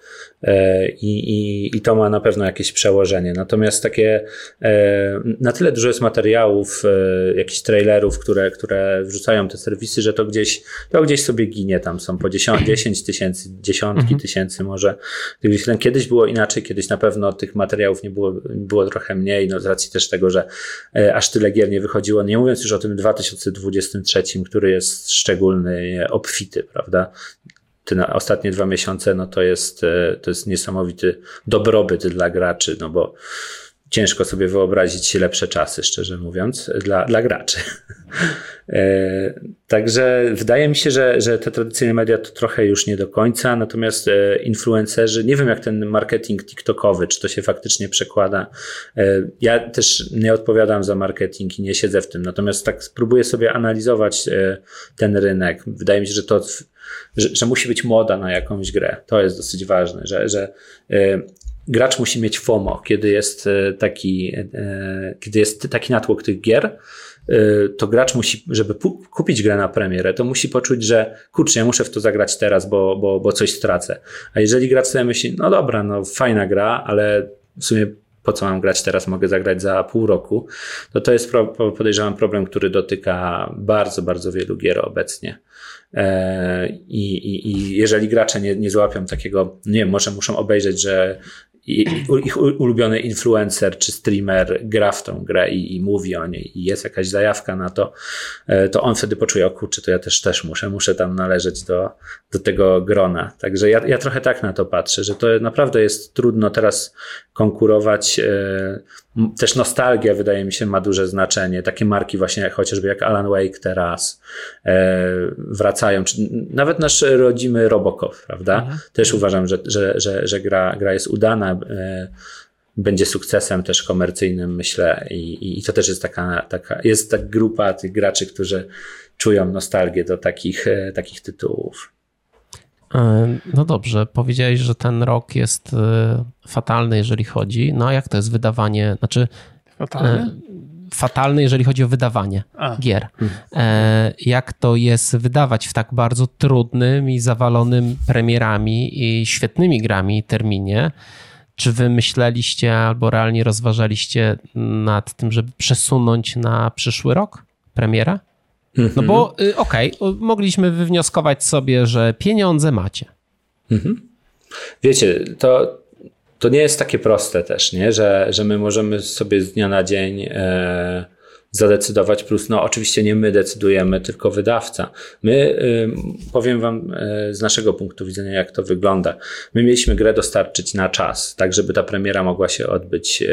i, i, i to ma na pewno jakieś przełożenie. Natomiast takie, e, na tyle dużo jest materiałów, e, jakichś trailerów, które, które wrzucają te serwisy, że to gdzieś, to gdzieś sobie ginie, tam są po 10 tysięcy, dziesiątki mhm. tysięcy może. Kiedyś było inaczej, kiedyś na pewno tych materiałów nie było, było trochę mniej, no z racji też tego, że aż tyle gier nie wychodziło, nie mówiąc już o tym 2023, który jest szczególny, obfity, prawda? Te ostatnie dwa miesiące, no to jest, e, to jest niesamowity dobrobyt dla graczy, no bo ciężko sobie wyobrazić lepsze czasy, szczerze mówiąc, dla, dla graczy. E, także wydaje mi się, że, że te tradycyjne media to trochę już nie do końca, natomiast e, influencerzy, nie wiem jak ten marketing TikTokowy, czy to się faktycznie przekłada. Ja też nie odpowiadam za marketing i nie siedzę w tym, natomiast tak spróbuję sobie analizować ten rynek. Wydaje mi się, że to że, że musi być moda na jakąś grę. To jest dosyć ważne, że, że gracz musi mieć FOMO, kiedy jest e, taki, y, kiedy jest taki natłok tych gier, to gracz musi, żeby kupić grę na premierę, to musi poczuć, że kurczę, ja muszę w to zagrać teraz, bo, bo, bo coś stracę. A jeżeli gracz sobie myśli, no dobra, no fajna gra, ale w sumie po co mam grać teraz, mogę zagrać za pół roku, to to jest podejrzewam problem, który dotyka bardzo, bardzo wielu gier obecnie. E, I, i, i jeżeli gracze nie, nie złapią takiego, nie wiem, może muszą obejrzeć, że ich ulubiony influencer czy streamer gra w tą grę i, i, mówi o niej i jest jakaś zajawka na to, e, to on wtedy poczuje, o kurczę, to ja też też muszę, muszę tam należeć do, do tego grona. Także ja, ja trochę tak na to patrzę, że to naprawdę jest trudno teraz konkurować. Też nostalgia, wydaje mi się, ma duże znaczenie. Takie marki właśnie chociażby jak Alan Wake teraz e, wracają, czy nawet nasz rodzimy Robocop, prawda? Mhm. Też uważam, że, że, że, że gra, gra jest udana, e, będzie sukcesem też komercyjnym, myślę, i, i to też jest taka, taka jest ta grupa tych graczy, którzy czują nostalgię do takich, e, takich tytułów. E, no dobrze, powiedziałeś, że ten rok jest e, fatalny, jeżeli chodzi. No a jak to jest wydawanie? Znaczy. Fatalny? E, fatalny, jeżeli chodzi o wydawanie a. gier. Hmm. Jak to jest wydawać w tak bardzo trudnym i zawalonym premierami i świetnymi grami terminie? Czy wy myśleliście albo realnie rozważaliście nad tym, żeby przesunąć na przyszły rok premiera? No bo y, okej, okay, mogliśmy wywnioskować sobie, że pieniądze macie. Mhm. Wiecie, to, to nie jest takie proste też, nie? Że, że my możemy sobie z dnia na dzień e, zadecydować, plus no oczywiście nie my decydujemy, tylko wydawca. My, powiem wam z naszego punktu widzenia, jak to wygląda. My mieliśmy grę dostarczyć na czas, tak żeby ta premiera mogła się odbyć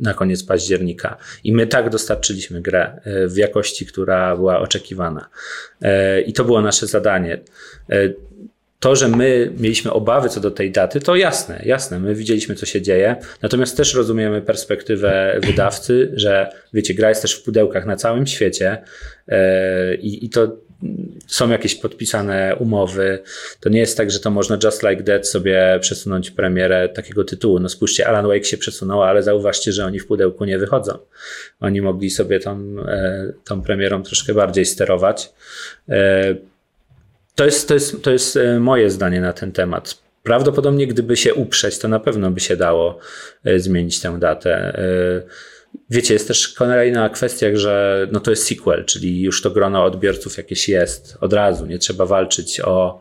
na koniec października. I my tak dostarczyliśmy grę w jakości, która była oczekiwana. I to było nasze zadanie to, że my mieliśmy obawy co do tej daty, to jasne, jasne. My widzieliśmy, co się dzieje. Natomiast też rozumiemy perspektywę wydawcy, że wiecie, gra jest też w pudełkach na całym świecie e, i, i to są jakieś podpisane umowy. To nie jest tak, że to można just like that sobie przesunąć premierę takiego tytułu. No spójrzcie, Alan Wake się przesunął, ale zauważcie, że oni w pudełku nie wychodzą. Oni mogli sobie tą, e, tą premierą troszkę bardziej sterować. To jest, to, jest, to jest e, moje zdanie na ten temat. Prawdopodobnie, gdyby się uprzeć, to na pewno by się dało e, zmienić tę datę. E, wiecie, jest też kolejna kwestia, że no to jest sequel, czyli już to grono odbiorców jakieś jest od razu. Nie trzeba walczyć o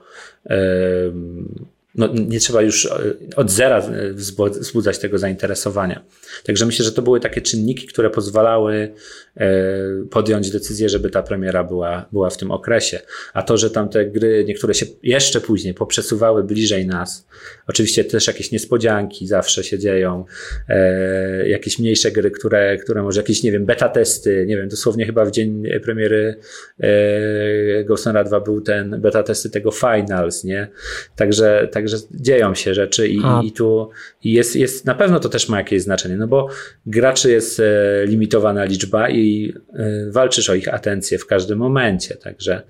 no, nie trzeba już e, od zera wzbudzać tego zainteresowania. Także myślę, że to były takie czynniki, które pozwalały e, podjąć decyzję, żeby ta premiera była, była w tym okresie. A to, że tam te gry, niektóre się jeszcze później poprzesuwały bliżej nas, oczywiście też jakieś niespodzianki zawsze się dzieją, e, jakieś mniejsze gry, które, które może jakieś, nie wiem, beta testy, nie wiem, dosłownie chyba w dzień premiery Ghost 2 był ten beta testy tego Finals, nie? Także, tak Także dzieją się rzeczy i, i tu jest, jest, na pewno to też ma jakieś znaczenie, no bo graczy jest e, limitowana liczba i e, walczysz o ich atencję w każdym momencie, także,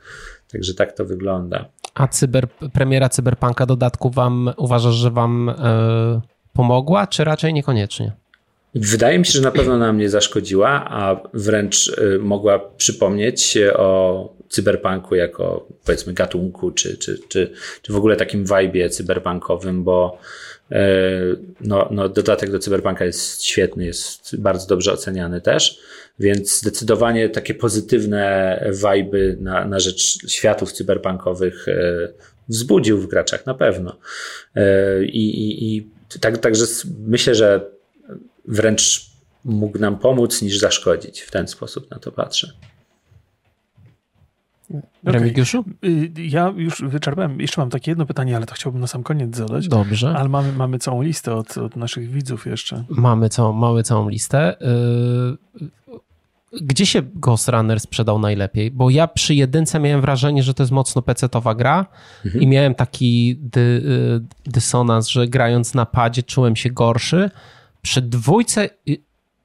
także tak to wygląda. A cyber, premiera Cyberpunka dodatku wam, uważasz, że wam e, pomogła, czy raczej niekoniecznie? Wydaje mi się, że na pewno nam nie zaszkodziła, a wręcz mogła przypomnieć o cyberpunku jako powiedzmy gatunku, czy, czy, czy, czy w ogóle takim vibe cyberpunkowym, bo e, no, no, dodatek do cyberpunka jest świetny, jest bardzo dobrze oceniany też, więc zdecydowanie takie pozytywne vibe na, na rzecz światów cyberpunkowych e, wzbudził w graczach na pewno. I, i, i tak, także myślę, że wręcz mógł nam pomóc niż zaszkodzić. W ten sposób na to patrzę. Remigiuszu? Okay. Ja już wyczerpałem. Jeszcze mam takie jedno pytanie, ale to chciałbym na sam koniec zadać. Dobrze. Ale mamy, mamy całą listę od, od naszych widzów jeszcze. Mamy całą, mamy całą listę. Y, gdzie się Ghost Runner sprzedał najlepiej? Bo ja przy jedynce miałem wrażenie, że to jest mocno PC-towa gra mhm. i miałem taki dy, y, dysonans, że grając na padzie czułem się gorszy. Przy dwójce y,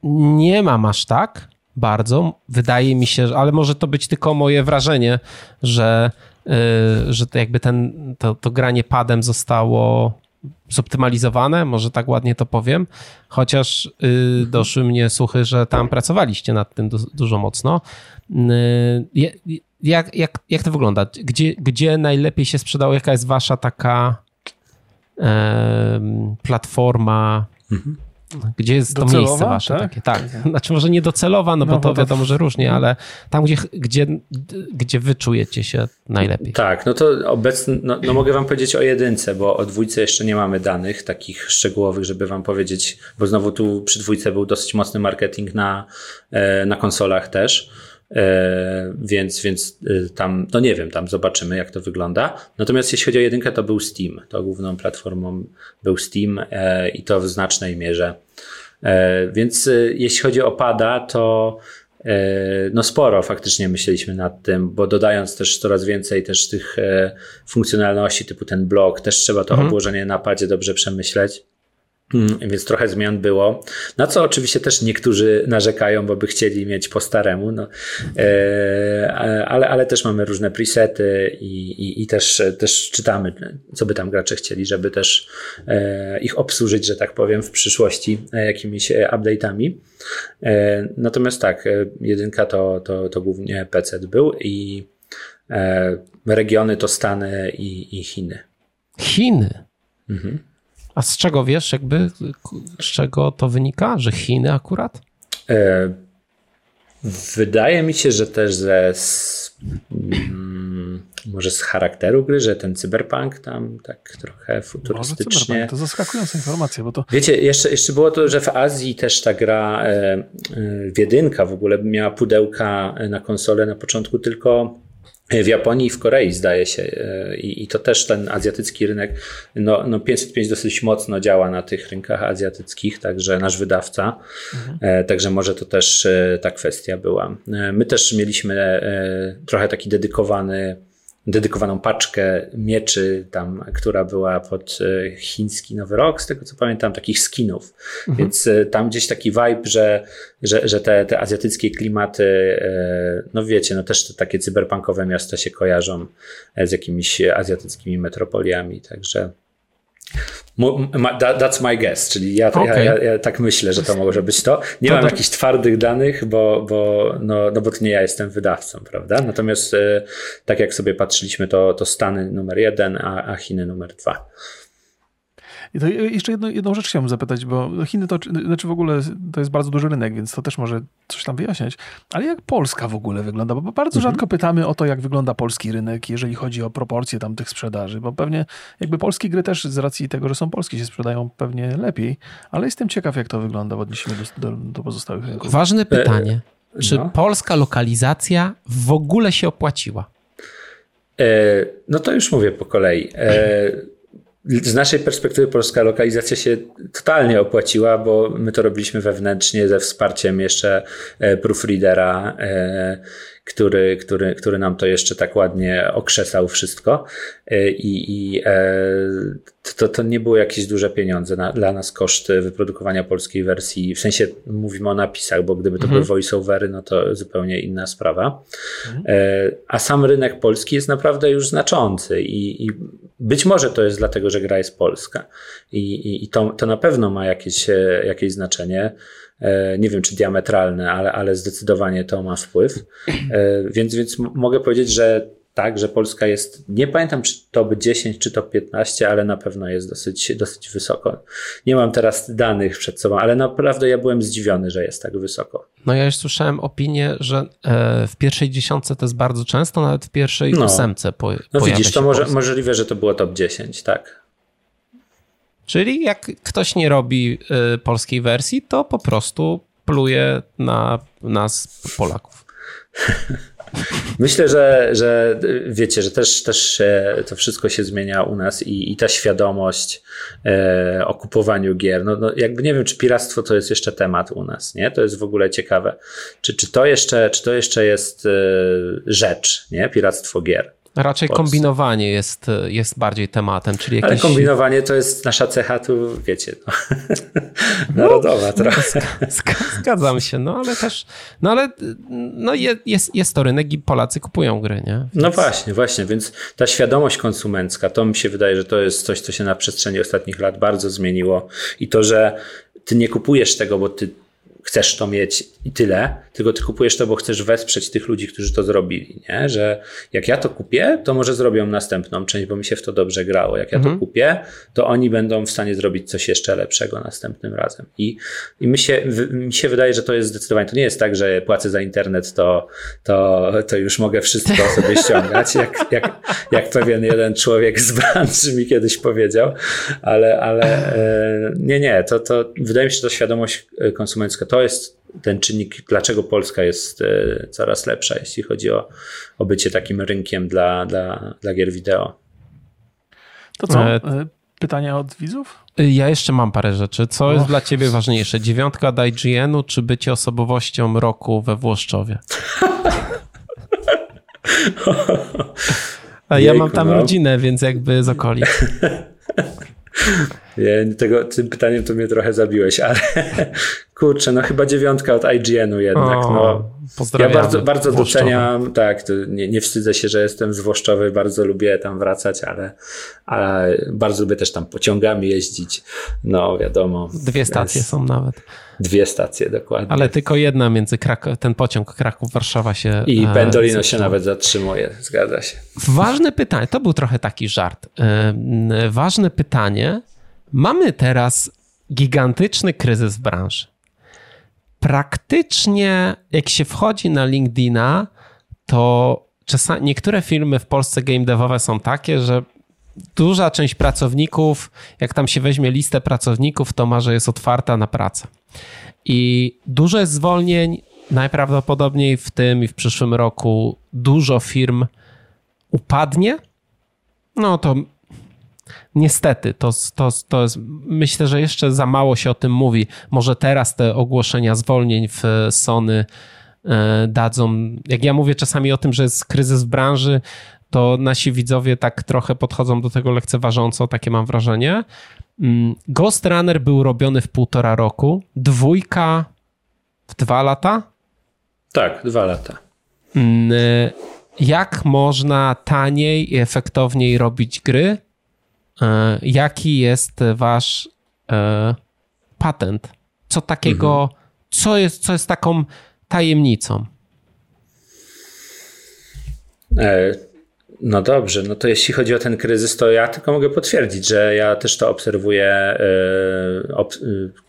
nie mam aż tak, bardzo. Wydaje mi się, ale może to być tylko moje wrażenie, że, yy, że to jakby ten, to, to granie padem zostało zoptymalizowane, może tak ładnie to powiem, chociaż yy, doszły mnie słuchy, że tam pracowaliście nad tym du dużo mocno. Yy, jak, jak, jak to wygląda? Gdzie, gdzie najlepiej się sprzedało? Jaka jest wasza taka platforma? Mhm gdzie jest docelowa, to miejsce wasze tak? takie. Tak, znaczy może nie docelowa, no, no bo to wiadomo, że różnie, ale tam, gdzie, gdzie, gdzie wy czujecie się najlepiej. Tak, no to obecnie, no, no, mogę wam powiedzieć o jedynce, bo o dwójce jeszcze nie mamy danych takich szczegółowych, żeby wam powiedzieć, bo znowu tu przy dwójce był dosyć mocny marketing na, e, na konsolach też. E, więc, więc e, tam, no nie wiem, tam zobaczymy, jak to wygląda. Natomiast jeśli chodzi o jedynkę, to był Steam. To główną platformą był Steam e, i to w znacznej mierze. Więc jeśli chodzi o pada, to no sporo faktycznie myśleliśmy nad tym, bo dodając też coraz więcej też tych funkcjonalności typu ten blog, też trzeba to mhm. obłożenie na padzie dobrze przemyśleć. Mm, więc trochę zmian było. Na co oczywiście też niektórzy narzekają, bo by chcieli mieć po staremu, no, e, ale, ale też mamy różne presety i, i, i, też, też czytamy, co by tam gracze chcieli, żeby też e, ich obsłużyć, że tak powiem, w przyszłości e, jakimiś update'ami. Natomiast tak, jedynka to, to, to głównie PC był i regiony to Stany i, i Chiny. Chiny? Mhm. A z czego wiesz, jakby, z czego to wynika, że Chiny akurat? E, wydaje mi się, że też ze mm, może z charakteru gry, że ten cyberpunk tam tak trochę futurystycznie. to zaskakująca informacja, bo to... Wiecie, jeszcze, jeszcze było to, że w Azji też ta gra e, e, Wiedynka w ogóle miała pudełka na konsolę na początku tylko w Japonii i w Korei zdaje się e, I, i, to też ten azjatycki rynek, no, no 505 dosyć mocno działa na tych rynkach azjatyckich, także nasz wydawca, mhm. także może to też ta kwestia była. My też mieliśmy trochę taki dedykowany dedykowaną paczkę mieczy, tam, która była pod e, chiński Nowy Rok, z tego co pamiętam, takich skinów. Mhm. Więc e, tam gdzieś taki vibe, że, że, że te, te azjatyckie klimaty, e, no wiecie, no też te takie cyberpunkowe miasta się kojarzą z jakimiś azjatyckimi metropoliami, także That's my guess, czyli ja, okay. ja, ja, ja, tak myślę, że to może być to. Nie to mam to... jakichś twardych danych, bo, bo, no, no bo to nie ja jestem wydawcą, prawda? Natomiast e, tak jak sobie patrzyliśmy, to, to Stany numer jeden, a, a Chiny numer dwa. I to jeszcze jedno, jedną rzecz chciałbym zapytać, bo Chiny to, znaczy w ogóle to jest bardzo duży rynek, więc to też może coś tam wyjaśniać. Ale jak Polska w ogóle wygląda? Bo bardzo mhm. rzadko pytamy o to, jak wygląda polski rynek, jeżeli chodzi o proporcje tam tych sprzedaży, bo pewnie jakby polskie gry też z racji tego, że są polskie, się sprzedają pewnie lepiej, ale jestem ciekaw, jak to wygląda w odniesieniu do, do, do pozostałych rynków. Ważne pytanie. E, Czy no. polska lokalizacja w ogóle się opłaciła? E, no to już mówię po kolei. Z naszej perspektywy polska lokalizacja się totalnie opłaciła, bo my to robiliśmy wewnętrznie ze wsparciem jeszcze e, proofreadera, e, który, który, który nam to jeszcze tak ładnie okrzesał wszystko. E, I, i to, to nie było jakieś duże pieniądze na, dla nas koszty wyprodukowania polskiej wersji. W sensie mówimy o napisach, bo gdyby to mhm. były voiceovery, no to zupełnie inna sprawa. Mhm. A sam rynek polski jest naprawdę już znaczący i, i być może to jest dlatego, że gra jest polska i, i, i to, to na pewno ma jakieś, e, jakieś znaczenie. E, nie wiem, czy diametralne, ale, ale zdecydowanie to ma wpływ. E, więc, więc mogę powiedzieć, że tak, że Polska jest, nie pamiętam czy top 10 czy top 15, ale na pewno jest dosyć, dosyć wysoko. Nie mam teraz danych przed sobą, ale naprawdę ja byłem zdziwiony, że jest tak wysoko. No ja już słyszałem opinię, że e, w pierwszej dziesiątce to jest bardzo często, nawet w pierwszej no. ósemce po, No widzisz, to może, możliwe, że to było top 10, tak. Czyli jak ktoś nie robi e, polskiej wersji, to po prostu pluje na nas Polaków. Myślę, że, że wiecie, że też, też to wszystko się zmienia u nas i, i ta świadomość e, o kupowaniu gier. No, no, jakby nie wiem, czy piractwo to jest jeszcze temat u nas, nie? To jest w ogóle ciekawe. Czy, czy, to, jeszcze, czy to jeszcze jest e, rzecz, nie? Piractwo gier. Raczej kombinowanie jest, jest bardziej tematem, czyli jakieś... Ale kombinowanie to jest nasza cecha, tu wiecie, no. narodowa no, trochę. Zgadzam się, no ale też, no ale no jest, jest to rynek i Polacy kupują gry, nie? Więc... No właśnie, właśnie, więc ta świadomość konsumencka, to mi się wydaje, że to jest coś, co się na przestrzeni ostatnich lat bardzo zmieniło i to, że ty nie kupujesz tego, bo ty chcesz to mieć i tyle, tylko ty kupujesz to, bo chcesz wesprzeć tych ludzi, którzy to zrobili, nie? Że jak ja to kupię, to może zrobią następną część, bo mi się w to dobrze grało. Jak ja mhm. to kupię, to oni będą w stanie zrobić coś jeszcze lepszego następnym razem. I, i mi, się, mi się wydaje, że to jest zdecydowanie, to nie jest tak, że płacę za internet, to, to, to już mogę wszystko sobie ściągać, jak, jak, jak pewien jeden człowiek z branży mi kiedyś powiedział, ale, ale e, nie, nie, to, to wydaje mi się, że to świadomość konsumencka to jest ten czynnik, dlaczego Polska jest e, coraz lepsza, jeśli chodzi o, o bycie takim rynkiem dla, dla, dla gier wideo. To co? E, e, pytania od widzów? Ja jeszcze mam parę rzeczy. Co oh. jest dla ciebie ważniejsze? Dziewiątka od IGN-u czy bycie osobowością roku we Włoszczowie? A ja mam tam no. rodzinę, więc jakby z okolic. Nie, tego, tym pytaniem to mnie trochę zabiłeś, ale kurczę, no chyba dziewiątka od IGN-u jednak. O, no. Pozdrawiam. Ja bardzo, bardzo doceniam, tak, nie, nie wstydzę się, że jestem zwłoszczowy, bardzo lubię tam wracać, ale, ale bardzo lubię też tam pociągami jeździć. No wiadomo. Dwie stacje są nawet. Dwie stacje, dokładnie. Ale tylko jedna między Krakow, ten pociąg Kraków-Warszawa się. I e, Pendolino się nawet zatrzymuje, zgadza się. Ważne pytanie, to był trochę taki żart. E, ważne pytanie. Mamy teraz gigantyczny kryzys w branży praktycznie jak się wchodzi na LinkedIna, to czasami, niektóre firmy w Polsce game devowe są takie, że duża część pracowników, jak tam się weźmie listę pracowników, to ma, że jest otwarta na pracę. I dużo jest zwolnień, najprawdopodobniej w tym i w przyszłym roku dużo firm upadnie. No to niestety, to, to, to jest, myślę, że jeszcze za mało się o tym mówi. Może teraz te ogłoszenia zwolnień w Sony e, dadzą. Jak ja mówię czasami o tym, że jest kryzys w branży, to nasi widzowie tak trochę podchodzą do tego lekceważąco, takie mam wrażenie. Mm, Ghost Runner był robiony w półtora roku, dwójka w dwa lata. Tak, dwa lata. Mm, jak można taniej i efektowniej robić gry? E, jaki jest wasz e, patent? Co takiego, mhm. co, jest, co jest taką tajemnicą? E, no dobrze, no to jeśli chodzi o ten kryzys, to ja tylko mogę potwierdzić, że ja też to obserwuję,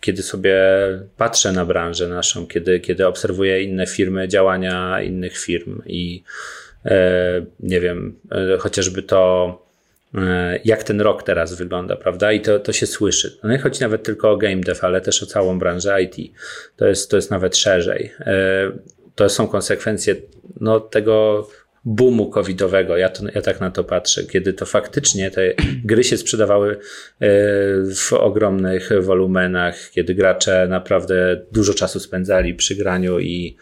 kiedy sobie patrzę na branżę naszą, kiedy, kiedy obserwuję inne firmy, działania innych firm i nie wiem, chociażby to jak ten rok teraz wygląda, prawda? I to, to się słyszy. No nie chodzi nawet tylko o game dev, ale też o całą branżę IT. To jest, to jest nawet szerzej. E, to są konsekwencje no, tego boomu covidowego. Ja, to, ja tak na to patrzę, kiedy to faktycznie te gry się sprzedawały e, w ogromnych wolumenach, kiedy gracze naprawdę dużo czasu spędzali przy graniu i,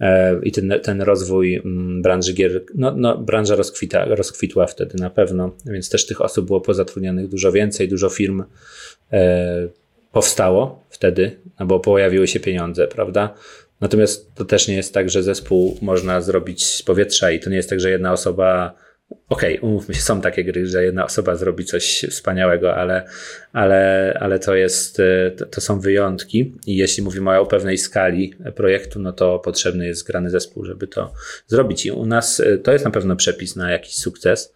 e, i ten, ten rozwój mm, branży gier, no, no branża rozkwita, rozkwitła wtedy na pewno, więc też tych osób było pozatrudnionych dużo więcej, dużo firm e, powstało wtedy, no bo pojawiły się pieniądze, prawda? Natomiast to też nie jest tak, że zespół można zrobić z powietrza i to nie jest tak, że jedna osoba Okej, okay, umówmy się, są takie gry, że jedna osoba zrobi coś wspaniałego, ale, ale, ale to jest, e, to, to, są wyjątki. I jeśli mówimy o pewnej skali projektu, no to potrzebny jest zgrany zespół, żeby to zrobić. I u nas e, to jest na pewno przepis na jakiś sukces,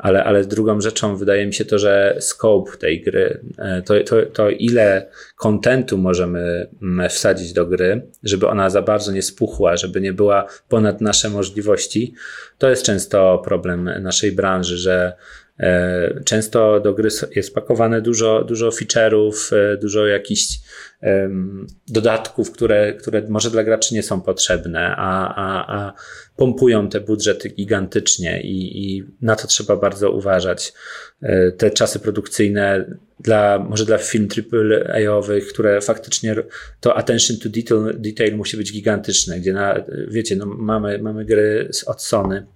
ale, ale drugą rzeczą wydaje mi się to, że scope tej gry, e, to, to, to ile kontentu możemy mm, wsadzić do gry, żeby ona za bardzo nie spuchła, żeby nie była ponad nasze możliwości, to jest często problem naszej branży, że e, Często do gry jest pakowane dużo, dużo feature'ów, e, dużo jakichś dodatków, które, które może dla graczy nie są potrzebne, a, a, a pompują te budżety gigantycznie i, i na to trzeba bardzo uważać. E, te czasy produkcyjne dla, może dla film AAA-owych, które faktycznie to attention to detail, detail musi być gigantyczne, gdzie na, wiecie, no mamy, mamy gry od Sony,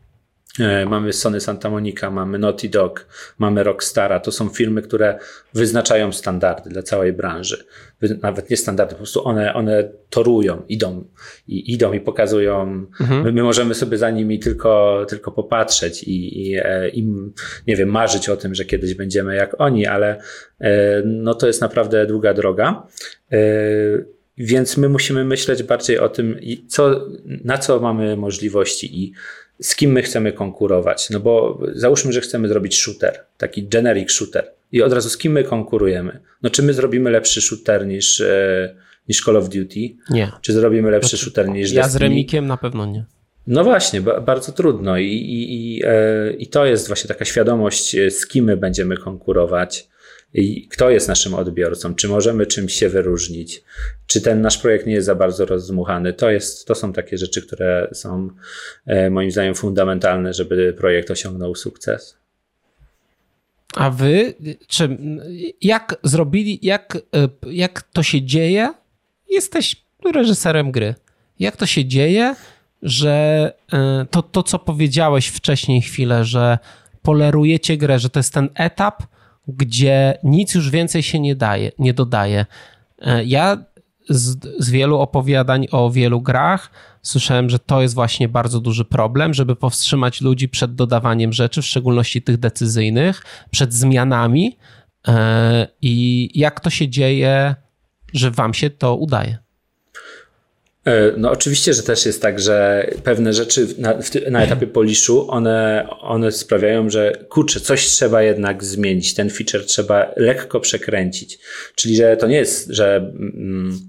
mamy Sony Santa Monica, mamy Naughty Dog, mamy Rockstara. To są firmy, które wyznaczają standardy dla całej branży. Nawet nie standardy, po prostu one, one torują, idą i idą i pokazują. Mhm. My, my, możemy sobie za nimi tylko, tylko popatrzeć i, i e, im, nie wiem, marzyć o tym, że kiedyś będziemy jak oni, ale e, no to jest naprawdę długa droga. Więc my musimy myśleć bardziej o tym, co, na co mamy możliwości i z kim my chcemy konkurować. No bo załóżmy, że chcemy zrobić shooter, taki generic shooter. I od razu z kim my konkurujemy? No czy my zrobimy lepszy shooter niż, e, niż Call of Duty? Nie. Czy zrobimy lepszy znaczy, shooter niż Ja Destiny? z Remikiem na pewno nie. No właśnie, bardzo trudno I, i, i, e, i to jest właśnie taka świadomość, e, z kim my będziemy konkurować i kto jest naszym odbiorcą, czy możemy czymś się wyróżnić, czy ten nasz projekt nie jest za bardzo rozdmuchany. To, jest, to są takie rzeczy, które są e, moim zdaniem fundamentalne, żeby projekt osiągnął sukces. A wy, czy jak zrobili, jak, e, jak to się dzieje? Jesteś reżyserem gry. Jak to się dzieje, że e, to, to co powiedziałeś wcześniej chwilę, że polerujecie grę, że to jest ten etap, gdzie nic już więcej się nie daje, nie dodaje. E, ja z, z, wielu opowiadań o wielu grach słyszałem, że to jest właśnie bardzo duży problem, żeby powstrzymać ludzi przed dodawaniem rzeczy, w szczególności tych decyzyjnych, przed zmianami. E, I jak to się dzieje, że wam się to udaje? E, no oczywiście, że też jest tak, że pewne rzeczy na, na etapie poliszu, one, one sprawiają, że kurczę, coś trzeba jednak zmienić, ten feature trzeba lekko przekręcić. Czyli, że to nie jest, że mm,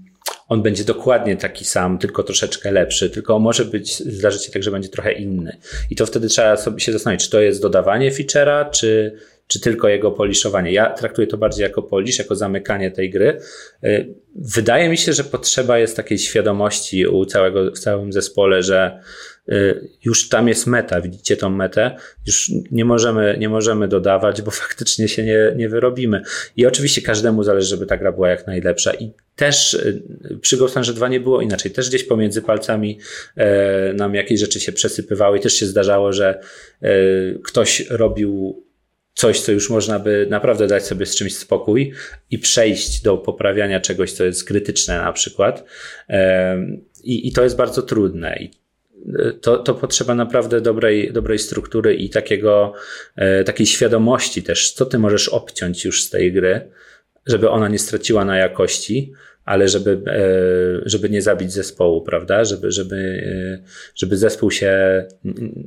on będzie dokładnie taki sam, tylko troszeczkę lepszy, tylko może być, zdarzyć się tak, że będzie trochę inny. I to wtedy trzeba sobie się zastanowić, czy to jest dodawanie feature'a, czy, czy tylko jego poliszowanie. Ja traktuję to bardziej jako polisz, jako zamykanie tej gry. Y, wydaje mi się, że potrzeba jest takiej świadomości u całego, w całym zespole, że y, już tam jest meta, widzicie tą metę, już nie możemy, nie możemy dodawać, bo faktycznie się nie, nie wyrobimy. I oczywiście każdemu zależy, żeby ta gra była jak najlepsza i też y, przy Ghost Runner 2 nie było inaczej. Też gdzieś pomiędzy palcami e, nam jakieś rzeczy się przesypywały i też się zdarzało, że e, ktoś robił coś, co już można by naprawdę dać sobie z czymś spokój i przejść do poprawiania czegoś, co jest krytyczne na przykład. I, i to jest bardzo trudne. I to, to potrzeba naprawdę dobrej, dobrej struktury i takiego, e, takiej świadomości też, co ty możesz obciąć już z tej gry, żeby ona nie straciła na jakości, ale żeby, e, żeby nie zabić zespołu, prawda? Żeby, żeby, e, żeby zespół się,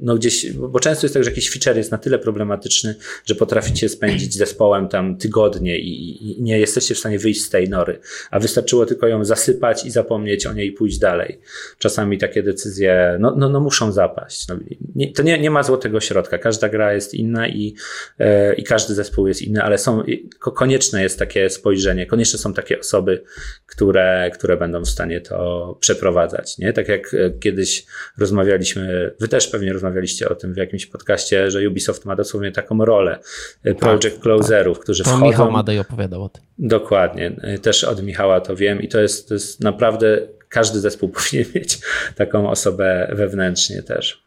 no gdzieś, bo często jest tak, że jakiś feature jest na tyle problematyczny, że potraficie spędzić zespołem tam tygodnie i, nie jesteście w stanie wyjść z tej nory, a wystarczyło tylko ją zasypać i zapomnieć o niej i pójść dalej. Czasami takie decyzje, no, no, no muszą zapaść. No, nie, to nie, nie ma złotego środka. Każda gra jest inna i, e, i każdy zespół jest inny, ale są, konieczne jest takie spojrzenie, konieczne są takie osoby, które, które będą w stanie to przeprowadzać. Nie? Tak jak e, kiedyś rozmawialiśmy, wy też pewnie rozmawialiście o tym w jakimś podcaście, że Ubisoft ma dosłownie taką rolę e, project tak, closerów, tak. którzy to wchodzą. Michał Madej opowiadał o tym. Dokładnie. E, też od Michała to wiem i to jest, to jest naprawdę każdy zespół powinien mieć taką osobę wewnętrznie też.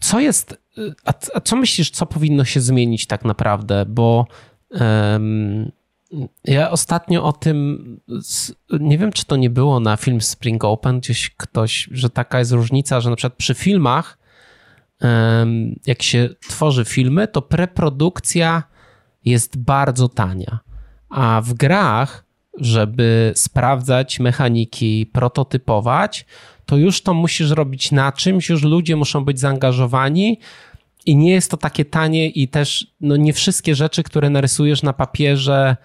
Co jest, a, a co myślisz, co powinno się zmienić tak naprawdę? Bo um, ja ostatnio o tym, nie wiem czy to nie było na film Spring Open, gdzieś ktoś, że taka jest różnica, że na przykład przy filmach, jak się tworzy filmy, to preprodukcja jest bardzo tania, a w grach, żeby sprawdzać mechaniki, prototypować, to już to musisz robić na czymś, już ludzie muszą być zaangażowani, i nie jest to takie tanie i też no, nie wszystkie rzeczy, które narysujesz na papierze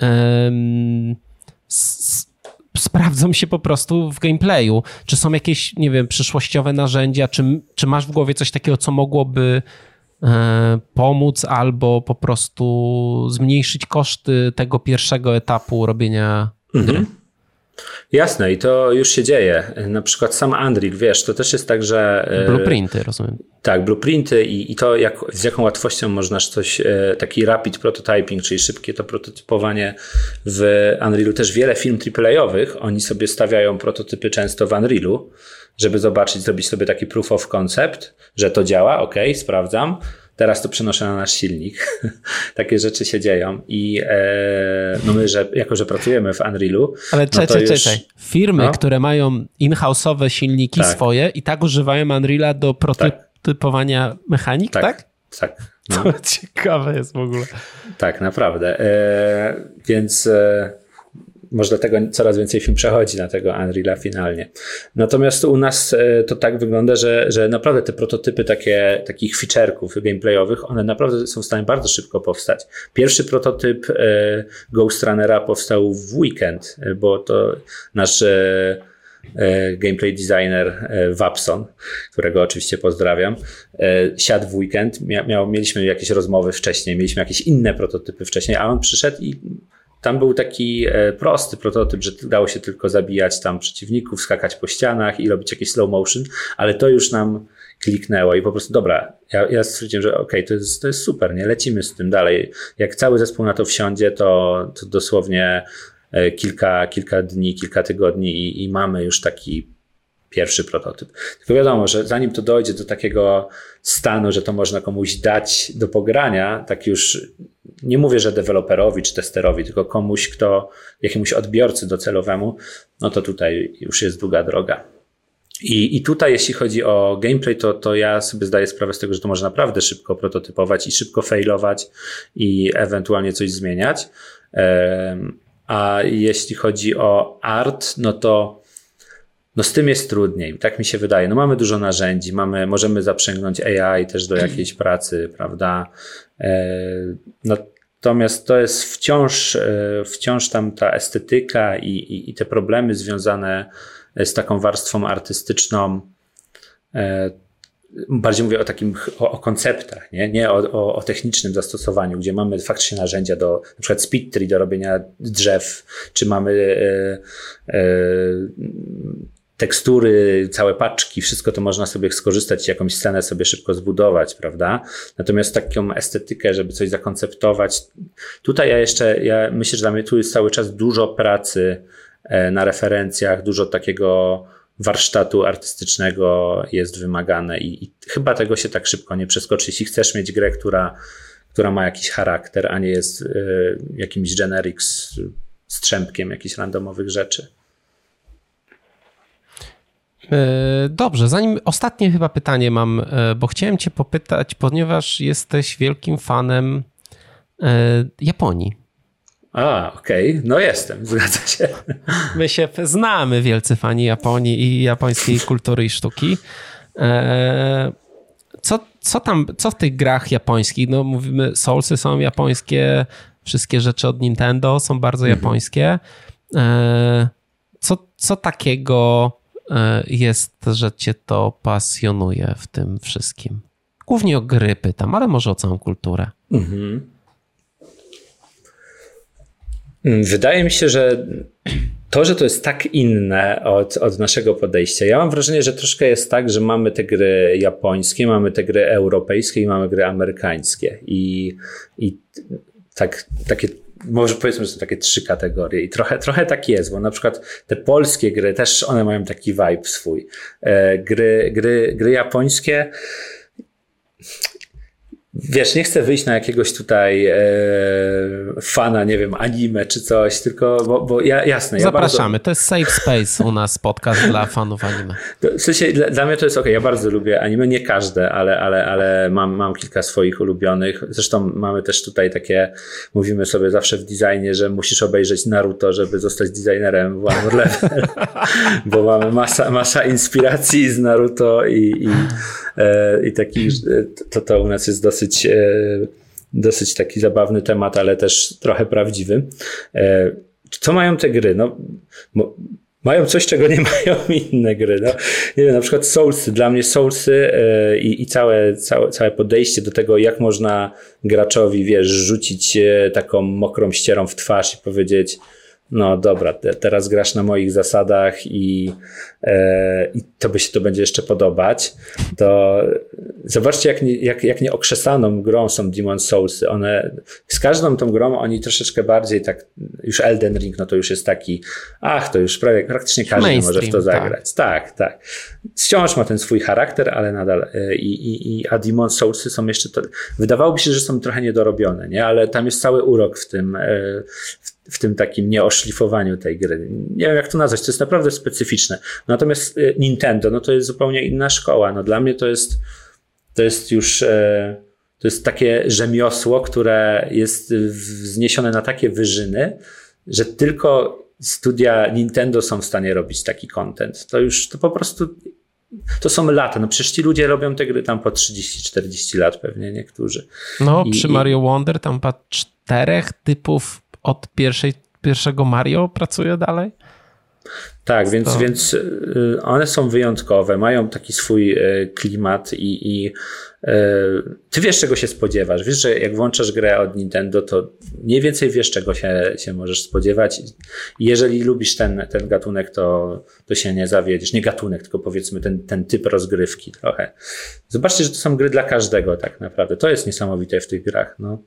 um, sprawdzą się po prostu w gameplayu. Czy są jakieś, nie wiem, przyszłościowe narzędzia, czy, czy masz w głowie coś takiego, co mogłoby e, pomóc albo po prostu zmniejszyć koszty tego pierwszego etapu robienia mhm. gry? Jasne, i to już się dzieje. Na przykład sam Unreal, wiesz, to też jest tak, że. E, blueprinty, rozumiem. Tak, blueprinty i, i to, jak, z jaką łatwością można coś, e, taki rapid prototyping, czyli szybkie to prototypowanie w Unrealu. Też wiele film AAA-owych, oni sobie stawiają prototypy często w Unrealu, żeby zobaczyć, zrobić sobie taki proof of concept, że to działa, ok, sprawdzam Teraz to przenoszę na nasz silnik. Takie rzeczy się dzieją i e, no my, że, jako że pracujemy w Unrealu. Ale no czekaj, no czekaj, Firmy, no? które mają in-house'owe silniki tak. swoje i tak używają Unreala do prototypowania tak. mechanik, tak? Tak. tak. No. To ciekawe jest w ogóle. Tak, naprawdę. E, więc. E, może dlatego coraz więcej film przechodzi na tego Unreal'a finalnie. Natomiast u nas e, to tak wygląda, że, że naprawdę te prototypy takie, takich feature'ków gameplayowych, one naprawdę są w stanie bardzo szybko powstać. Pierwszy prototyp e, Ghost Runnera powstał w weekend, e, bo to nasz gameplay designer Wapson, którego oczywiście pozdrawiam, siadł w weekend, miał, mieliśmy jakieś rozmowy wcześniej, mieliśmy jakieś inne prototypy wcześniej, a on przyszedł i tam był taki e, prosty prototyp, że dało się tylko zabijać tam przeciwników, skakać po ścianach i robić jakieś slow motion, ale to już nam kliknęło i po prostu dobra, ja, ja stwierdziłem, że okej, okay, to, jest, to jest super, nie lecimy z tym dalej. Jak cały zespół na to wsiądzie, to, to dosłownie e, kilka, kilka dni, kilka tygodni i, i mamy już taki pierwszy prototyp. Tylko wiadomo, że zanim to dojdzie do takiego stanu, że to można komuś dać do pogrania, tak już nie mówię, że deweloperowi czy testerowi, tylko komuś, kto jakiemuś odbiorcy docelowemu, no to tutaj już jest długa droga. I, I tutaj, jeśli chodzi o gameplay, to, to ja sobie zdaję sprawę z tego, że to można naprawdę szybko prototypować i szybko failować i ewentualnie coś zmieniać. A jeśli chodzi o art, no to no z tym jest trudniej, tak mi się wydaje. No mamy dużo narzędzi, mamy, możemy zaprzęgnąć AI też do jakiejś pracy, prawda? E, Natomiast to jest wciąż, wciąż tam ta estetyka i, i, i te problemy związane z taką warstwą artystyczną bardziej mówię o takim, o, o konceptach, nie, nie o, o, o, technicznym zastosowaniu, gdzie mamy faktycznie narzędzia do, na przykład speed tree do robienia drzew, czy mamy e, e, tekstury, całe paczki, wszystko to można sobie skorzystać jakąś scenę sobie szybko zbudować, prawda? Natomiast taką estetykę, żeby coś zakonceptować, tutaj ja jeszcze, ja myślę, że dla mnie tu jest cały czas dużo pracy e, na referencjach, dużo takiego warsztatu artystycznego jest wymagane i, i, chyba tego się tak szybko nie przeskoczy. Jeśli chcesz mieć grę, która, która ma jakiś charakter, a nie jest y, jakimś generic strzępkiem jakichś randomowych rzeczy. E, dobrze, zanim ostatnie chyba pytanie mam, e, bo chciałem Cię popytać, ponieważ jesteś wielkim fanem Japonii. A, okej, okay. no jestem, zgadza się. My się znamy, wielcy fani Japonii i japońskiej kultury i sztuki. E, co, co tam, co w tych grach japońskich? No mówimy, Soulsy są japońskie, wszystkie rzeczy od Nintendo są bardzo mhm. japońskie. E, co, co takiego e, jest, że cię to pasjonuje w tym wszystkim? Głównie o gry pytam, ale może o całą kulturę. Mhm. Mm, wydaje mi się, że to, że to jest tak inne od, od naszego podejścia. Ja mam wrażenie, że troszkę jest tak, że mamy te gry japońskie, mamy te gry europejskie i mamy gry amerykańskie. I, i tak, takie może powiedzmy, że są takie trzy kategorie i trochę, trochę tak jest, bo na przykład te polskie gry też one mają taki vibe swój. E, gry, gry, gry japońskie Wiesz, nie chcę wyjść na jakiegoś tutaj e, fana, nie wiem, anime czy coś, tylko, bo, bo ja, jasne. Zapraszamy, ja bardzo... to jest safe space u nas, podcast dla fanów anime. W sensie, dla, dla, mnie to jest ok, ja bardzo lubię anime, nie każde, ale, ale, ale mam, mam kilka swoich ulubionych. Zresztą mamy też tutaj takie, mówimy sobie zawsze w designie, że musisz obejrzeć Naruto, żeby zostać designerem w Level, bo mamy masa, masa inspiracji z Naruto i, i, e, i takich, to, to u nas jest dosyć dosyć, e, dosyć taki zabawny temat, ale też trochę prawdziwy. E, co mają te gry? No, mają coś, czego nie mają inne gry. No, nie wiem, na przykład Soulsy. Dla mnie Soulsy e, i, całe, całe, całe podejście do tego, jak można graczowi, wiesz, rzucić taką mokrą ścierą w twarz i powiedzieć, no dobra, te, teraz grasz na moich zasadach i, e, i tobie się to będzie jeszcze podobać, to zobaczcie, jak, nie, jak, jak nieokrzesaną grą są Demon Soulsy. One, z każdą tą grą oni troszeczkę bardziej tak, już Elden Ring, no to już jest taki, ach, to już prawie, praktycznie każdy może w to zagrać. Tak. tak, tak. Wciąż ma ten swój charakter, ale nadal e, i, i, i a Demon Soulsy są jeszcze, to, wydawałoby się, że są trochę niedorobione, nie? Ale tam jest cały urok w tym, e, w w tym takim nieoszlifowaniu tej gry. Nie wiem, jak to nazwać, to jest naprawdę specyficzne. Natomiast y, Nintendo, no to jest zupełnie inna szkoła. No dla mnie to jest, to jest już, e, to jest takie rzemiosło, które jest wzniesione na takie wyżyny, że tylko studia Nintendo są w stanie robić taki content. To już, to po prostu to są lata. No przecież ci ludzie robią te gry tam po 30-40 lat pewnie niektórzy. No, I, przy Mario Wonder tam po czterech typów od pierwszej, pierwszego Mario pracuje dalej? Tak, więc, to... więc y, one są wyjątkowe, mają taki swój y, klimat i, i y, ty wiesz, czego się spodziewasz. Wiesz, że jak włączasz grę od Nintendo, to mniej więcej wiesz, czego się, się możesz spodziewać. jeżeli lubisz ten, ten gatunek, to, to się nie zawiedziesz. Nie gatunek, tylko powiedzmy ten, ten typ rozgrywki trochę. Zobaczcie, że to są gry dla każdego tak naprawdę. To jest niesamowite w tych grach. No,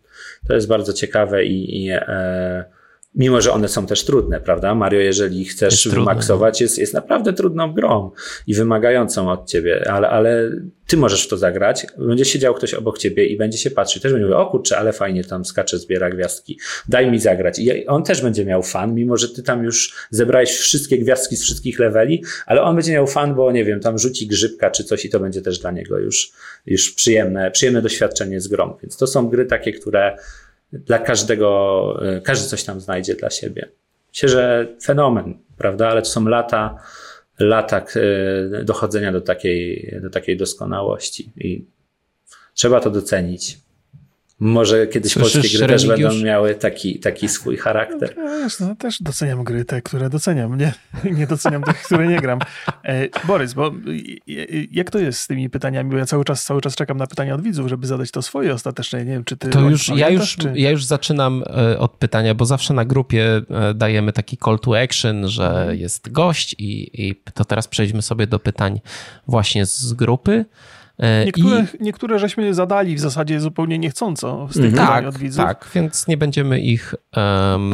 to jest bardzo ciekawe i, i e, Mimo, że one są też trudne, prawda? Mario, jeżeli chcesz jest wymaksować, jest, jest naprawdę trudną grą i wymagającą od ciebie, ale, ale ty możesz w to zagrać. Będzie siedział ktoś obok ciebie i będzie się patrzył. Też będzie mówił, o kurczę, ale fajnie tam skacze, zbiera gwiazdki. Daj mi zagrać. I on też będzie miał fan, mimo że ty tam już zebrałeś wszystkie gwiazdki z wszystkich leveli, ale on będzie miał fan, bo nie wiem, tam rzuci grzybka czy coś i to będzie też dla niego już, już przyjemne, przyjemne doświadczenie z grą. Więc to są gry takie, które dla każdego, e, każdy coś tam znajdzie dla siebie. Myślę, że fenomen, prawda? Ale to są lata, lata e, dochodzenia do takiej, do takiej doskonałości i trzeba to docenić. Może kiedyś Słyszysz, polskie gry też będą miały taki, taki swój charakter. No, wiesz, no, też doceniam gry te, które doceniam. Nie, nie doceniam tych, które nie gram. E, Borys, bo jak to jest z tymi pytaniami? Bo ja cały czas, cały czas czekam na pytania od widzów, żeby zadać to swoje ostateczne. Nie wiem, czy ty. To już, ja, już, czy... ja już zaczynam e, od pytania, bo zawsze na grupie e, dajemy taki call to action, że jest gość, i, i to teraz przejdźmy sobie do pytań właśnie z grupy. E, niektóre, I... niektóre żeśmy zadali w zasadzie zupełnie niechcąco z tych tak, od widzów. Tak, więc nie będziemy ich um,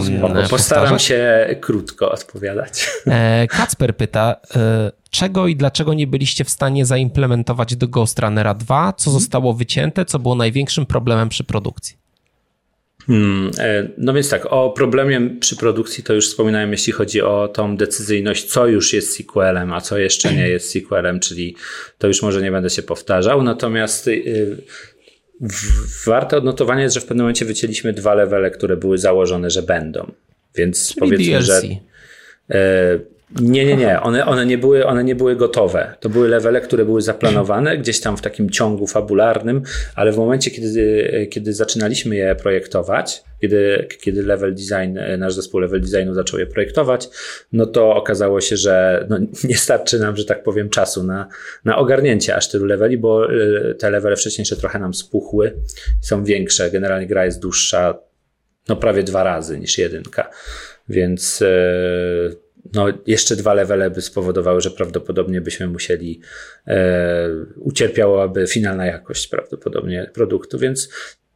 Postaram się krótko odpowiadać. E, Kacper pyta, e, czego i dlaczego nie byliście w stanie zaimplementować do Ghost Runnera 2? Co mhm. zostało wycięte? Co było największym problemem przy produkcji? Hmm, e, no więc tak, o problemie przy produkcji to już wspominałem, jeśli chodzi o tą decyzyjność, co już jest sequelem, a co jeszcze nie jest sequelem, czyli to już może nie będę się powtarzał. Natomiast yy, warte odnotowania jest, że w pewnym momencie wycięliśmy dwa levele, które były założone, że będą. Więc czyli powiedzmy, DLC. że. Yy, nie, nie, nie. One, one, nie były, one nie były gotowe. To były levele, które były zaplanowane gdzieś tam w takim ciągu fabularnym, ale w momencie, kiedy, kiedy zaczynaliśmy je projektować, kiedy, kiedy level design, nasz zespół level designu zaczął je projektować, no to okazało się, że no, nie starczy nam, że tak powiem, czasu na, na ogarnięcie aż tylu leveli, bo e, te levele wcześniejsze trochę nam spuchły, są większe. Generalnie gra jest dłuższa, no prawie dwa razy niż jedynka. Więc e, no, jeszcze dwa levele by spowodowały, że prawdopodobnie byśmy musieli, e, ucierpiałaby finalna jakość prawdopodobnie produktu, więc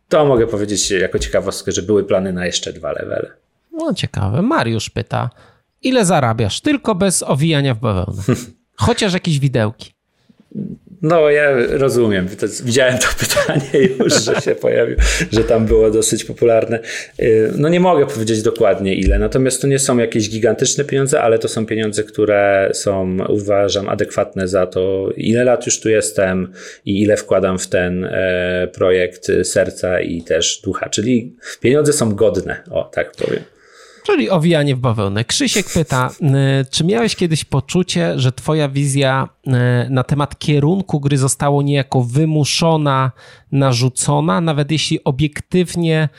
to mogę powiedzieć jako ciekawostkę, że były plany na jeszcze dwa levele. No ciekawe. Mariusz pyta, ile zarabiasz tylko bez owijania w bawełnę? Chociaż jakieś widełki. No, ja rozumiem. Widziałem to pytanie już, że się pojawił, że tam było dosyć popularne. Y, no, nie mogę powiedzieć dokładnie ile, natomiast to nie są jakieś gigantyczne pieniądze, ale to są pieniądze, które są, uważam, adekwatne za to, ile lat już tu jestem i ile wkładam w ten e, projekt serca i też ducha. Czyli pieniądze są godne, o tak powiem. Czyli owijanie w bawełnę. Krzysiek pyta, czy miałeś kiedyś poczucie, że twoja wizja na temat kierunku gry została niejako wymuszona, narzucona, nawet jeśli obiektywnie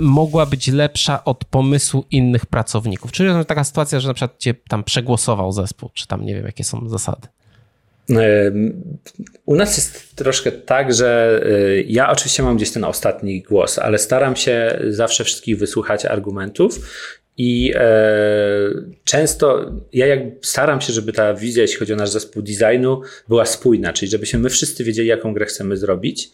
mogła być lepsza od pomysłu innych pracowników? Czyli taka sytuacja, że na przykład cię tam przegłosował zespół, czy tam nie wiem, jakie są zasady. U nas jest troszkę tak, że y, ja oczywiście mam gdzieś ten ostatni głos, ale staram się zawsze wszystkich wysłuchać argumentów i e, często ja jak staram się, żeby ta wizja, jeśli chodzi o nasz zespół designu, była spójna, czyli żebyśmy my wszyscy wiedzieli, jaką grę chcemy zrobić.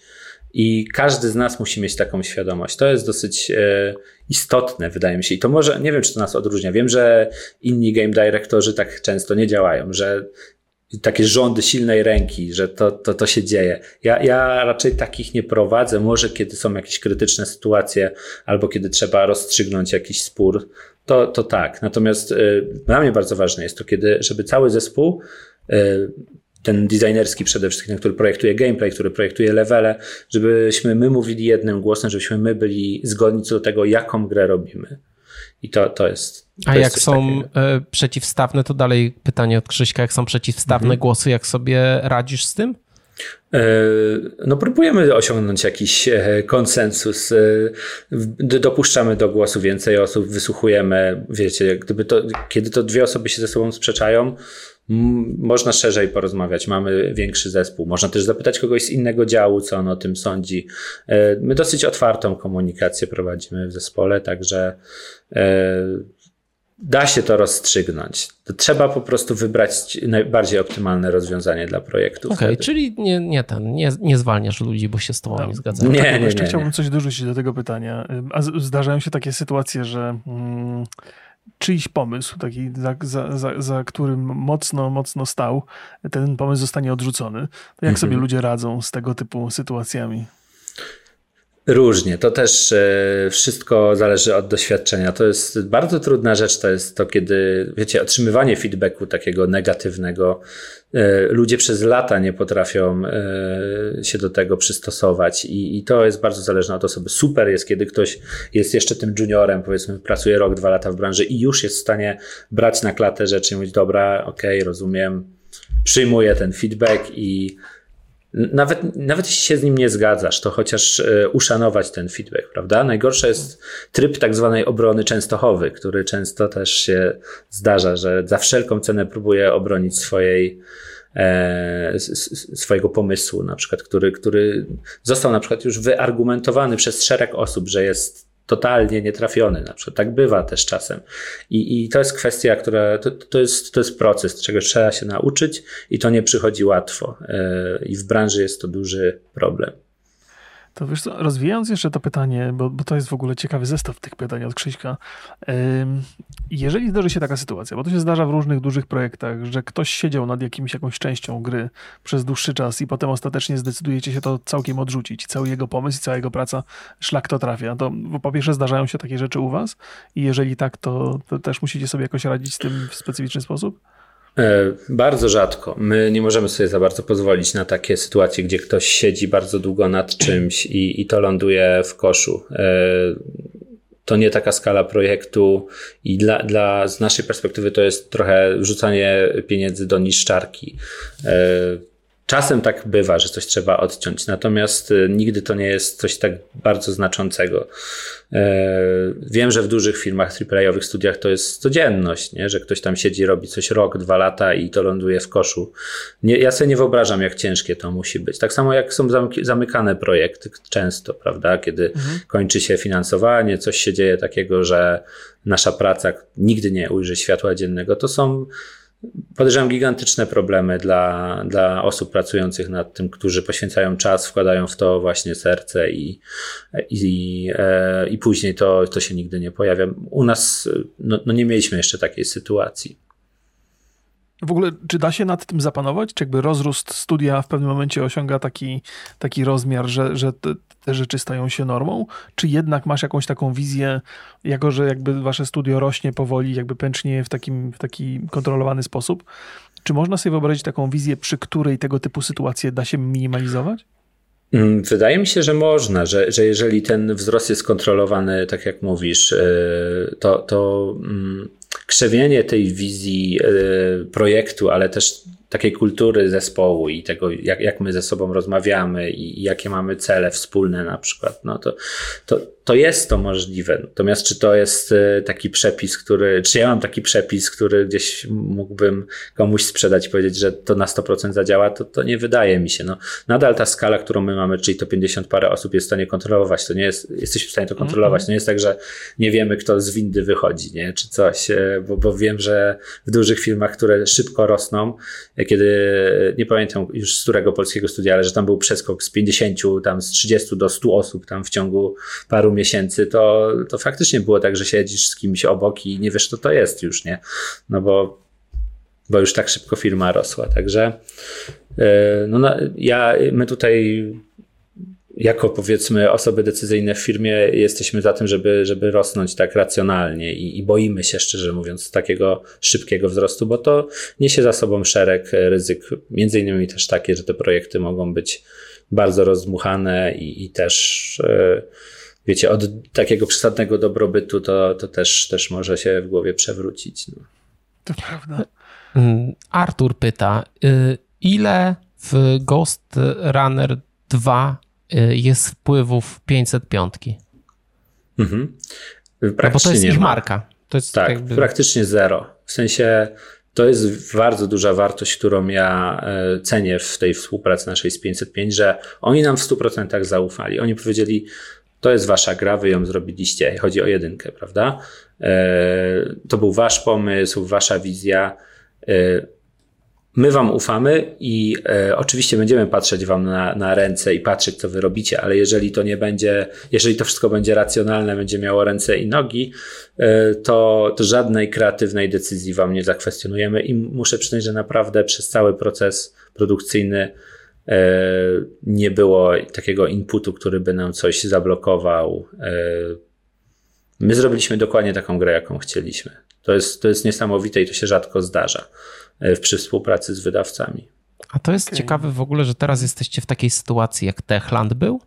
I każdy z nas musi mieć taką świadomość. To jest dosyć e, istotne, wydaje mi się. I to może, nie wiem, czy to nas odróżnia. Wiem, że inni game directorzy tak często nie działają, że takie rządy silnej ręki, że to, to, to się dzieje. Ja, ja raczej takich nie prowadzę. Może kiedy są jakieś krytyczne sytuacje, albo kiedy trzeba rozstrzygnąć jakiś spór, to, to tak. Natomiast y, dla mnie bardzo ważne jest to, kiedy, żeby cały zespół, y, ten designerski przede wszystkim, który projektuje gameplay, który projektuje levele, żebyśmy my mówili jednym głosem, żebyśmy my byli zgodni co do tego, jaką grę robimy. I to, to jest. To A jest jak są takiego. E, przeciwstawne, to dalej pytanie od Krzyśka, jak są przeciwstawne mhm. głosy, jak sobie radzisz z tym? E, no, próbujemy osiągnąć jakiś e, konsensus. Dopuszczamy do głosu więcej osób, wysłuchujemy. Wiecie, gdyby to, kiedy to dwie osoby się ze sobą sprzeczają, można szerzej porozmawiać, mamy większy zespół. Można też zapytać kogoś z innego działu, co on o tym sądzi. My dosyć otwartą komunikację prowadzimy w zespole, także da się to rozstrzygnąć. To trzeba po prostu wybrać najbardziej optymalne rozwiązanie dla projektu. Okej, okay, czyli nie, nie, ten, nie, nie zwalniasz ludzi, bo się z tobą no. nie zgadzają. Nie, nie, nie, Jeszcze nie, chciałbym coś dorzucić do tego pytania. A zdarzają się takie sytuacje, że mm, czyjś pomysł, taki za, za, za, za, którym mocno, mocno stał, ten pomysł zostanie odrzucony. To jak mhm. sobie ludzie radzą z tego typu sytuacjami? Różnie. To też e, wszystko zależy od doświadczenia. To jest bardzo trudna rzecz. To jest to, kiedy, wiecie, otrzymywanie feedbacku takiego negatywnego. E, ludzie przez lata nie potrafią e, się do tego przystosować i, i to jest bardzo zależne od osoby. Super jest, kiedy ktoś jest jeszcze tym juniorem, powiedzmy, pracuje rok, dwa lata w branży i już jest w stanie brać na klatę rzeczy i mówić, dobra, okej, okay, rozumiem, przyjmuję ten feedback i nawet, nawet jeśli się z nim nie zgadzasz, to chociaż e, uszanować ten feedback, prawda? Najgorsze jest tryb tak zwanej obrony częstochowy, który często też się zdarza, że za wszelką cenę próbuje obronić swojej, e, swojego pomysłu, na przykład, który, który został na przykład już wyargumentowany przez szereg osób, że jest totalnie nietrafiony. Na przykład tak bywa też czasem. I, i to jest kwestia, która to, to, jest, to jest proces, czego trzeba się nauczyć i to nie przychodzi łatwo. E, I w branży jest to duży problem. To wiesz co, rozwijając jeszcze to pytanie, bo, bo to jest w ogóle ciekawy zestaw tych pytań od Krzyśka. Jeżeli zdarzy się taka sytuacja, bo to się zdarza w różnych dużych projektach, że ktoś siedział nad jakimś, jakąś częścią gry przez dłuższy czas i potem ostatecznie zdecydujecie się to całkiem odrzucić. Cały jego pomysł i cała jego praca, szlak to trafia. To po pierwsze zdarzają się takie rzeczy u was i jeżeli tak, to, to też musicie sobie jakoś radzić z tym w specyficzny sposób? E, bardzo rzadko. My nie możemy sobie za bardzo pozwolić na takie sytuacje, gdzie ktoś siedzi bardzo długo nad czymś i, i to ląduje w koszu. E, to nie taka skala projektu i dla, dla, z naszej perspektywy to jest trochę wrzucanie pieniędzy do niszczarki. Czasem tak bywa, że coś trzeba odciąć, natomiast y, nigdy to nie jest coś tak bardzo znaczącego. E, wiem, że w dużych firmach AAA-owych studiach to jest codzienność, nie? że ktoś tam siedzi, robi coś rok, dwa lata i to ląduje w koszu. Nie, ja sobie nie wyobrażam, jak ciężkie to musi być. Tak samo jak są zamykane projekty często, prawda? Kiedy mhm. kończy się finansowanie, coś się dzieje takiego, że nasza praca nigdy nie ujrzy światła dziennego, to są podejrzewam gigantyczne problemy dla, dla osób pracujących nad tym, którzy poświęcają czas, wkładają w to właśnie serce i, i, e, i później to, to się nigdy nie pojawia. U nas no, no nie mieliśmy jeszcze takiej sytuacji. W ogóle, czy da się nad tym zapanować? Czy jakby rozrost studia w pewnym momencie osiąga taki, taki rozmiar, że, że te, rzeczy stają się normą? Czy jednak masz jakąś taką wizję, jako że jakby wasze studio rośnie powoli, jakby pęcznie w, takim, w taki kontrolowany sposób? Czy można sobie wyobrazić taką wizję, przy której tego typu sytuacje da się minimalizować? Mm, wydaje mi się, że można, że, że jeżeli ten wzrost jest kontrolowany, tak jak mówisz, y, to, to mm, krzewienie tej wizji y, projektu, ale też takiej kultury zespołu i tego, jak, jak my ze sobą rozmawiamy i, i jakie mamy cele wspólne na przykład, no to, to, to jest to możliwe. Natomiast czy to jest e, taki przepis, który, czy ja mam taki przepis, który gdzieś mógłbym komuś sprzedać i powiedzieć, że to na 100% zadziała, to, to nie wydaje mi się. No, nadal ta skala, którą my mamy, czyli to 50 parę osób jest w stanie kontrolować, to nie jest, jesteśmy w stanie to kontrolować. To nie jest tak, że nie wiemy, kto z windy wychodzi, nie, czy coś, e, bo, bo wiem, że w dużych firmach, które szybko rosną, kiedy, nie pamiętam już z którego polskiego studia, ale że tam był przeskok z 50, tam z 30 do 100 osób tam w ciągu paru miesięcy, to, to faktycznie było tak, że siedzisz z kimś obok i nie wiesz, co to jest już, nie? No bo, bo już tak szybko firma rosła. Także e, no, ja, my tutaj jako powiedzmy osoby decyzyjne w firmie jesteśmy za tym, żeby, żeby rosnąć tak racjonalnie i, i, boimy się, szczerze mówiąc, takiego szybkiego wzrostu, bo to niesie za sobą szereg ryzyk, między innymi też takie, że te projekty mogą być bardzo rozdmuchane i, i też e, wiecie, od takiego przesadnego dobrobytu to, to też, też może się w głowie przewrócić. No. To prawda. Mm, Artur pyta, y, ile w Ghost Runner 2 y, jest wpływów 505? Mhm. No bo to jest ich ma. marka. To jest tak, jakby... praktycznie zero. W sensie to jest bardzo duża wartość, którą ja e, cenię w tej współpracy naszej z 505, że oni nam w 100% zaufali. Oni powiedzieli, to jest wasza gra, wy ją zrobiliście. Chodzi o jedynkę, prawda? E, to był wasz pomysł, wasza wizja. E, my wam ufamy i e, oczywiście będziemy patrzeć wam na, na ręce i patrzeć, co wy robicie, ale jeżeli to nie będzie, jeżeli to wszystko będzie racjonalne, będzie miało ręce i nogi, to, to żadnej kreatywnej decyzji wam nie zakwestionujemy i muszę przyznać, że naprawdę przez cały proces produkcyjny E, nie było takiego inputu, który by nam coś zablokował. E, my zrobiliśmy dokładnie taką grę, jaką chcieliśmy. To jest, to jest niesamowite i to się rzadko zdarza e, przy współpracy z wydawcami. A to jest okay. ciekawe w ogóle, że teraz jesteście w takiej sytuacji, jak Techland był,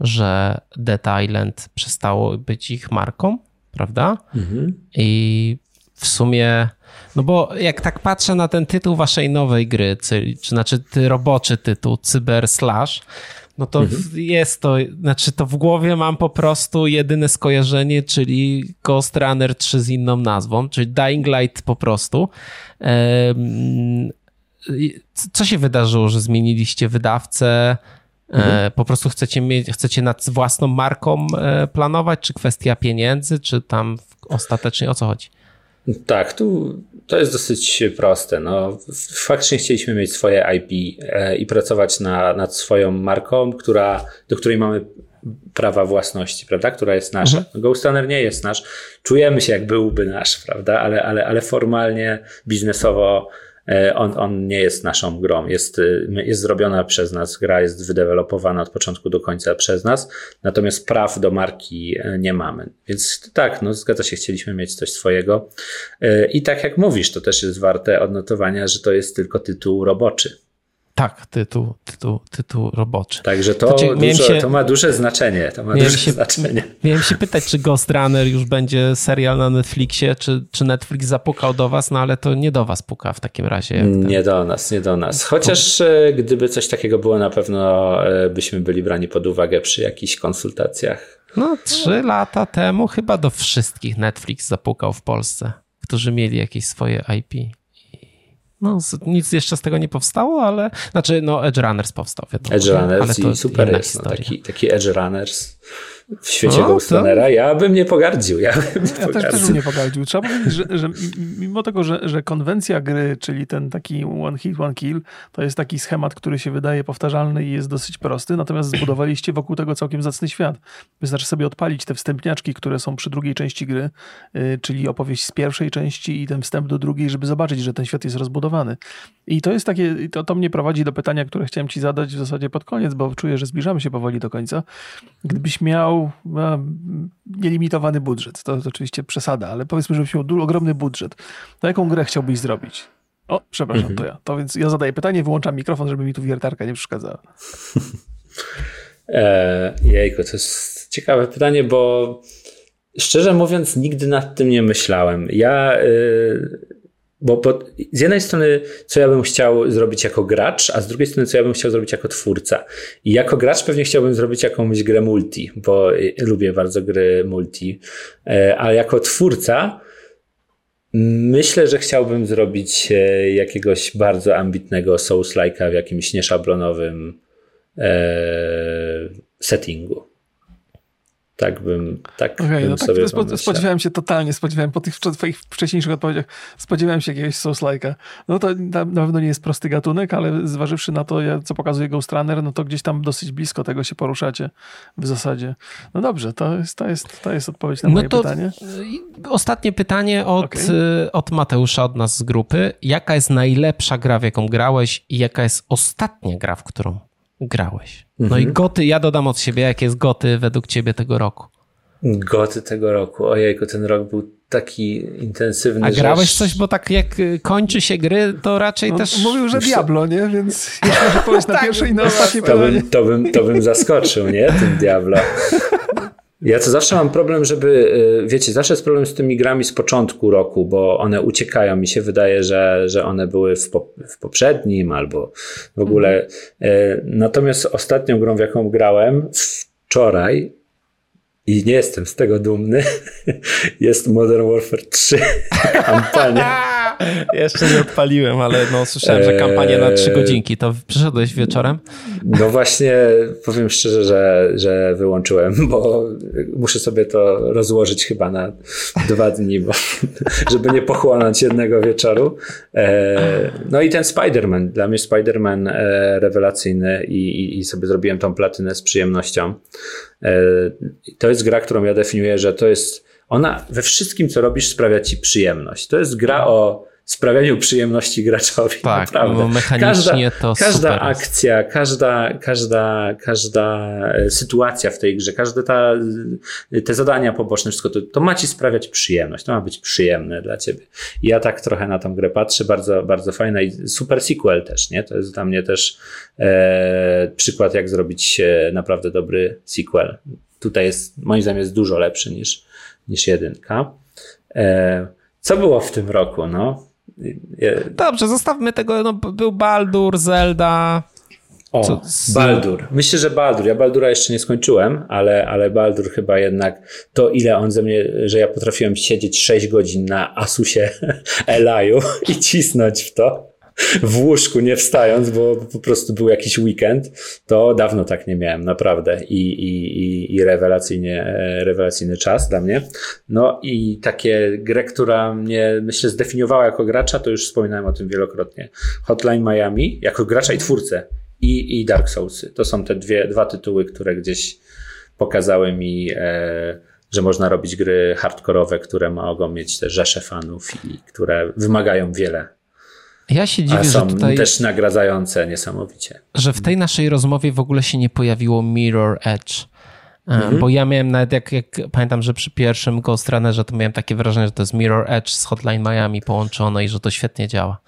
że Dead Island przestało być ich marką, prawda? Mhm. I w sumie. No bo jak tak patrzę na ten tytuł waszej nowej gry, czy, czy znaczy ty roboczy tytuł Cyber Slash, no to mhm. jest to, znaczy to w głowie mam po prostu jedyne skojarzenie, czyli Ghost Runner 3 z inną nazwą, czyli Dying Light po prostu. Co się wydarzyło, że zmieniliście wydawcę? E, mhm. Po prostu chcecie, mieć, chcecie nad własną marką e, planować, czy kwestia pieniędzy, czy tam ostatecznie o co chodzi? Tak, tu to jest dosyć proste. No, faktycznie chcieliśmy mieć swoje IP e, i pracować na, nad swoją marką, która, do której mamy prawa własności, prawda, która jest nasza. Mhm. Ghost Runner nie jest nasz. Czujemy się, jak byłby nasz, prawda, ale, ale, ale formalnie, biznesowo on, on nie jest naszą grą. Jest, y, jest zrobiona przez nas, gra jest wydevelopowana od początku do końca przez nas, natomiast praw do marki e, nie mamy. Więc tak, no zgadza się, chcieliśmy mieć coś swojego. E, I tak jak mówisz, to też jest warte odnotowania, że to jest tylko tytuł roboczy. Tak, tytuł, tytuł, tytuł roboczy. Także to, to, dużo, się, to ma duże znaczenie. To ma duże się, znaczenie. Miałem się pytać, czy Ghost Runner już będzie serial na Netflixie, czy, czy Netflix zapukał do was, no ale to nie do was puka w takim razie. Nie do nas, nie do nas. Chociaż e, gdyby coś takiego było, na pewno e, byśmy byli brani pod uwagę przy jakichś konsultacjach. No, trzy lata temu chyba do wszystkich Netflix zapukał w Polsce, którzy mieli jakieś swoje IP. No, nic jeszcze z tego nie powstało, ale znaczy, no, Edge Runners powstał. Wiadomo, Edge Runners i super jest. No, taki, taki Edge Runners w świecie no, Ghostrunnera, ja bym nie pogardził. Ja, bym nie ja też, też bym nie pogardził. Trzeba powiedzieć, że, że mimo tego, że, że konwencja gry, czyli ten taki one hit, one kill, to jest taki schemat, który się wydaje powtarzalny i jest dosyć prosty, natomiast zbudowaliście wokół tego całkiem zacny świat. Wystarczy sobie odpalić te wstępniaczki, które są przy drugiej części gry, yy, czyli opowieść z pierwszej części i ten wstęp do drugiej, żeby zobaczyć, że ten świat jest rozbudowany. I to jest takie, to, to mnie prowadzi do pytania, które chciałem ci zadać w zasadzie pod koniec, bo czuję, że zbliżamy się powoli do końca. Gdybyś miał miał no, nielimitowany budżet, to, to oczywiście przesada, ale powiedzmy, żebyś miał ogromny budżet, to jaką grę chciałbyś zrobić? O, przepraszam, mhm. to ja. To więc ja zadaję pytanie, wyłączam mikrofon, żeby mi tu wiertarka nie przeszkadzała. e, jejku, to jest ciekawe pytanie, bo szczerze mówiąc, nigdy nad tym nie myślałem. Ja y, bo, bo, z jednej strony, co ja bym chciał zrobić jako gracz, a z drugiej strony, co ja bym chciał zrobić jako twórca. I jako gracz pewnie chciałbym zrobić jakąś grę multi, bo lubię bardzo gry multi, e, a jako twórca myślę, że chciałbym zrobić e, jakiegoś bardzo ambitnego Souls-like'a w jakimś nieszablonowym e, settingu. Tak bym, tak okay, bym no tak sobie spo, Spodziewałem się totalnie, spodziewałem po tych twoich wcześniejszych odpowiedziach, spodziewałem się jakiegoś Souls-like'a. No to na, na, pewno nie jest prosty gatunek, ale zważywszy na to, co pokazuje Ghost Runner, no to gdzieś tam dosyć blisko tego się poruszacie w zasadzie. No dobrze, to jest, to jest, to jest odpowiedź na no moje to pytanie. Ostatnie pytanie od, okay. od Mateusza, od nas z grupy. Jaka jest najlepsza gra, w jaką grałeś i jaka jest ostatnia gra, w którą grałeś. No mhm. i goty, ja dodam od siebie, jakie jest goty według ciebie tego roku? Goty tego roku. Ojejku, ten rok był taki intensywny. A grałeś że... coś, bo tak jak y, kończy się gry, to raczej no, też... Mówił, że Diablo, nie? Więc jeśli na tak, pierwsze i na ostatnie to bym, to, bym, to bym zaskoczył, nie? Tym Diablo. Ja to zawsze mam problem, żeby, y, wiecie, zawsze jest problem z tymi grami z początku roku, bo one uciekają. Mi się wydaje, że, że one były w, po, w poprzednim albo w ogóle. Mhm. Natomiast ostatnią grą, w jaką grałem wczoraj, i nie jestem z tego dumny, jest Modern Warfare 3 kampania. Jeszcze nie odpaliłem, ale no, słyszałem, że kampania na trzy eee, godzinki. To przyszedłeś wieczorem? No właśnie, powiem szczerze, że, że wyłączyłem, bo muszę sobie to rozłożyć chyba na dwa dni, bo, żeby nie pochłonąć jednego wieczoru. Eee, no i ten Spider-Man. Dla mnie Spider-Man e, rewelacyjny i, i sobie zrobiłem tą platynę z przyjemnością. Eee, to jest gra, którą ja definiuję, że to jest ona we wszystkim, co robisz, sprawia ci przyjemność. To jest gra o sprawianiu przyjemności graczowi. Tak, naprawdę. mechanicznie każda, to Każda akcja, każda, każda, każda e, sytuacja w tej grze, każde ta, te zadania poboczne, wszystko to, to ma ci sprawiać przyjemność. To ma być przyjemne dla ciebie. I ja tak trochę na tą grę patrzę, bardzo, bardzo fajna i super sequel też, nie? To jest dla mnie też e, przykład, jak zrobić e, naprawdę dobry sequel. Tutaj jest, moim zdaniem, jest dużo lepszy niż, niż jedynka. E, Co było w tym roku, no? Dobrze, zostawmy tego, no, był Baldur, Zelda, o, z... Baldur. Myślę, że Baldur. Ja Baldura jeszcze nie skończyłem, ale, ale Baldur chyba jednak to, ile on ze mnie, że ja potrafiłem siedzieć 6 godzin na Asusie Elaju i cisnąć w to w łóżku, nie wstając, bo po prostu był jakiś weekend, to dawno tak nie miałem, naprawdę. I, i, i, i rewelacyjnie, rewelacyjny czas dla mnie. No i takie grę, która mnie, myślę, zdefiniowała jako gracza, to już wspominałem o tym wielokrotnie. Hotline Miami, jako gracza i twórcę i, i Dark Soulsy. To są te dwie, dwa tytuły, które gdzieś pokazały mi, e, że można robić gry hardkorowe, które mogą mieć te rzesze fanów i które wymagają wiele. Ja się dziwię, że tutaj, też nagradzające niesamowicie. Że w tej naszej rozmowie w ogóle się nie pojawiło Mirror Edge. E, mhm. Bo ja miałem nawet, jak, jak, pamiętam, że przy pierwszym Ghost Runnerze to miałem takie wrażenie, że to jest Mirror Edge z Hotline Miami połączone i że to świetnie działa.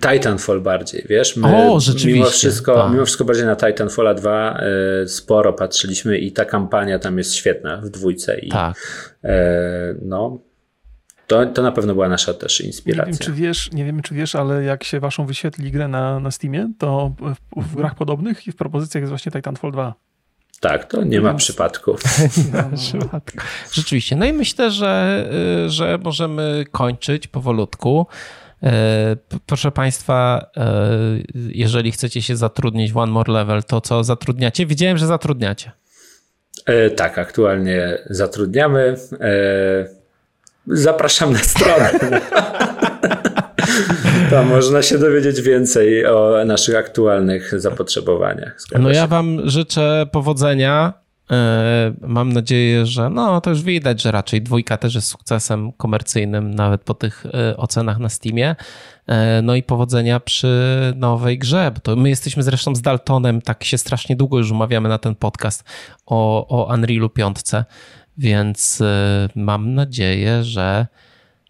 Titanfall bardziej, wiesz? My o, rzeczywiście. Mimo wszystko, tak. mimo wszystko bardziej na Titanfalla 2 y, sporo patrzyliśmy i ta kampania tam jest świetna w dwójce. I, tak. Y, no, to, to na pewno była nasza też inspiracja. Nie wiem, czy wiesz, nie wiem, czy wiesz, ale jak się waszą wyświetli grę na, na Steamie, to w, w grach podobnych i w propozycjach jest właśnie Titanfall 2. Tak, to nie ma przypadku. nie ma przypadku. Rzeczywiście. No i myślę, że, y, że możemy kończyć powolutku. E, proszę Państwa, e, jeżeli chcecie się zatrudnić w One More Level, to co zatrudniacie? Widziałem, że zatrudniacie. E, tak, aktualnie zatrudniamy. Zapraszam na stronę. Tam można się dowiedzieć więcej o naszych aktualnych zapotrzebowaniach. no ja Wam życzę powodzenia E, mam nadzieję, że no to już widać, że raczej dwójka też jest sukcesem komercyjnym, nawet po tych e, ocenach na Steamie. E, no i powodzenia przy nowej grze, to my jesteśmy zresztą z Daltonem, tak się strasznie długo już umawiamy na ten podcast o, o Unrealu 5, więc mam nadzieję, że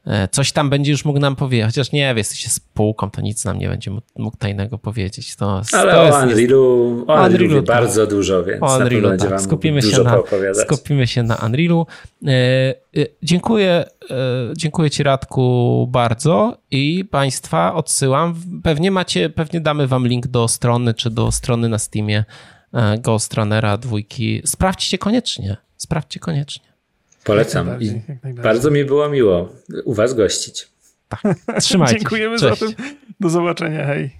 E, coś tam będzie już mógł nam powiedzieć, chociaż nie, jesteście spółką, to nic nam nie będzie mógł tajnego powiedzieć. To, Ale to o Unrealu, o Unrealu tak. bardzo dużo, więc o Unrealu, tak. skupimy, się na, skupimy się na Unrealu. E, e, dziękuję, dziękuję Ci Radku bardzo i Państwa odsyłam. Pewnie macie, pewnie damy Wam link do strony, czy do strony na Steamie Ghost Runnera dwójki. Sprawdźcie koniecznie, sprawdźcie koniecznie. Polecam. I bardzo mi było miło u Was gościć. Tak. Trzymajcie Dziękujemy za to. Do zobaczenia. Hej.